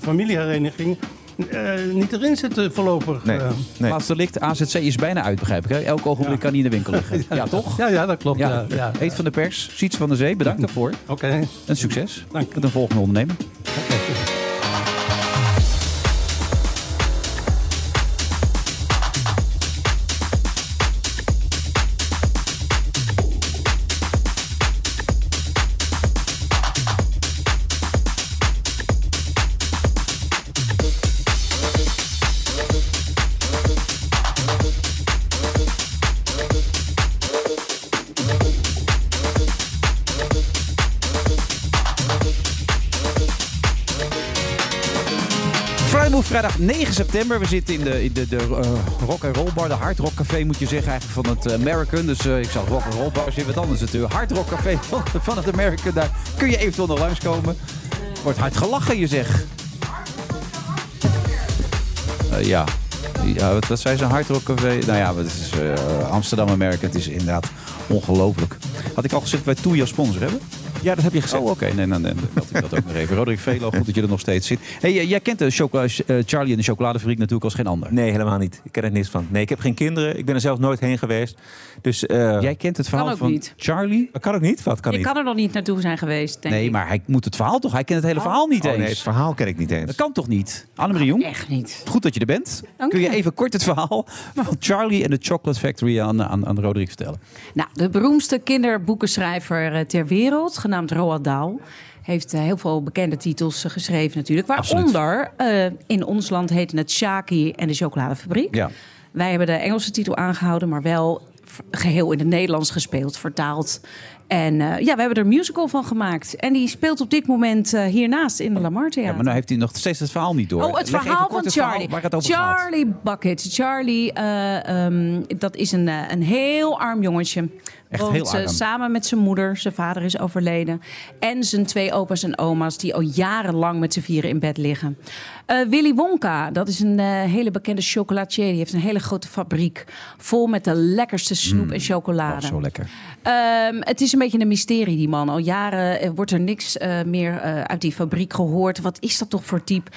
familiehereniging eh, niet erin zitten voorlopig. Nee. Eh, Laatste licht, AZC is bijna uit, begrijp ik. Hè? Elk ogenblik kan hij in de winkel liggen. Ja, toch? Ja, ja, dat klopt. Ja. Ja, ja. Eet van de pers, Siets van de Zee, bedankt daarvoor. Oké. En succes Dank. met een volgende ondernemer. 9 september. We zitten in de, de, de eh, rock and roll bar, de hard rock café moet je zeggen, eigenlijk van het American. Dus eh, ik zag rock and roll bar, is wat anders natuurlijk. Hard rock café van, het American, daar kun je eventueel nog langskomen. Wordt hard gelachen, je zegt. Eh, ja. ja, wat, wat zei ze, hard rock café? Nou ja, het is Amsterdam American, het is inderdaad ongelooflijk. Had ik al gezegd wij Toei sponsor hebben? Ja, dat heb je gezegd. Oh, oké. Nee, nee, nee, dan meld ik dat ook nog even. Roderick Velo, goed dat je er nog steeds zit. Hey, jij- jij kent de eh, Charlie en de chocoladefabriek natuurlijk als geen ander. Nee, helemaal niet. Ik ken er niks van. Nee, ik heb geen kinderen. Ik ben er zelf nooit heen geweest. Dus, eh, Jij kent het verhaal ook van niet. Charlie? Dat kan ook niet? Wat kan je niet? kan er nog niet naartoe zijn geweest, denk Nee, ik. maar hij moet het verhaal toch? Hij kent het hele verhaal niet Oh, eens. nee, het verhaal ken ik niet eens. Dat kan toch niet? Annemarie Jong? Echt niet. Goed dat je er bent. Dank Kun je even kort het verhaal van Charlie en de Chocolate Factory aan, aan, aan Roderick vertellen? Nou, de beroemdste kinderboekenschrijver eh, ter wereld, genaamd Roald Dahl, heeft eh, heel veel bekende titels eh, geschreven natuurlijk. Waaronder, eh, in ons land heette het Shaki en de chocoladefabriek. Ja. Wij hebben de Engelse titel aangehouden, maar wel geheel in het Nederlands gespeeld, vertaald. En ja, we hebben er een musical van gemaakt. En die speelt op dit moment hiernaast in de Lamar Theater. Ja, maar nu heeft hij nog steeds het verhaal niet door. Oh, het Leg verhaal van het Charlie. het gaat. Charlie Bucket. Charlie, eh, ehm, dat is een, een heel arm jongetje. Echt Woont, heel eh, arm. samen met zijn moeder. Zijn vader is overleden. En zijn twee opa's en oma's die al jarenlang met z'n vieren in bed liggen. Eh, Willy Wonka, dat is een eh, hele bekende chocolatier. Die heeft een hele grote fabriek vol met de lekkerste snoep en chocolade. Oh, zo lekker. Ehm, het is een beetje een mysterie, die man. Al jaren wordt er niks meer uit die fabriek gehoord. Wat is dat toch voor type?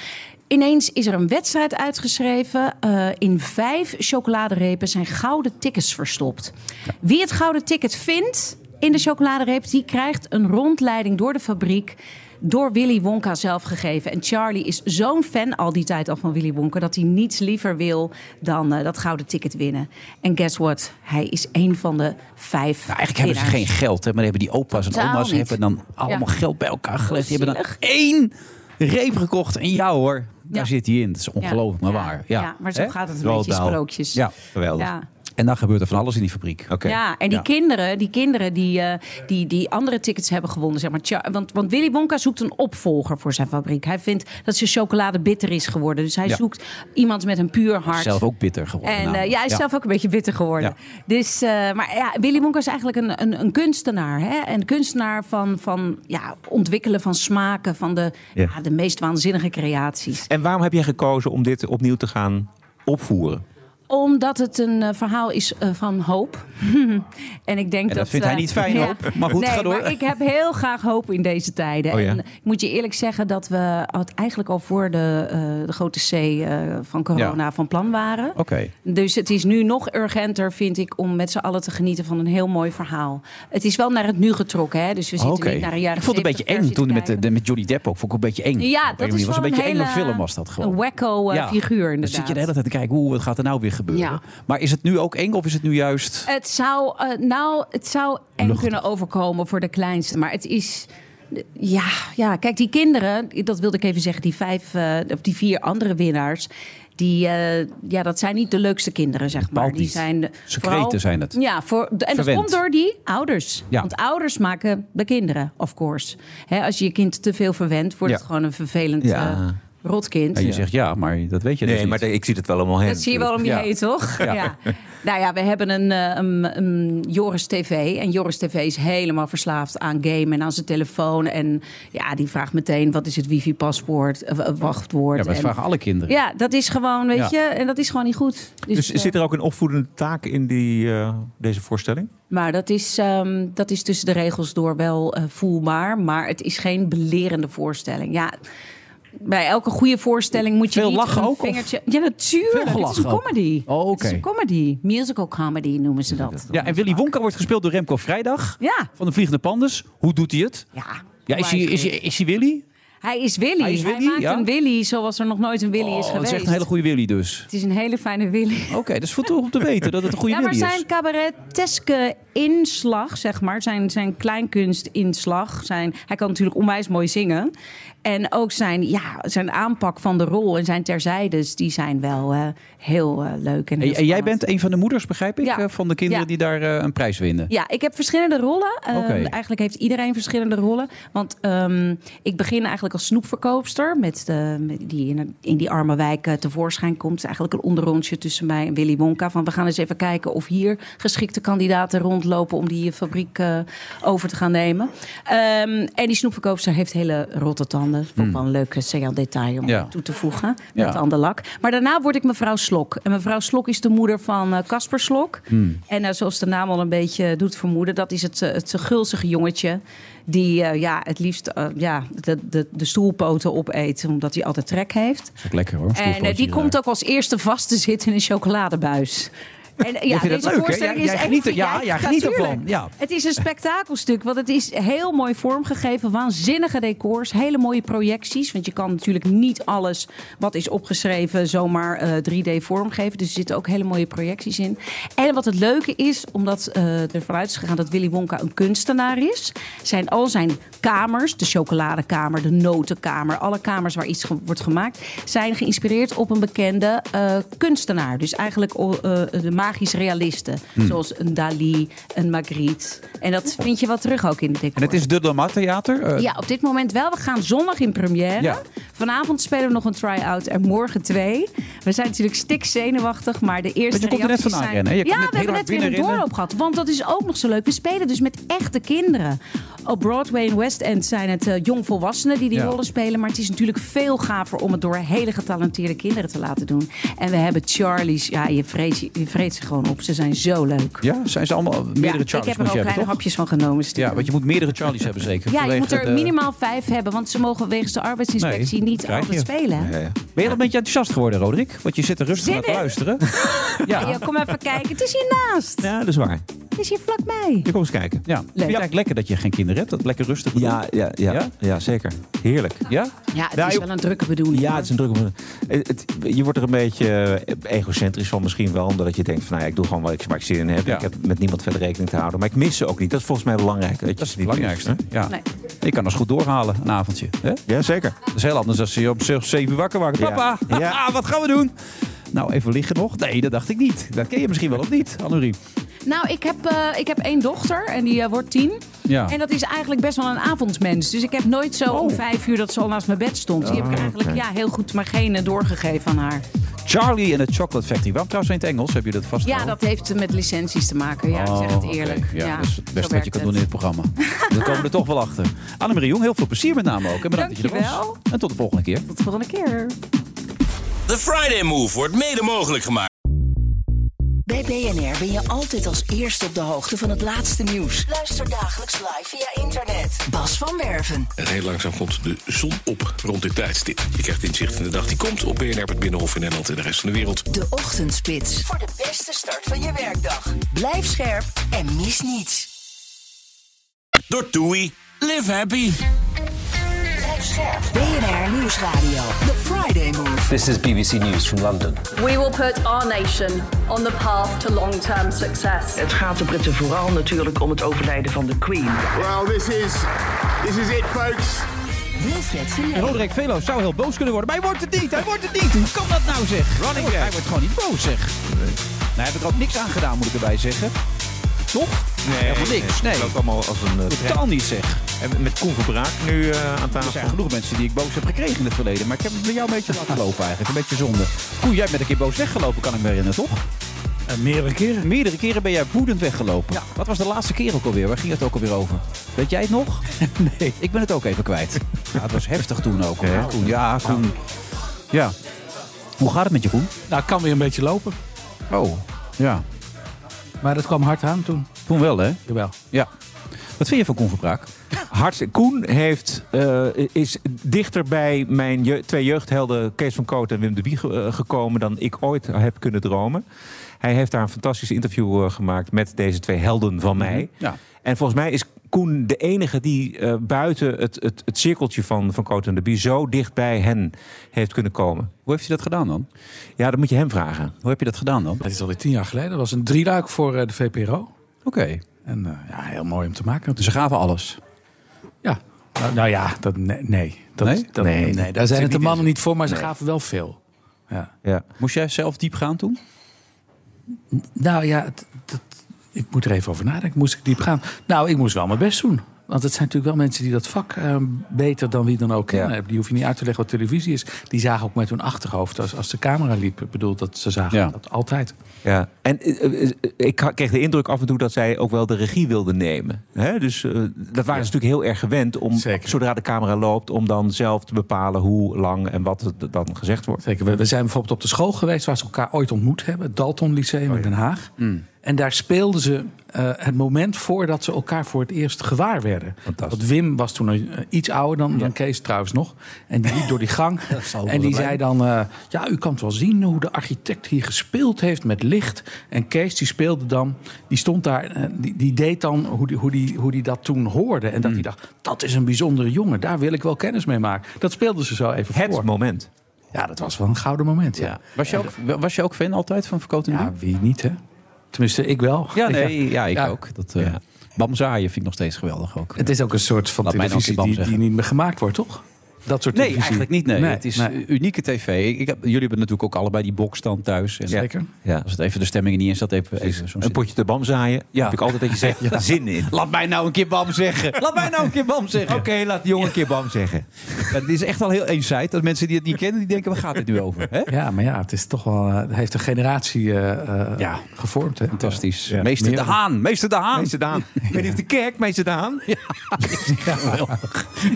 Ineens is er een wedstrijd uitgeschreven. Eh, in vijf chocoladerepen zijn gouden tickets verstopt. Wie het gouden ticket vindt in de chocoladereep... die krijgt een rondleiding door de fabriek door Willy Wonka zelf gegeven. En Charlie is zo'n fan al die tijd al van Willy Wonka... dat hij niets liever wil dan eh, dat gouden ticket winnen. En guess what? Hij is een van de vijf Nou, eigenlijk hebben ze geen geld, hè, maar hebben die opa's en Totaal oma's niet. hebben dan allemaal Ja. geld bij elkaar gelegd. Die hebben dan één reep gekocht. En ja hoor, Daar zit hij in. Dat is ongelooflijk, maar waar. Ja, Ja, maar zo gaat het een beetje sprookjes. Ja, geweldig. En dan gebeurt er van alles in die fabriek. Oké. Ja, en die kinderen, die, kinderen die, eh, die, die andere tickets hebben gewonnen. Zeg maar, Tja, want, want Willy Wonka zoekt een opvolger voor zijn fabriek. Hij vindt dat zijn chocolade bitter is geworden. Dus hij Ja. zoekt iemand met een puur hart. Zelf ook bitter geworden. En namelijk. ja, hij is zelf ook een beetje bitter geworden. Dus, eh, maar ja, Willy Wonka is eigenlijk een, een, een kunstenaar. Hè? Een kunstenaar van, van ja, ontwikkelen van smaken, van de, Ja. ja, de meest waanzinnige creaties. En waarom heb jij gekozen om dit opnieuw te gaan opvoeren? Omdat het een eh, verhaal is eh, van hoop. en ik denk En dat. dat vindt hij eh, niet fijn, hoop. Maar goed, nee, ga door. Maar ik heb heel graag hoop in deze tijden. Oh ja? En ik moet je eerlijk zeggen dat we het eigenlijk al voor de, de grote C van corona Ja. van plan waren. Oké. Dus het is nu nog urgenter, vind ik, om met z'n allen te genieten van een heel mooi verhaal. Het is wel naar het nu getrokken, hè? Dus we zitten niet naar een jaren Ik vond het een beetje 70 eng toen met, de, de- met Johnny Depp ook. Vond ik een beetje eng. Ja, dat is was een beetje een enge film was dat gewoon. Een wacko figuur, Dan zit je de inderdaad. hele tijd te kijken, hoe wat gaat er nou weer gebeuren? Ja. Maar is het nu ook eng of is het nu juist... Het zou, eh, nou, het zou eng Luchtig. kunnen overkomen voor de kleinste. Maar het is. Ja, ja, kijk, die kinderen, dat wilde ik even zeggen, die vijf, eh, of die vier andere winnaars. Die, eh, ja, dat zijn niet de leukste kinderen, zeg maar. Die zijn de- Secreten vooral- zijn het. Ja, voor, en dat Verwend. komt door die ouders. Ja. Want ouders maken de kinderen, of course. Hè, als je je kind te veel verwendt, wordt Ja. het gewoon een vervelend Ja. eh, rotkind. Ja, je zegt ja, maar dat weet je dus Nee, niet. maar ik zie het wel allemaal heen. Dat zie je wel om je Ja. heen, toch? Ja. Ja. Nou ja, we hebben een, eh, een, een Joris TV. En Joris TV is helemaal verslaafd aan game en aan zijn telefoon. En ja, die vraagt meteen, wat is het wifi-paswoord, eh, eh, wachtwoord. Ja, maar dat En- vragen alle kinderen. Ja, dat is gewoon, weet Ja. je, en dat is gewoon niet goed. Dus, Dus zit er ook een opvoedende taak in die, eh, deze voorstelling? Maar dat is, ehm, dat is tussen de regels door wel eh, voelbaar. Maar het is geen belerende voorstelling. Ja, bij elke goede voorstelling moet je Veel niet lachen een ook, of? vingertje... Ja, natuurlijk. Veel Het is een comedy. Oh, Het is een comedy. Musical comedy noemen ze dat. Ja, en Willy Wonka wordt gespeeld door Remco Vrijdag Ja. van de Vliegende Pandes. Hoe doet hij het? Ja, Ja, is hij, is hij, is hij Willy? Hij is Willy. Hij is Willy, maakt ja? een Willy zoals er nog nooit een Willy is Oh, dat geweest. is echt een hele goede Willy dus. Het is een hele fijne Willy. Oké, dat is voor toch om te weten dat het een goede Ja, maar Willy is. zijn cabareteske inslag, zeg maar, zijn, zijn kleinkunstinslag, zijn, hij kan natuurlijk onwijs mooi zingen. En ook zijn, ja, zijn aanpak van de rol en zijn terzijdes, die zijn wel eh, heel eh, leuk. En, heel En, jij bent een van de moeders, begrijp ik, Ja. eh, van de kinderen Ja. die daar een prijs winnen. Ja, ik heb verschillende rollen. Ehm. Eigenlijk heeft iedereen verschillende rollen. Want ehm, ik begin eigenlijk als snoepverkoopster... Met de, die in, in die arme wijk tevoorschijn komt. Het is eigenlijk een onderrondje tussen mij en Willy Wonka. Van we gaan eens even kijken of hier geschikte kandidaten rondlopen... om die fabriek over te gaan nemen. Ehm, en die snoepverkoopster heeft hele rotte tanden. Vond ik wel een leuke CL-detail om. Ja. toe te voegen. Ja. Met tandenlak. Maar daarna word ik mevrouw Slok. En mevrouw Slok is de moeder van eh, Casper Slok. Hmm. En eh, zoals de naam al een beetje doet vermoeden, dat is het, eh, het gulzige jongetje. Die ja, het liefst ja, de, de, de stoelpoten opeet, omdat hij altijd trek heeft. Dat is ook lekker hoor. En die komt ook als eerste vast te zitten in een chocoladebuis. En, eh, het deze leuk, voorstelling Jij- is echt- geniet er- ja, jij geniet ervan, ja. Het is een spektakelstuk, want het is heel mooi vormgegeven. Waanzinnige decors, hele mooie projecties. Want je kan natuurlijk niet alles wat is opgeschreven zomaar eh, 3D vormgeven. Dus er zitten ook hele mooie projecties in. En wat het leuke is, omdat eh er vanuit is gegaan dat Willy Wonka een kunstenaar is, zijn al zijn kamers, de chocoladekamer, de notenkamer, alle kamers waar iets ge- wordt gemaakt, zijn geïnspireerd op een bekende eh, kunstenaar. Dus eigenlijk eh, de magische realisten. Hmm. Zoals een Dali, een Magritte. En dat vind je wel terug ook in de decor. En het is de Lamar Theater? eh, Ja, op dit moment wel. We gaan zondag in première. Ja. Vanavond spelen we nog een try-out en morgen twee. We zijn natuurlijk stik zenuwachtig, maar de eerste je komt er net reacties zijn... ja, we hebben net weer een doorloop gehad. Want dat is ook nog zo leuk. We spelen dus met echte kinderen. Op Broadway en West End zijn het eh, jongvolwassenen die die Ja. rollen spelen. Maar het is natuurlijk veel gaver om het door hele getalenteerde kinderen te laten doen. En we hebben Charlie's. Ja, je vreet, je, je vreet ze gewoon op. Ze zijn zo leuk. Ja, zijn ze allemaal meerdere ja, Charlies? ik heb er ook hebben, kleine toch? hapjes van genomen. Ja, want je moet meerdere Charlies hebben zeker. Ja, je moet er de- minimaal vijf hebben, want ze mogen wegens de arbeidsinspectie Nee, niet krijg altijd je. spelen. Ja, ja. Ben je al een beetje enthousiast geworden, Roderick? Want je zit er rustig naar te luisteren. Ja. kom even kijken. Het is hiernaast. Ja, dat is waar. Het is hier vlakbij. Je kom eens kijken. Ja. Vind je het eigenlijk lekker dat je geen kinderen hebt? Dat het lekker rustig? Ja, ja, ja, Ja? ja? zeker. Heerlijk. Ja? Ja, het Ja, is wel een drukke bedoeling. Ja, hoor. het is een druk. Het, het- je wordt er een beetje eh, egocentrisch van misschien wel. Omdat je denkt van nou ja, ik doe gewoon waar ik, waar ik zin in heb. Ja. Ik heb met niemand verder rekening te houden. Maar ik mis ze ook niet. Dat is volgens mij belangrijk. Dat, Dat is het belangrijkste. Ja. Nee. Je kan als goed doorhalen, een avondje. Hè? Ja, zeker. Dat is heel anders als je op 7 wakker wordt. Ja. Papa, Ja. wat gaan we doen? Nou, even liggen nog? Nee, dat dacht ik niet. Dat ken je misschien wel of niet, Annemarie? Nou, ik heb, eh, ik heb één dochter en die eh, wordt tien. Ja. En dat is eigenlijk best wel een avondmens. Dus ik heb nooit zo om vijf uur dat ze al naast mijn bed stond. Die heb ik Oh, eigenlijk ja, heel goed mijn genen doorgegeven aan haar. Charlie en de Chocolate Factory. Waarom trouwens in het Engels? Heb je dat vast? Ja, dat heeft met licenties te maken. Ja, ik zeg het Oh, eerlijk. Ja, Ja, dat is het beste wat je kan het. doen in dit programma. Dan komen we er toch wel achter. Annemarie Jong, heel veel plezier met name ook. En bedankt dat je er was. Dankjewel. En tot de volgende keer. Tot de volgende keer. The Friday Move wordt mede mogelijk gemaakt. Bij BNR ben je altijd als eerste op de hoogte van het laatste nieuws. Luister dagelijks live via internet. Bas van Werven. En heel langzaam komt de zon op rond dit tijdstip. Je krijgt inzicht in de dag die komt op BNR, het Binnenhof in Nederland en de rest van de wereld. De Ochtendspits. Voor de beste start van je werkdag. Blijf scherp en mis niets. Door TUI. Live happy. Blijf scherp. BNR Nieuwsradio. The Friday Move. This is BBC News from London. We will put our nation on the path to long-term success. Het gaat de Britten vooral natuurlijk om het overlijden van de Queen. Well, this is this is it, folks. Wilfred En Roderick Velo zou heel boos kunnen worden. Maar hij wordt het niet. Hij wordt het niet. Hoe kan dat nou zeg? Running hij, wordt, hij wordt gewoon niet boos zeg. Nou, hij heeft er ook niks aan gedaan moet ik erbij zeggen. Toch? Helemaal niks. Nee. Het loopt allemaal als een... eh, Totaal niet zeg. En met Koen Verbraak nu eh, aan Er tafel. zijn genoeg mensen die ik boos heb gekregen in het verleden. Maar ik heb het bij jou een beetje laten lopen eigenlijk. Een beetje zonde. Koen, jij bent een keer boos weggelopen, kan ik me herinneren, toch? meerdere keren. Meerdere keren ben jij woedend weggelopen. Ja. Wat was de laatste keer ook alweer? Waar ging het ook alweer over? Weet jij het nog? Nee. Ik ben het ook even kwijt. Ja, het was heftig toen ook. hoor. Koen, ja, Koen. Ja. Hoe gaat het met je, Koen? Nou, ik kan weer een beetje lopen. Oh, ja. Maar dat kwam hard aan toen. Toen wel, hè? Jawel. Ja. Wat vind je van Koen Verbraak? Hart, Koen heeft, eh, is dichter bij mijn je- twee jeugdhelden Kees van Koot en Wim de Bie ge- eh, gekomen dan ik ooit heb kunnen dromen. Hij heeft daar een fantastisch interview eh, gemaakt met deze twee helden van mij. Ja. En volgens mij is Koen de enige die eh, buiten het, het, het cirkeltje van, van Koot en de Bie zo dicht bij hen heeft kunnen komen. Hoe heeft hij dat gedaan dan? Ja, dat moet je hem vragen. Hoe heb je dat gedaan dan? Dat is alweer tien jaar geleden. Dat was een drieluik voor de VPRO. Oké. En eh, ja, heel mooi om te maken. Dus ze gaven alles? Ja. Nou, nou ja, dat, nee. nee. Dat, Nee? Dat, Nee. nee. daar zijn het de mannen niet voor, maar ze Nee. gaven wel veel. Ja. Ja. Moest jij zelf diep gaan toen? Nou ja, het- dat- ik moet er even over nadenken. Moest ik diep gaan? Nou, ik moest wel mijn best doen. Want het zijn natuurlijk wel mensen die dat vak eh, beter dan wie dan ook kennen. Die hoef je niet uit te leggen wat televisie is. Die zagen ook met hun achterhoofd als, als de camera liep. Ik bedoel, dat ze zagen Ja. dat altijd. Ja, en eh, eh, ik kreeg de indruk af en toe dat zij ook wel de regie wilden nemen. Hè? Dus dat waren ze natuurlijk heel erg gewend om, zodra de camera loopt, om dan zelf te bepalen hoe lang en wat er dan gezegd wordt. Zeker. We, we zijn bijvoorbeeld op de school geweest waar ze elkaar ooit ontmoet hebben. Het Dalton Lyceum in Den Haag. En daar speelden ze eh, het moment voordat ze elkaar voor het eerst gewaar werden. Want Wim was toen eh, iets ouder dan, dan Kees trouwens nog. En die liep door die gang. en die zei dan... eh, ja, u kan het wel zien hoe de architect hier gespeeld heeft met licht. En Kees die speelde dan... Die stond daar... die, die deed dan hoe die, hoe, die, hoe die dat toen hoorde. En dat hij dacht, dat is een bijzondere jongen. Daar wil ik wel kennis mee maken. Dat speelden ze zo even Het voor. moment. Ja, dat was wel een gouden moment. Ja, Was je ook, was je ook fan altijd van Verkoten ja wie niet, hè? Tenminste, ik wel. Ja, nee, ja, ik Ja. ook. Dat, eh Bam Zaaien vind ik nog steeds geweldig ook. Het is ook een soort van Laat televisie die, niet meer gemaakt wordt, toch? Dat soort Nee, televisie. eigenlijk niet. Nee. Nee, het is nee. unieke tv. Ik, ik heb, jullie hebben natuurlijk ook allebei die boxstand thuis. En Zeker. Ja. Als het even de stemming er niet in zat, even, even zo'n Een potje te bam zaaien, Ja. heb ik altijd dat je zegt, zin in. Laat mij nou een keer bam zeggen. Laat mij nou een keer bam zeggen. Oké, laat die jongen een keer bam zeggen. Ja, dit is echt al heel eenzijdig. Dat mensen die het niet kennen, die denken, waar gaat dit nu over? Hè? Ja, maar ja, het is toch wel, eh, het heeft een generatie eh, eh, Ja. gevormd. Hè? Fantastisch. Ja. Meester De Haan. Meester De Haan. Meester. Ik weet niet of de kerk, meester Daan.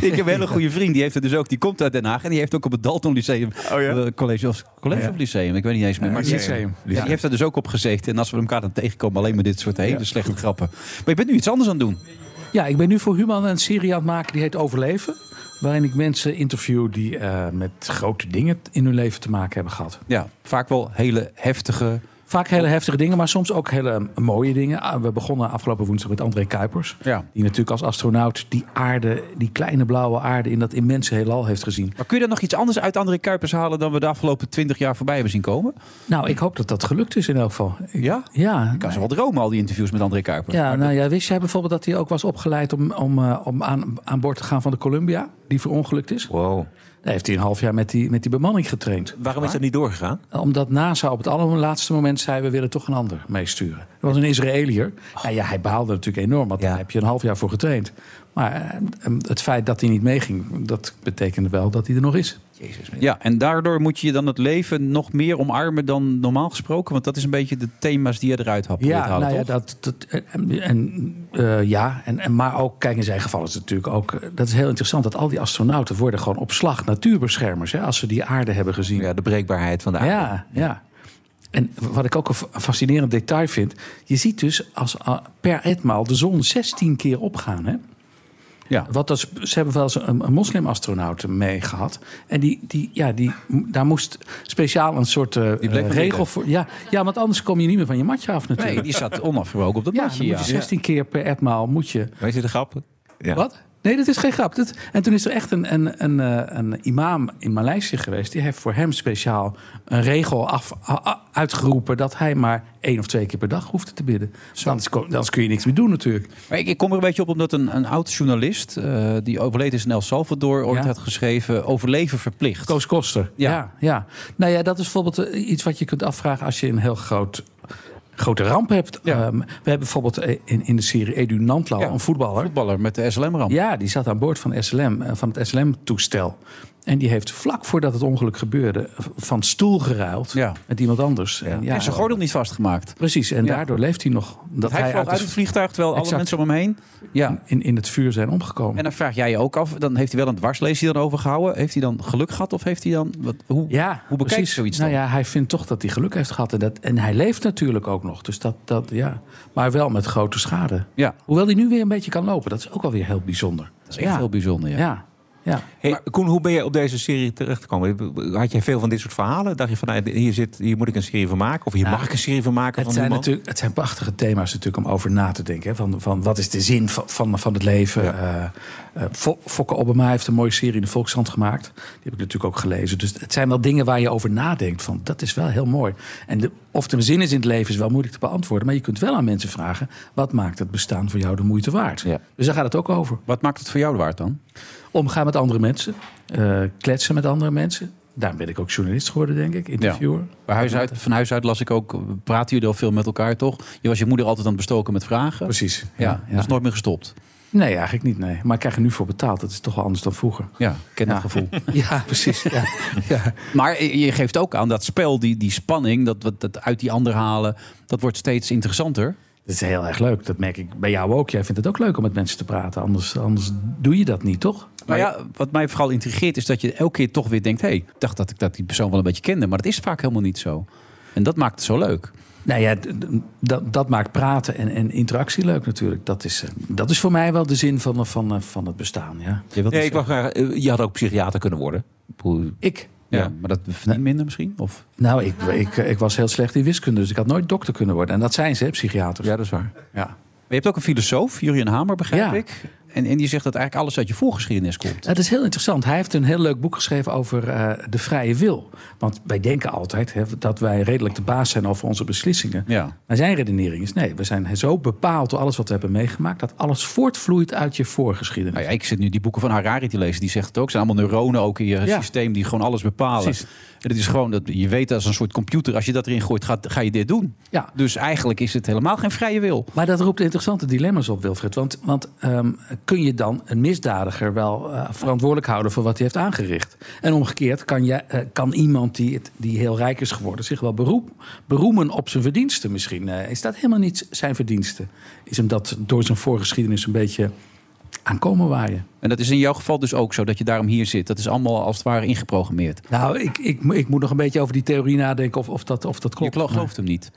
Ik heb een hele goede vriend, die heeft het dus ook. Die komt uit Den Haag en die heeft ook op het Dalton Lyceum. Oh ja? eh, college of, college Ja. of Lyceum, ik weet niet eens meer. Maar die, Lyceum. ja, die heeft er dus ook op gezeten. En als we elkaar dan tegenkomen, alleen maar dit soort hele slechte grappen. Maar je bent nu iets anders aan het doen. Ja, ik ben nu voor Human een serie aan het maken die heet Overleven. Waarin ik mensen interview die eh, met grote dingen in hun leven te maken hebben gehad. Ja, vaak wel hele heftige, Vaak hele heftige dingen, maar soms ook hele mooie dingen. Ah, We begonnen afgelopen woensdag met André Kuipers. Ja. Die natuurlijk als astronaut die aarde, die kleine blauwe aarde in dat immense heelal heeft gezien. Maar kun je dan nog iets anders uit André Kuipers halen dan we de afgelopen twintig jaar voorbij hebben zien komen? Nou, ik hoop dat dat gelukt is in elk geval. Ik- Ja? Ja. Ik kan ze wel dromen, al die interviews met André Kuipers. Ja, Maar nou ja, wist jij bijvoorbeeld dat hij ook was opgeleid om, om, eh, om aan, aan boord te gaan van de Columbia, die verongelukt is? Wow. Daar heeft hij een half jaar met die, met die bemanning getraind. Waarom is dat niet doorgegaan? Omdat NASA op het allerlaatste moment zei... we willen toch een ander meesturen. Dat was een Israëliër. En ja, hij behaalde natuurlijk enorm, want daar heb je een half jaar voor getraind. Maar eh, het feit dat hij niet meeging, dat betekende wel dat hij er nog is. Ja, en daardoor moet je dan het leven nog meer omarmen dan normaal gesproken. Want dat is een beetje de thema's die je eruit had Ja, halen, nou ja, dat, dat, en, en, eh, ja en, en, maar ook, kijk, in zijn geval is het natuurlijk ook... eh, dat is heel interessant, dat al die astronauten worden gewoon op slag natuurbeschermers... Hè, als ze die aarde hebben gezien. Ja, de breekbaarheid van de aarde. Ja, ja. En wat ik ook een fa- fascinerend detail vind... je ziet dus als, ah, per etmaal de zon 16 keer opgaan, hè? Ja. Wat dat, ze hebben wel eens een, een moslimastronaut mee gehad. En die, die, ja, die, daar moest speciaal een soort eh, regel voor. Ja, ja, want anders kom je niet meer van je matje af natuurlijk. Nee, die zat onafgebroken op dat ja, matje. dan moet je 16 keer per etmaal moet je. Weet je de grap? Ja. Wat? Nee, dat is geen grap. Dat, en toen is er echt een, een, een, eh, een imam in Maleisië geweest. Die heeft voor hem speciaal een regel af, a- uitgeroepen... dat hij maar één of twee keer per dag hoefde te bidden. Anders, kun je niks meer doen natuurlijk. Maar ik, ik kom er een beetje op omdat een, een oud journalist... eh, die overleden is in El Salvador, ooit Ja. had geschreven... overleven verplicht. Koos Koster. Ja. ja, Nou ja, dat is bijvoorbeeld eh, iets wat je kunt afvragen... als je een heel groot... Grote ramp hebt. Ehm, we hebben bijvoorbeeld eh, in, in de serie Edu Nantlau, een voetballer. Voetballer met de SLM-ramp. Ja, die zat aan boord van, SLM, eh, van het SLM-toestel. En die heeft vlak voordat het ongeluk gebeurde van stoel geruild met iemand anders. En, Ja. En zijn gordel niet vastgemaakt. Precies, en Ja. daardoor leeft hij nog. Dat hij vloog uit het vliegtuig terwijl alle mensen om hem heen... Ja. In, in het vuur zijn omgekomen. En dan vraag jij je ook af, dan heeft hij wel een dwarsleesje dan overgehouden. Heeft hij dan geluk gehad of heeft hij dan... Wat, hoe, Ja, hoe bekijkt precies. zoiets dan? Nou ja, hij vindt toch dat hij geluk heeft gehad. En, dat, en hij leeft natuurlijk ook nog. Dus dat, dat, ja. Maar wel met grote schade. Ja. Hoewel hij nu weer een beetje kan lopen. Dat is ook alweer heel bijzonder. Dat is echt heel bijzonder, ja. Ja. ja. Hey, Koen, hoe ben je op deze serie terechtgekomen? Had jij veel van dit soort verhalen? Dacht je van, nou, hier, zit, hier moet ik een serie van maken? Of hier Nou, mag ik een serie van maken? Het van zijn, natuurlijk, het zijn prachtige thema's natuurlijk om over na te denken. Hè? Van, van wat is de zin van, van, van het leven? Eh, eh, Fo- Fokke Obama heeft een mooie serie in de Volkskrant gemaakt. Die heb ik natuurlijk ook gelezen. Dus het zijn wel dingen waar je over nadenkt. Van, dat is wel heel mooi. En de, of er een zin is in het leven is wel moeilijk te beantwoorden. Maar je kunt wel aan mensen vragen... wat maakt het bestaan voor jou de moeite waard? Dus daar gaat het ook over. Wat maakt het voor jou waard dan? Omgaan met andere mensen. eh, kletsen met andere mensen. Daarom ben ik ook journalist geworden, denk ik. Interviewer. Huis uit, van huis uit las ik ook, praten jullie al veel met elkaar toch? Je was je moeder altijd aan het bestoken met vragen. Precies. Ja, Ja, dat is nooit meer gestopt. Nee, eigenlijk niet. Nee. Maar ik krijg er nu voor betaald. Dat is toch wel anders dan vroeger. Ja, ik ken dat gevoel. Ja, precies. Ja. Ja. Maar je geeft ook aan dat spel, die, die spanning, dat, wat- dat uit die ander halen, dat wordt steeds interessanter. Dat is heel erg leuk. Dat merk ik bij jou ook. Jij vindt het ook leuk om met mensen te praten. Anders, anders doe je dat niet, toch? Maar ja, wat mij vooral intrigeert is dat je elke keer toch weer denkt... hé, hey, ik dacht dat ik dat die persoon wel een beetje kende, maar dat is vaak helemaal niet zo. En dat maakt het zo leuk. Nou ja, dat, dat maakt praten en, en interactie leuk natuurlijk. Dat is, eh, dat is voor mij wel de zin van, van, van het bestaan. Ja. Nee, ik wou graag, eh, je had ook psychiater kunnen worden. Ik? Ja, maar dat minder misschien? Of? Nou, ik, ik, ik was heel slecht in wiskunde, dus ik had nooit dokter kunnen worden. En dat zijn ze, hè, psychiaters. Ja, dat is waar. Ja. Maar je hebt ook een filosoof, Jurien Hamer, begrijp Ja. ik. En, en die zegt dat eigenlijk alles uit je voorgeschiedenis komt. Het is heel interessant. Hij heeft een heel leuk boek geschreven over eh, de vrije wil. Want wij denken altijd hè, dat wij redelijk de baas zijn over onze beslissingen. Ja. Maar zijn redenering is nee. We zijn zo bepaald door alles wat we hebben meegemaakt... dat alles voortvloeit uit je voorgeschiedenis. Nou ja, ik zit nu die boeken van Harari te lezen. Die zegt het ook. Het zijn allemaal neuronen ook in je Ja. systeem die gewoon alles bepalen. Precies. En het is gewoon dat je weet dat als een soort computer. Als je dat erin gooit, gaat, ga je dit doen. Ja. Dus eigenlijk is het helemaal geen vrije wil. Maar dat roept interessante dilemma's op, Wilfred. Want, want ehm, kun je dan een misdadiger wel eh, verantwoordelijk houden voor wat hij heeft aangericht? En omgekeerd kan, je, eh, kan iemand die, het, die heel rijk is geworden zich wel beroep, beroemen op zijn verdiensten misschien? Eh, is dat helemaal niet zijn verdienste? Is hem dat door zijn voorgeschiedenis een beetje aankomen waaien? En dat is in jouw geval dus ook zo dat je daarom hier zit. Dat is allemaal als het ware ingeprogrammeerd. Nou, ik, ik, ik moet nog een beetje over die theorie nadenken of, of, dat, of dat Je klopt. gelooft hem niet.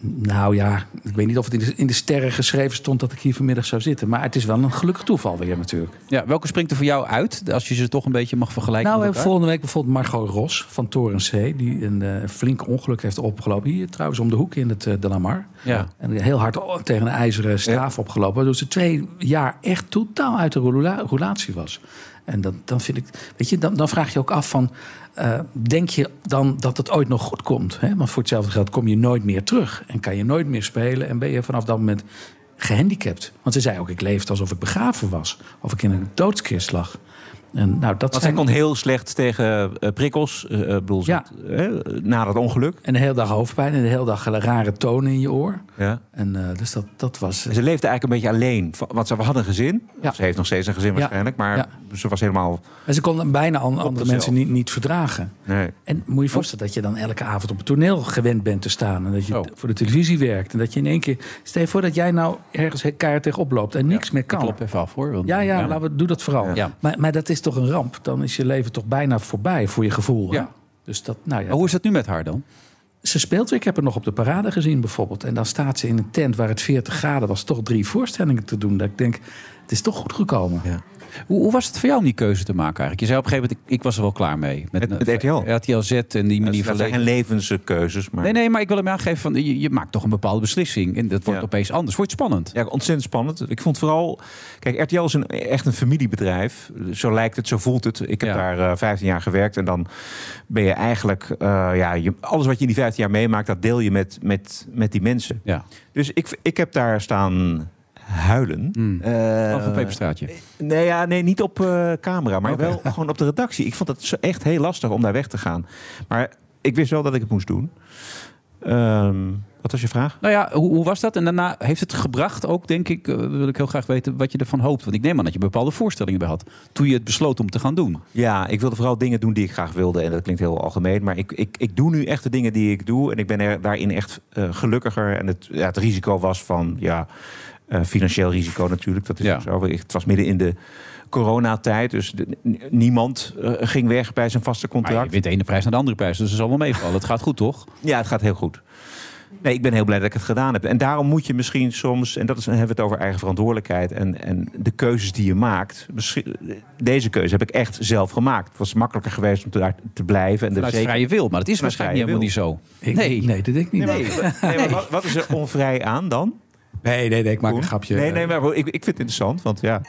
Nou ja, ik weet niet of het in de, in de sterren geschreven stond dat ik hier vanmiddag zou zitten. Maar het is wel een gelukkig toeval weer natuurlijk. Ja, welke springt er voor jou uit? Als je ze toch een beetje mag vergelijken Nou, we hebben elkaar? volgende week bijvoorbeeld Margot Ros van Torensee... die een eh, flink ongeluk heeft opgelopen. Hier trouwens om de hoek in het eh, De La Mar. Ja. En heel hard tegen een ijzeren straaf opgelopen. Waardoor ze twee jaar echt totaal uit de roula- roulatie was. En dat, dan vind ik, weet je, dan, dan vraag je ook af van... eh, denk je dan dat het ooit nog goed komt? Hè? Want voor hetzelfde geld kom je nooit meer terug. En kan je nooit meer spelen. En ben je vanaf dat moment gehandicapt. Want ze zei ook, ik leefde alsof ik begraven was. Of ik in een doodskist lag. En nou, dat Want kon heel slecht tegen eh, prikkels. eh, eh, bedoel, Ja. na dat ongeluk. En de hele dag hoofdpijn en de hele dag rare tonen in je oor. Ja. En eh, dus dat, dat was... En ze leefde eigenlijk een beetje alleen. Want ze had een gezin. Ja. Ze heeft nog steeds een gezin Ja. waarschijnlijk. Maar Ja. ze was helemaal... En ze kon bijna an- andere mensen niet, niet verdragen. Nee. En moet je je voorstellen dat je dan elke avond op het toneel gewend bent te staan. En dat je voor de televisie werkt. En dat je in één keer... Stel je voor dat jij nou ergens keihard tegenop loopt en niks meer kan. Klop even af hoor. want- Ja, ja, Ja. Laten we, doe dat vooral. Ja. Maar, maar dat is toch een ramp? Dan is je leven toch bijna voorbij voor je gevoel. hè? Ja. Dus dat, nou ja, Maar hoe is dat nu met haar dan? Ze speelt weer. Ik heb haar nog op de parade gezien bijvoorbeeld. En dan staat ze in een tent waar het 40 graden was... toch drie voorstellingen te doen. Dat ik denk, het is toch goed gekomen. Hoe, hoe was het voor jou om die keuze te maken eigenlijk? Je zei op een gegeven moment, ik, ik was er wel klaar mee. Met, Met- met RTL? RTL Z en die manier Dat van zijn geen leven. levenskeuzes. Maar... Nee, nee, maar ik wil hem aangeven van, je, je maakt toch een bepaalde beslissing. En dat wordt opeens anders. Je het spannend? Ja, ontzettend spannend. Ik vond vooral... Kijk, RTL is een, echt een familiebedrijf. Zo lijkt het, zo voelt het. Ik heb daar eh 15 jaar gewerkt. En dan ben je eigenlijk... eh, ja, je, alles wat je in die 15 jaar meemaakt... dat deel je met, met, met die mensen. Ja. Dus ik, ik heb daar staan huilen. Eh, Of een peperstraatje? Nee, ja, nee, niet op eh, camera, maar wel gewoon op de redactie. Ik vond het zo echt heel lastig om daar weg te gaan. Maar ik wist wel dat ik het moest doen. Ehm, wat was je vraag? Nou ja, hoe, hoe was dat? En daarna heeft het gebracht ook, denk ik, eh, wil ik heel graag weten wat je ervan hoopt. Want ik neem aan dat je bepaalde voorstellingen bij had. Toen je het besloot om te gaan doen. Ja, ik wilde vooral dingen doen die ik graag wilde. En dat klinkt heel algemeen. Maar ik, ik, ik doe nu echt de dingen die ik doe. En ik ben er daarin echt gelukkiger. En het, ja, het risico was van, ja, eh, financieel risico natuurlijk. Dat is ook zo. Het was midden in de coronatijd. Dus de- niemand eh, ging weg bij zijn vaste contract. Maar je wint de ene prijs naar de andere prijs. Dus het zal wel meevallen. Het gaat goed, toch? Ja, het gaat heel goed. Nee, ik ben heel blij dat ik het gedaan heb. En daarom moet je misschien soms, en dat is, dan hebben we het over eigen verantwoordelijkheid en, en de keuzes die je maakt. Misschien- Deze keuze heb ik echt zelf gemaakt. Het was makkelijker geweest om te, daar te blijven. En Vanuit zeker- vrije wil. Maar dat is waarschijnlijk helemaal niet zo. Ik- nee. nee, dat denk ik niet. Nee, maar, nee, maar wat, wat is er onvrij aan dan? Nee, nee, nee, ik maak een grapje. Nee, nee, maar ik, ik vind het interessant, want ja.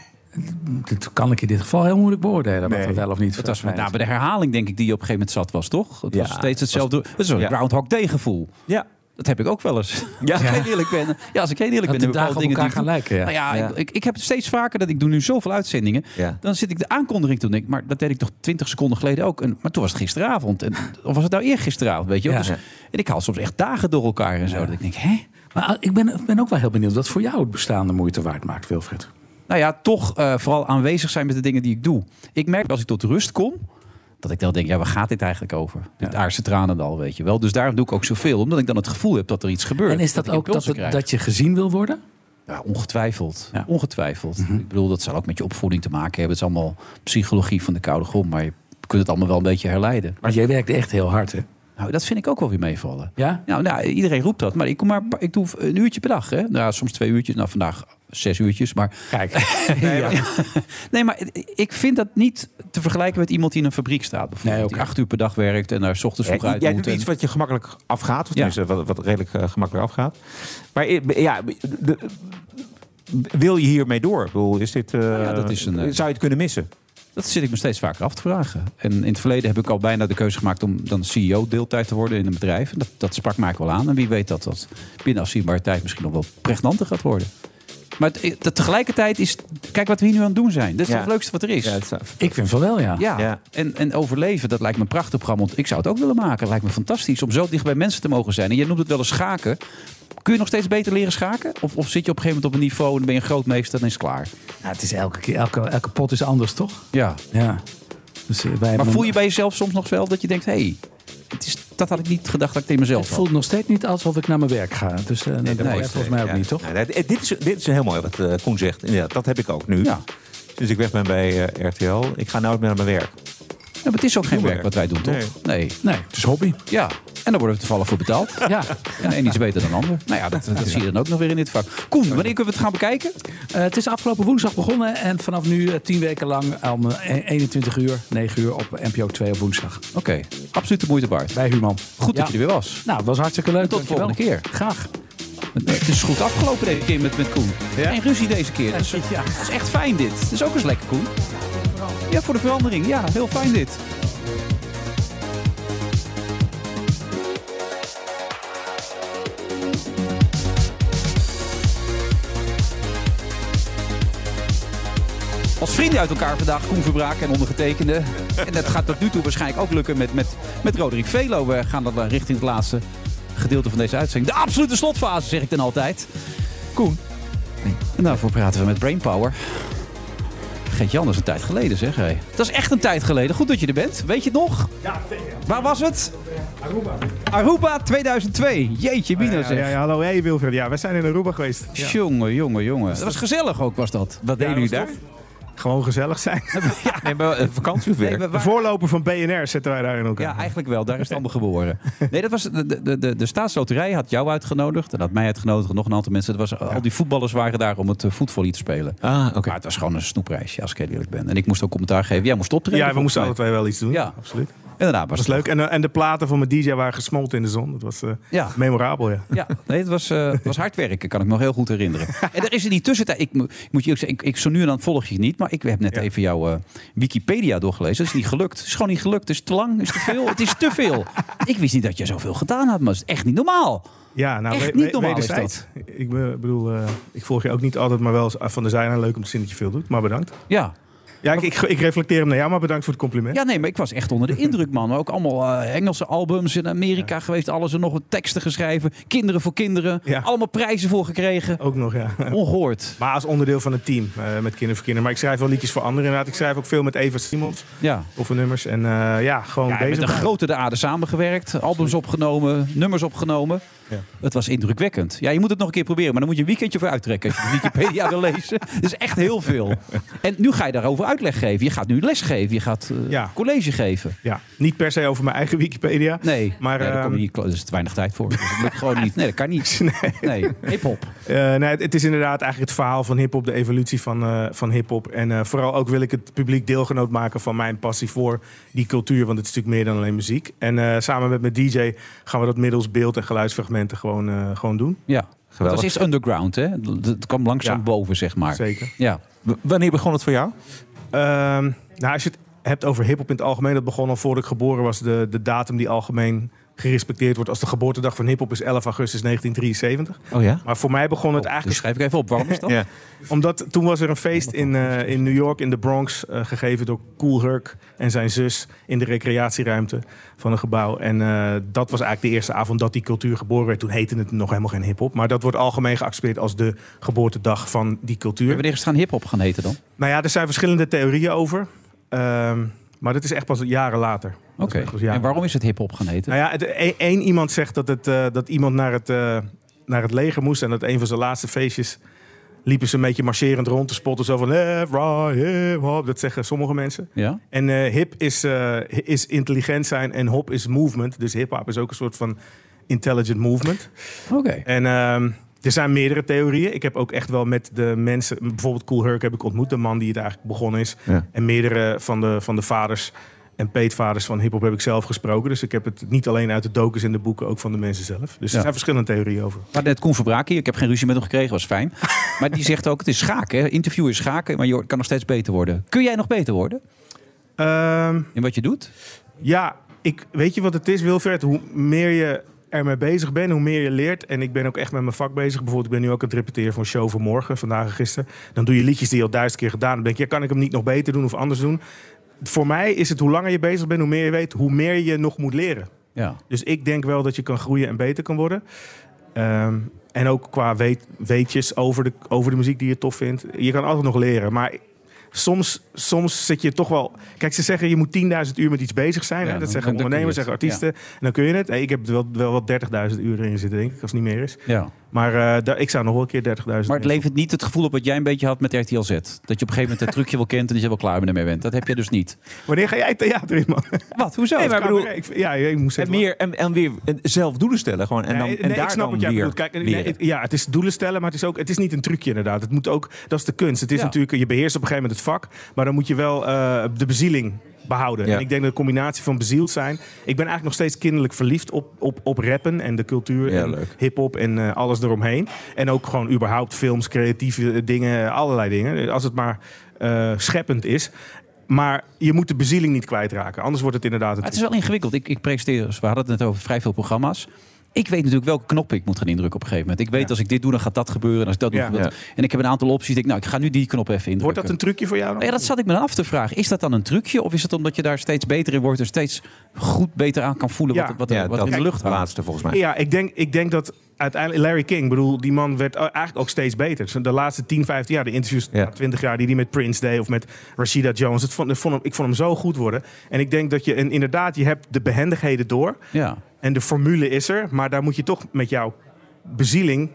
Dat kan ik in dit geval heel moeilijk beoordelen. Wat er wel of niet Het was fijn nou, is. bij de herhaling denk ik die je op een gegeven moment zat was, toch? Het Ja, was steeds het hetzelfde. Het is een ja. Groundhog Day gevoel. Ja. Dat heb ik ook wel eens. Ja. Als ik heel eerlijk ben. Ja, als ik heel eerlijk Dat ben. de op dingen elkaar die gaan lijken, ja. Nou ja, Ik, ik heb het steeds vaker dat ik doe nu zoveel uitzendingen. Ja. Dan zit ik de aankondiging toen denk ik, maar dat deed ik toch 20 seconden geleden ook. En, maar toen was het gisteravond. En, of was het nou eergisteravond, weet je wel? Ja. Dus, en ik haal soms echt dagen door elkaar en zo. Dat ik denk, hè? Maar ah, ik ben, ben ook wel heel benieuwd wat voor jou het bestaan de moeite waard maakt, Wilfred. Nou ja, toch eh, vooral aanwezig zijn met de dingen die ik doe. Ik merk als ik tot rust kom, dat ik dan denk, ja, waar gaat dit eigenlijk over? Dit aardse tranendal, weet je wel. Dus daarom doe ik ook zoveel, omdat ik dan het gevoel heb dat er iets gebeurt. En is dat, ook dat, het- dat je gezien wil worden? Ja, ongetwijfeld. Ja. Ongetwijfeld. Ik bedoel, dat zal ook met je opvoeding te maken hebben. Het is allemaal psychologie van de koude grond, maar je kunt het allemaal wel een beetje herleiden. Maar jij werkt echt heel hard, hè? Nou, dat vind ik ook wel weer meevallen. Ja? Nou, nou, iedereen roept dat, maar ik, kom maar, ik doe een uurtje per dag. Hè? Nou, soms twee uurtjes. Nou, vandaag zes uurtjes. Maar Kijk. nee, maar, nee, maar ik vind dat niet te vergelijken met iemand die in een fabriek staat. Bijvoorbeeld, Nee, oké. Die acht uur per dag werkt en daar 's ochtends vroeg Ja, uit jij doet en- iets wat je gemakkelijk afgaat. Of Ja. wat, wat redelijk eh, gemakkelijk afgaat. Maar ja, de- wil je hiermee door? Ik bedoel, is dit, eh, ja, dat is een, eh, zou je het kunnen missen? Dat zit ik me steeds vaker af te vragen. En in het verleden heb ik al bijna de keuze gemaakt om dan CEO deeltijd te worden in een bedrijf. En dat, dat sprak mij wel aan. En wie weet dat dat binnen afzienbare tijd misschien nog wel pregnanter gaat worden. Maar het- tegelijkertijd is, kijk wat we hier nu aan het doen zijn. Dat is Ja. het leukste wat er is. Ja, is- Ik vind van wel, ja. Ja, Ja. En, en overleven, dat lijkt me een prachtig programma. Want ik zou het ook willen maken. Het lijkt me fantastisch om zo dicht bij mensen te mogen zijn. En jij noemt het wel eens schaken. Kun je nog steeds beter leren schaken? Of, of zit je op een gegeven moment op een niveau en dan ben je een grootmeester en is het klaar? Nou, het is elke, keer, elke, elke pot is anders, toch? Ja. Ja. Dus, eh, Maar voel je bij jezelf soms nog wel dat je denkt... hé, hey, het is, dat had ik niet gedacht dat ik tegen mezelf Het had. voelt nog steeds niet alsof ik naar mijn werk ga. Dus eh, nee, dat Nee, is volgens mij ook ja. niet, toch? Nee, dit, is, dit is heel mooi wat eh, Koen zegt. Inderdaad, dat heb ik ook nu. Ja. Sinds ik weg ben bij eh, RTL. Ik ga nooit meer naar mijn werk. Ja, maar het is ook geen werk wat wij doen, toch? Nee. Nee. Nee, het is hobby. Ja. En daar worden we toevallig voor betaald. Ja. En de een iets beter dan de ander. Nou ja, dat, dat zie je dan ook nog weer in dit vak. Koen, wanneer kunnen we het gaan bekijken? Eh, het is afgelopen woensdag begonnen en vanaf nu eh, tien weken lang om eh, 21 uur, 9 uur op NPO 2 op woensdag. Oké, absoluut de moeite waard. Bij Human. Goed dat je er weer was. Nou, het was hartstikke leuk. Tot de volgende keer. Graag. Het is goed afgelopen deze keer met, met Koen. Geen ruzie deze keer. Dat is, dat is echt fijn dit. Het is ook eens lekker, Koen. Ja, voor de verandering. Ja, heel fijn dit. Als vrienden uit elkaar vandaag, Koen Verbraak en ondergetekende. En dat gaat tot nu toe waarschijnlijk ook lukken met, met, met Roderick Velo. We gaan dan richting het laatste gedeelte van deze uitzending. De absolute slotfase, zeg ik dan altijd. Koen. En daarvoor praten we met Brainpower. Geert-Jan, dat is een tijd geleden, zeg hé. Dat is echt een tijd geleden. Goed dat je er bent. Weet je het nog? Ja, zeker. Waar was het? Aruba. Aruba 2002. Jeetje, Mina ja, ja, zeg. ja, ja, hallo, hey Wilfred. Ja, we zijn in Aruba geweest. Ja. Jongen, jongen, jongen. Dat was gezellig ook, was dat. Wat Ja, deden jullie daar? tof. Gewoon gezellig zijn. Nee, maar eh, vakantie of werk? Nee, we- De voorloper van BNR zetten wij daar in elkaar. Ja, eigenlijk wel. Daar is het allemaal geboren. Nee, dat was de, de, de, de staatsloterij had jou uitgenodigd. En had mij uitgenodigd. en Nog een aantal mensen. Het was, Al die voetballers waren daar om het eh, voetvolley te spelen. Ah, oké. Maar het was gewoon een snoepreisje, als ik eerlijk ben. En ik moest ook commentaar geven. Jij moest optreden. Ja, we moesten alle twee wel iets doen. Ja, Ja, absoluut. Inderdaad. Dat Was het leuk. En, eh, en de platen van mijn DJ waren gesmolten in de zon. Dat was eh, Ja. memorabel, ja. Ja, nee, het was, eh, het was hard werken, kan ik me nog heel goed herinneren. En er is in die tussentijd, ik, mo- ik moet je ook zeggen, ik, ik, zo nu en dan volg je het niet, maar ik heb net even jouw Wikipedia doorgelezen. Dat is niet gelukt. Het is gewoon niet gelukt. Het is te lang, het is te veel. Het is te veel. Ik wist niet dat je zoveel gedaan had, maar het is echt niet normaal. Ja, nou, Echt we- niet normaal is wederzijds. Ik be- bedoel, ik volg je ook niet altijd, maar wel van de zijlijn. Leuk om te zien dat je veel doet, maar bedankt. Ja. Ja, ik, ik, ik reflecteer hem naar jou, maar bedankt voor het compliment. Ja, nee, maar ik was echt onder de indruk, man. Ook allemaal eh, Engelse albums in Amerika geweest. Alles en nog wat teksten geschreven. Kinderen voor kinderen. Ja. Allemaal prijzen voor gekregen. Ook nog, ja. Ongehoord. Maar als onderdeel van het team eh, met Kinder voor Kinderen. Maar ik schrijf wel liedjes voor anderen inderdaad. Ik schrijf ook veel met Eva Simons. Ja. Of nummers. En eh, ja, gewoon Ja, bezig. met de grote de aarde samengewerkt. Albums opgenomen. Nummers opgenomen. Ja. Het was indrukwekkend. Ja, je moet het nog een keer proberen. Maar dan moet je een weekendje voor uittrekken. Als je Wikipedia wil lezen. Dat is echt heel veel. En nu ga je daarover uitleg geven. Je gaat nu les geven. Je gaat eh, Ja. college geven. Ja, niet per se over mijn eigen Wikipedia. Nee, Maar, nee, daar ehm, niet, is te weinig tijd voor. Dus dat lukt gewoon niet. Nee, dat kan niet. Nee, hip-hop. Eh, nee, het, is inderdaad eigenlijk het verhaal van hip-hop, de evolutie van, eh, van hip-hop. En vooral ook wil ik het publiek deelgenoot maken van mijn passie voor die cultuur. Want het is natuurlijk meer dan alleen muziek. En samen met mijn DJ gaan we dat middels beeld- en geluidsfragmenten gewoon, eh, gewoon doen. Ja, Geweldig. Was eerst underground, hè? Het kwam langzaam Ja. boven, zeg maar. Zeker. Ja. W- Wanneer begon het voor jou? Ehm, nou, als je het hebt over hip-hop in het algemeen, dat begon al voordat ik geboren was. De, de datum die algemeen gerespecteerd wordt als de geboortedag van hip-hop is 11 augustus 1973. Oh ja? Maar voor mij begon het Dus eigenlijk. schrijf ik even op. Waarom is dat? Ja. Omdat toen was er een feest in, eh, in New York, in de Bronx, eh, gegeven door Cool Herc en zijn zus in de recreatieruimte van een gebouw. En eh, dat was eigenlijk de eerste avond dat die cultuur geboren werd. Toen heette het nog helemaal geen hip-hop. Maar dat wordt algemeen geaccepteerd als de geboortedag van die cultuur. Wanneer is het gaan hip-hop gaan heten dan? Nou ja, er zijn verschillende theorieën over. Ehm, maar dat is echt pas jaren later. Oké. En waarom is het hip-hop gaan heten? nou ja, het- e- één iemand zegt dat, het, eh, dat iemand naar het, eh, naar het leger moest. En dat een van zijn laatste feestjes liepen ze een beetje marcherend rond te spotten. Zo van left, right, hip, hop. Dat zeggen sommige mensen. Ja? En eh, hip is, eh, is intelligent zijn en hop is movement. Dus hip-hop is ook een soort van intelligent movement. Oké. En ehm, er zijn meerdere theorieën. Ik heb ook echt wel met de mensen, bijvoorbeeld Cool Herc heb ik ontmoet, de man die het eigenlijk begonnen is. Ja. En meerdere van de, van de vaders en peetvaders van hip-hop heb ik zelf gesproken. Dus ik heb het niet alleen uit de docus en de boeken, ook van de mensen zelf. Dus Ja. er zijn verschillende theorieën over. Maar net Koen Verbraak hier, ik heb geen ruzie met hem gekregen, was fijn. Maar die zegt ook, het is schaken. Hè? Interview is schaken, maar je kan nog steeds beter worden. Kun jij nog beter worden Ehm, in wat je doet? ja, ik, weet je wat het is, Wilfred? Hoe meer je ermee bezig bent, hoe meer je leert. En ik ben ook echt met mijn vak bezig. Bijvoorbeeld, ik ben nu ook aan het repeteren voor een show voor morgen, vandaag en gisteren. Dan doe je liedjes die je al duizend keer gedaan hebt. Dan denk je, ja, kan ik hem niet nog beter doen of anders doen? Voor mij is het hoe langer je bezig bent, hoe meer je weet, hoe meer je nog moet leren. Ja. Dus ik denk wel dat je kan groeien en beter kan worden. Ehm, en ook qua weet, weetjes over de, over de muziek die je tof vindt. Je kan altijd nog leren. Maar soms, soms zit je toch wel... Kijk, ze zeggen je moet 10.000 uur met iets bezig zijn. Ja, hè? dan- Dat zeggen ondernemers, zeggen artiesten. En dan kun je het. Hey, ik heb wel, wel wat 30.000 uur in zitten, denk ik, als het niet meer is. Ja. Maar eh, daar- ik zou nog wel een keer 30.000 Maar het levert niet het gevoel op wat jij een beetje had met RTL Z. Dat je op een gegeven moment het trucje wel kent en dat je wel klaar ermee bent. Dat heb je dus niet. Wanneer ga jij theater in, man? Wat? Hoezo? Nee, maar ik bedoel, Ik- ja, ik moest en, meer, en, en weer zelf doelen stellen. Gewoon, en, dan, Nee, en nee, daar ik snap dan wat jij bedoelt. Kijk, nee, ja, het is doelen stellen, maar het is ook het is niet een trucje inderdaad. Het moet ook, dat is de kunst. Het is Ja. natuurlijk, je beheerst op een gegeven moment het vak, maar dan moet je wel eh, de bezieling behouden. Ja. En ik denk dat de combinatie van bezield zijn. Ik ben eigenlijk nog steeds kinderlijk verliefd op, op, op rappen en de cultuur Ja, en hip-hop en eh, alles eromheen. En ook gewoon überhaupt films, creatieve dingen, allerlei dingen. Als het maar eh, scheppend is. Maar je moet de bezieling niet kwijtraken. Anders wordt het inderdaad een het is wel ingewikkeld. Ik, ik presenteer, dus we hadden het net over vrij veel programma's. Ik weet natuurlijk welke knop ik moet gaan indrukken op een gegeven moment. Ik weet als ik dit doe, dan gaat dat gebeuren. En als ik dat doe, Ja. gebeurt dat. En ik heb een aantal opties. Ik denk, nou, ik ga nu die knop even indrukken. Wordt dat een trucje voor jou? dan? Ja, dat zat ik me dan af te vragen. Is dat dan een trucje? Of is het omdat je daar steeds beter in wordt en steeds goed beter aan kan voelen wat, Ja. wat, Ja, wat dat in de lucht hangt? laatste volgens mij. Ja, ik denk, ik denk dat uiteindelijk Larry King, bedoel, die man werd eigenlijk ook steeds beter. De laatste 10, 15 jaar, de interviews, Ja. 20 jaar die hij met Prince deed of met Rashida Jones. Het vond, ik, vond hem, ik vond hem zo goed worden. En ik denk dat je, en inderdaad, je hebt de behendigheden door. Ja. En de formule is er, maar daar moet je toch met jouw bezieling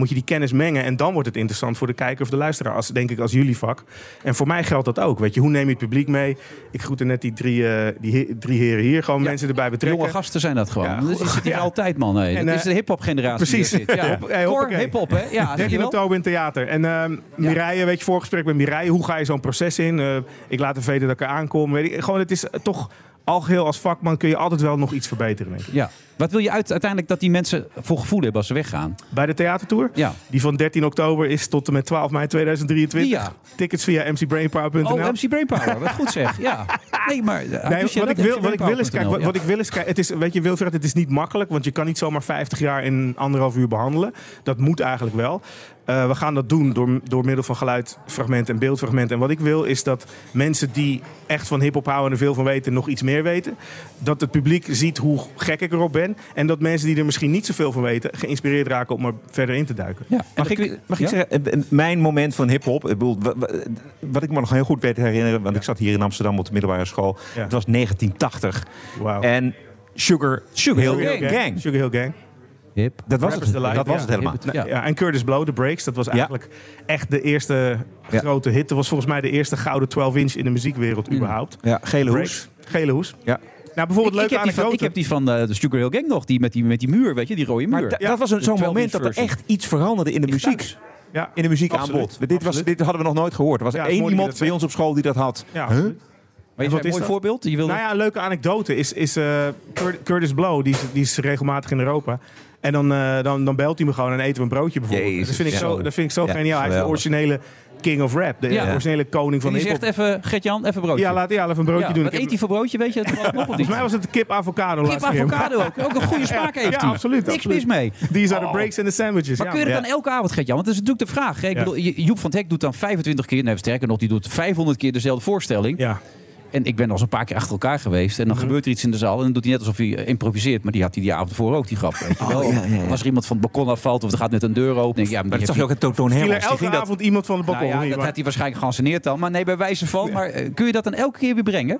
moet je die kennis mengen en dan wordt het interessant voor de kijker of de luisteraar, als, denk ik als jullie vak. En voor mij geldt dat ook. Weet je, hoe neem je het publiek mee? Ik groette net die drie, eh, die drie heren hier, gewoon mensen erbij betrekken. Jonge gasten zijn dat gewoon. Ja, dat is het hier ja. altijd, man. Hey. En, dat is eh, de hip-hop generatie. Precies. Ja, Hey, hip-hop, hè? Ja, zie je 13 wel? oktober in theater. En ehm Mireille, weet je, voorgesprek met Mireille. Hoe ga je zo'n proces in? Eh, ik laat er weten dat ik er aankom. Weet ik, gewoon, het is toch algeheel als vakman kun je altijd wel nog iets verbeteren, denk ik. Ja. Wat wil je uit, uiteindelijk dat die mensen voor gevoel hebben als ze weggaan? Bij de theatertour? Ja. Die van 13 oktober is tot en met 12 mei 2023. Ja. Tickets via mcbrainpower.nl. Oh, MC Brainpower. Wat goed zeg. Ja. Nee, maar... eh, Nee, wat ik, wil, wat ik wil is, kijk, wat ik wil is, kijk, het is, weet je, Wilfred, het is niet makkelijk, want je kan niet zomaar 50 jaar in anderhalf uur behandelen. Dat moet eigenlijk wel. Eh, we gaan dat doen door, door middel van geluidfragment en beeldfragment. En wat ik wil is dat mensen die echt van hip-hop houden en er veel van weten, nog iets meer weten. Dat het publiek ziet hoe gek ik erop ben. En dat mensen die er misschien niet zoveel van weten, geïnspireerd raken om er verder in te duiken. Ja. Mag ik, mag ik zeggen, mijn moment van hip-hop, wat ik me nog heel goed weet herinneren, want ik zat hier in Amsterdam op de middelbare school. Ja. Het was 1980. Wauw. En Sugar, Sugar Hill Hill Gang. Gang. Sugar Hill Gang. Hip. Dat was Rappers het, Delight, dat was ja. het helemaal. Ja. en Curtis Blow, The Breaks, dat was eigenlijk echt de eerste Ja. grote hit. Dat was volgens mij de eerste gouden 12-inch in de muziekwereld überhaupt. Ja, gele Breaks. hoes. Gele hoes. Ja. Nou, bijvoorbeeld Ik, ik, leuke heb die van, anekdote. ik heb die van eh, de Sugar Hill Gang nog, die met die, met die muur, weet je, die rode muur. Maar da- dat was een- De zo'n 12 moment dat er version. echt iets veranderde in de muziek. ja, In de muziekaanbod. Dit, was, dit hadden we nog nooit gehoord. Er was Ja, één iemand bij ons op school die dat had. Ja, Huh? absoluut. Weet je wat een is mooi dat? voorbeeld? Je wilde... Nou ja, een leuke anekdote is, is eh, Cur- Curtis Blow, die is, die is regelmatig in Europa. En dan, eh, dan, dan belt hij me gewoon en eten we een broodje bijvoorbeeld. Jezus, dat, vind ik ja. zo, dat vind ik zo Ja, geniaal. Hij is de originele king of rap. De Ja. originele koning van de die hip zegt even, Gert-Jan, even broodje. Ja, laat, ja, even een broodje Ja, doen. Wat eet hij voor broodje, weet je? het nog? Volgens mij was het de kip avocado. Kip laatste keer. avocado ook. Ook een goede smaak heeft ja, hij. absoluut. Niks absoluut. mis mee. These are the Oh. breaks and the sandwiches. Maar ja, kun je dat ja. dan elke avond, Gert-Jan? Want dat is natuurlijk de vraag. Ik Ja. bedoel, Joep van het Hek doet dan 25 keer, nee, sterker nog, die doet 500 keer dezelfde voorstelling. Ja. En ik ben al eens een paar keer achter elkaar geweest. En dan Mhm. gebeurt er iets in de zaal. En dan doet hij net alsof hij eh, improviseert. Maar die had hij die avond voor ook, die grap. Weet je wel. ja, ja, ja. Als er iemand van het balkon afvalt of er gaat net een deur open. Denk ik, ja, Maar dat zag je ook in Toon er Hermans. Die elke ging dat avond iemand van de balkon? Nou ja, dat maar- had hij waarschijnlijk geanceneerd dan. Maar nee, bij wijze van. Maar eh, kun je dat dan elke keer weer brengen?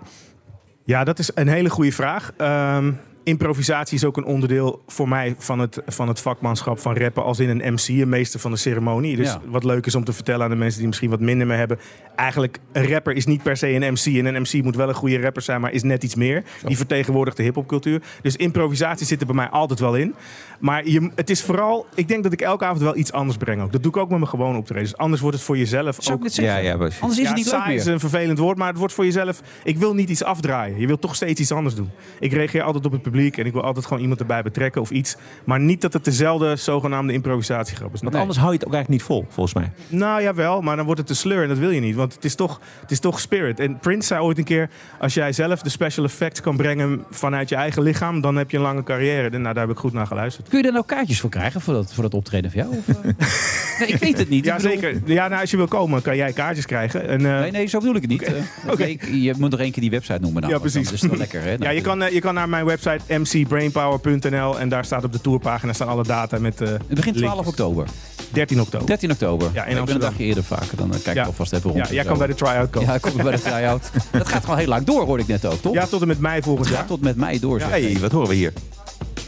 Ja, dat is een hele goede vraag. Ehm, improvisatie is ook een onderdeel voor mij van het, van het vakmanschap van rappen als in een MC, een meester van de ceremonie. Dus Ja. wat leuk is om te vertellen aan de mensen die misschien wat minder mee hebben. Eigenlijk, een rapper is niet per se een MC. En een MC moet wel een goede rapper zijn, maar is net iets meer. Die vertegenwoordigt de hiphopcultuur. Dus improvisatie zit er bij mij altijd wel in. Maar je, het is vooral, ik denk dat ik elke avond wel iets anders breng ook. Dat doe ik ook met mijn gewone optredens. Anders wordt het voor jezelf Zou ik ook... het zeggen? Ja, ja, precies. Anders is Ja, het niet leuk saai is meer. een vervelend woord, maar het wordt voor jezelf. Ik wil niet iets afdraaien. Je wilt toch steeds iets anders doen. Ik reageer altijd op het publiek en ik wil altijd gewoon iemand erbij betrekken of iets. Maar niet dat het dezelfde zogenaamde improvisatiegrap is. Want Nee. anders hou je het ook eigenlijk niet vol, volgens mij. Nou jawel, maar dan wordt het te sleur en dat wil je niet. Want het is toch, het is toch spirit. En Prince zei ooit een keer: als jij zelf de special effects kan brengen vanuit je eigen lichaam, dan heb je een lange carrière. En nou, daar heb ik goed naar geluisterd. Kun je er nou kaartjes voor krijgen voor dat, voor dat optreden van jou? Of, eh? nee, ik weet het niet. Ja, bedoel- zeker. Ja, nou, als je wil komen, kan jij kaartjes krijgen. En, eh, Nee, nee, zo bedoel ik het niet. Eh, Oké. nee, ik- je moet nog één keer die website noemen. Nou, Ja, dan precies. is het wel lekker, hè? Ja, je kan, eh, je kan naar mijn website mcbrainpower.nl en daar staat op de tourpagina staan alle data met. eh Het begint 12 linkjes. oktober. 13 oktober. 13 oktober. Ja, in ik ben een dagje eerder vaker. Dan eh, kijk ik Ja. alvast even rond. Ja, en jij kan bij de try-out komen. Ja, ik kom bij de try-out. dat gaat gewoon heel lang door, hoorde ik net ook, toch? Ja, tot en met mei volgend jaar. gaat tot met mei door. zeg. hey, wat horen we hier?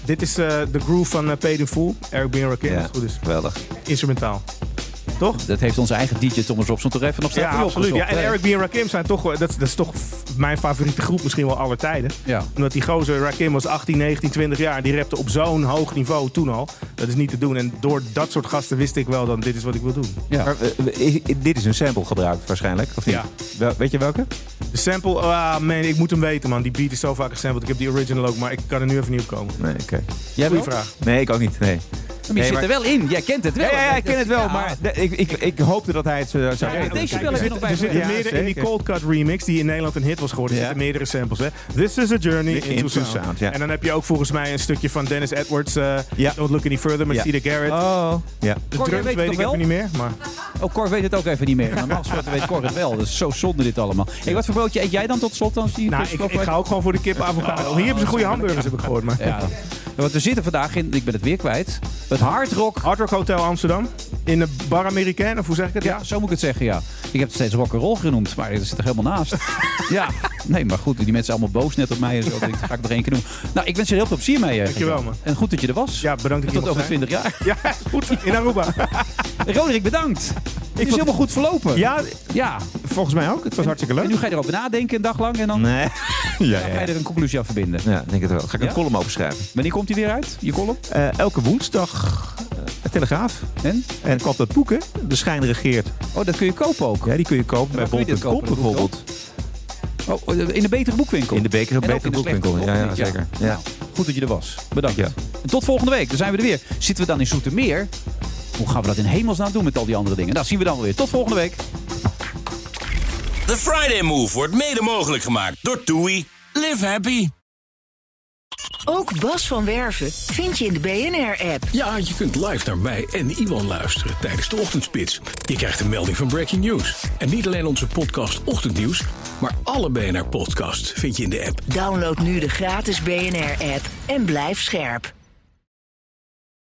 Dit is eh, de groove van uh, Paid in Full. Eric B. Rakim. Ja, Goed is. geweldig. Instrumentaal. Toch? Dat heeft onze eigen DJ Thomas Robson toch even nog steeds Ja, absoluut. Ja, en Eric B. en Rakim zijn toch, wel- dat, is- dat is toch mijn favoriete groep misschien wel aller tijden. Ja. Omdat die gozer, Rakim was 18, 19, 20 jaar. En die rapte op zo'n hoog niveau toen al. Dat is niet te doen. En door dat soort gasten wist ik wel dan dit is wat ik wil doen. Ja. Maar, eh, is- dit is een sample gebruikt waarschijnlijk, of niet? Ja. Wel- weet je welke? De sample, ah man, ik moet hem weten man. Die beat is zo vaak gesampled. Ik heb die original ook, maar ik kan er nu even niet op komen. Nee, oké. Jij Goeie vraag. Nee, ik ook niet. Nee. Maar je Nee, zit maar- er wel in. Jij kent het wel. Ja, ja, ja, ik ken het wel, Ja. maar ik, ik, ik hoopte dat hij het zou zou Ja, weten. deze er heb zit- nog bij Er zitten Ja, meerdere in die. Cold Cut remix die in Nederland een hit was geworden. Er zitten meerdere samples. Hè. This is a journey into, Into sound. En dan heb je ook volgens mij een stukje van Dennis Edwards. eh. Don't Look Any Further met Ja. Cedar Garrett. Oh, ja. de drums weet ik even niet meer. Maar Oh, Cor weet het ook even niet meer. Maar normaal weet Cor het wel. Dat is zo zonde dit allemaal. Hey, wat voor broodje eet jij dan tot slot? Als die nou, ik, ik ga ook gewoon voor de kip avocado. Hier hebben ze goede hamburgers, heb ik gehoord. Maar. Ja. Want we zitten vandaag in, ik ben het weer kwijt, het Hard Rock. Hard Rock Hotel Amsterdam. In de Bar Americain, of hoe zeg ik het? Ja, zo moet ik het zeggen, ja. Ik heb het steeds rock'n'roll genoemd, maar dat zit er helemaal naast. ja, nee, maar goed, die mensen zijn allemaal boos net op mij en zo. Denk ik, ga ik er één keer doen. Nou, ik wens je heel veel plezier mee. eh, Dankjewel, man. En goed dat je er was. Ja, bedankt dat En tot over zijn. 20 jaar. Ja, goed. In Aruba. Roderick, bedankt. Het is helemaal goed verlopen. Ja, Ja. volgens mij ook. Het was hartstikke leuk. En nu ga je erover nadenken een dag lang en dan Nee. Ja, ga ja, je er een conclusie aan verbinden. ja, denk het wel. Ga ik een column over schrijven. Wanneer komt hij weer uit, je column? Eh, elke woensdag uh, Telegraaf. En? En ik koop dat boek, hè? De schijn regeert. Oh, dat kun je kopen ook. Ja, die kun je kopen bij bol.com bijvoorbeeld. Oh, in de betere boekwinkel. In de betere de slechte boekwinkel. Ja, ja, zeker. Ja. Nou, goed dat je er was. Bedankt. Ja. En tot volgende week. Dan zijn we er weer. Zitten we dan in Zoetermeer? Hoe gaan we dat in hemelsnaam doen met al die andere dingen? Dat zien we dan wel weer. Tot volgende week. The Friday Move wordt mede mogelijk gemaakt door TUI. Live happy. Ook Bas van Werven vind je in de BNR-app. Ja, je kunt live naar mij en Iwan luisteren tijdens de ochtendspits. Je krijgt een melding van Breaking News. En niet alleen onze podcast Ochtendnieuws, maar alle BNR-podcasts vind je in de app. Download nu de gratis BNR-app en blijf scherp.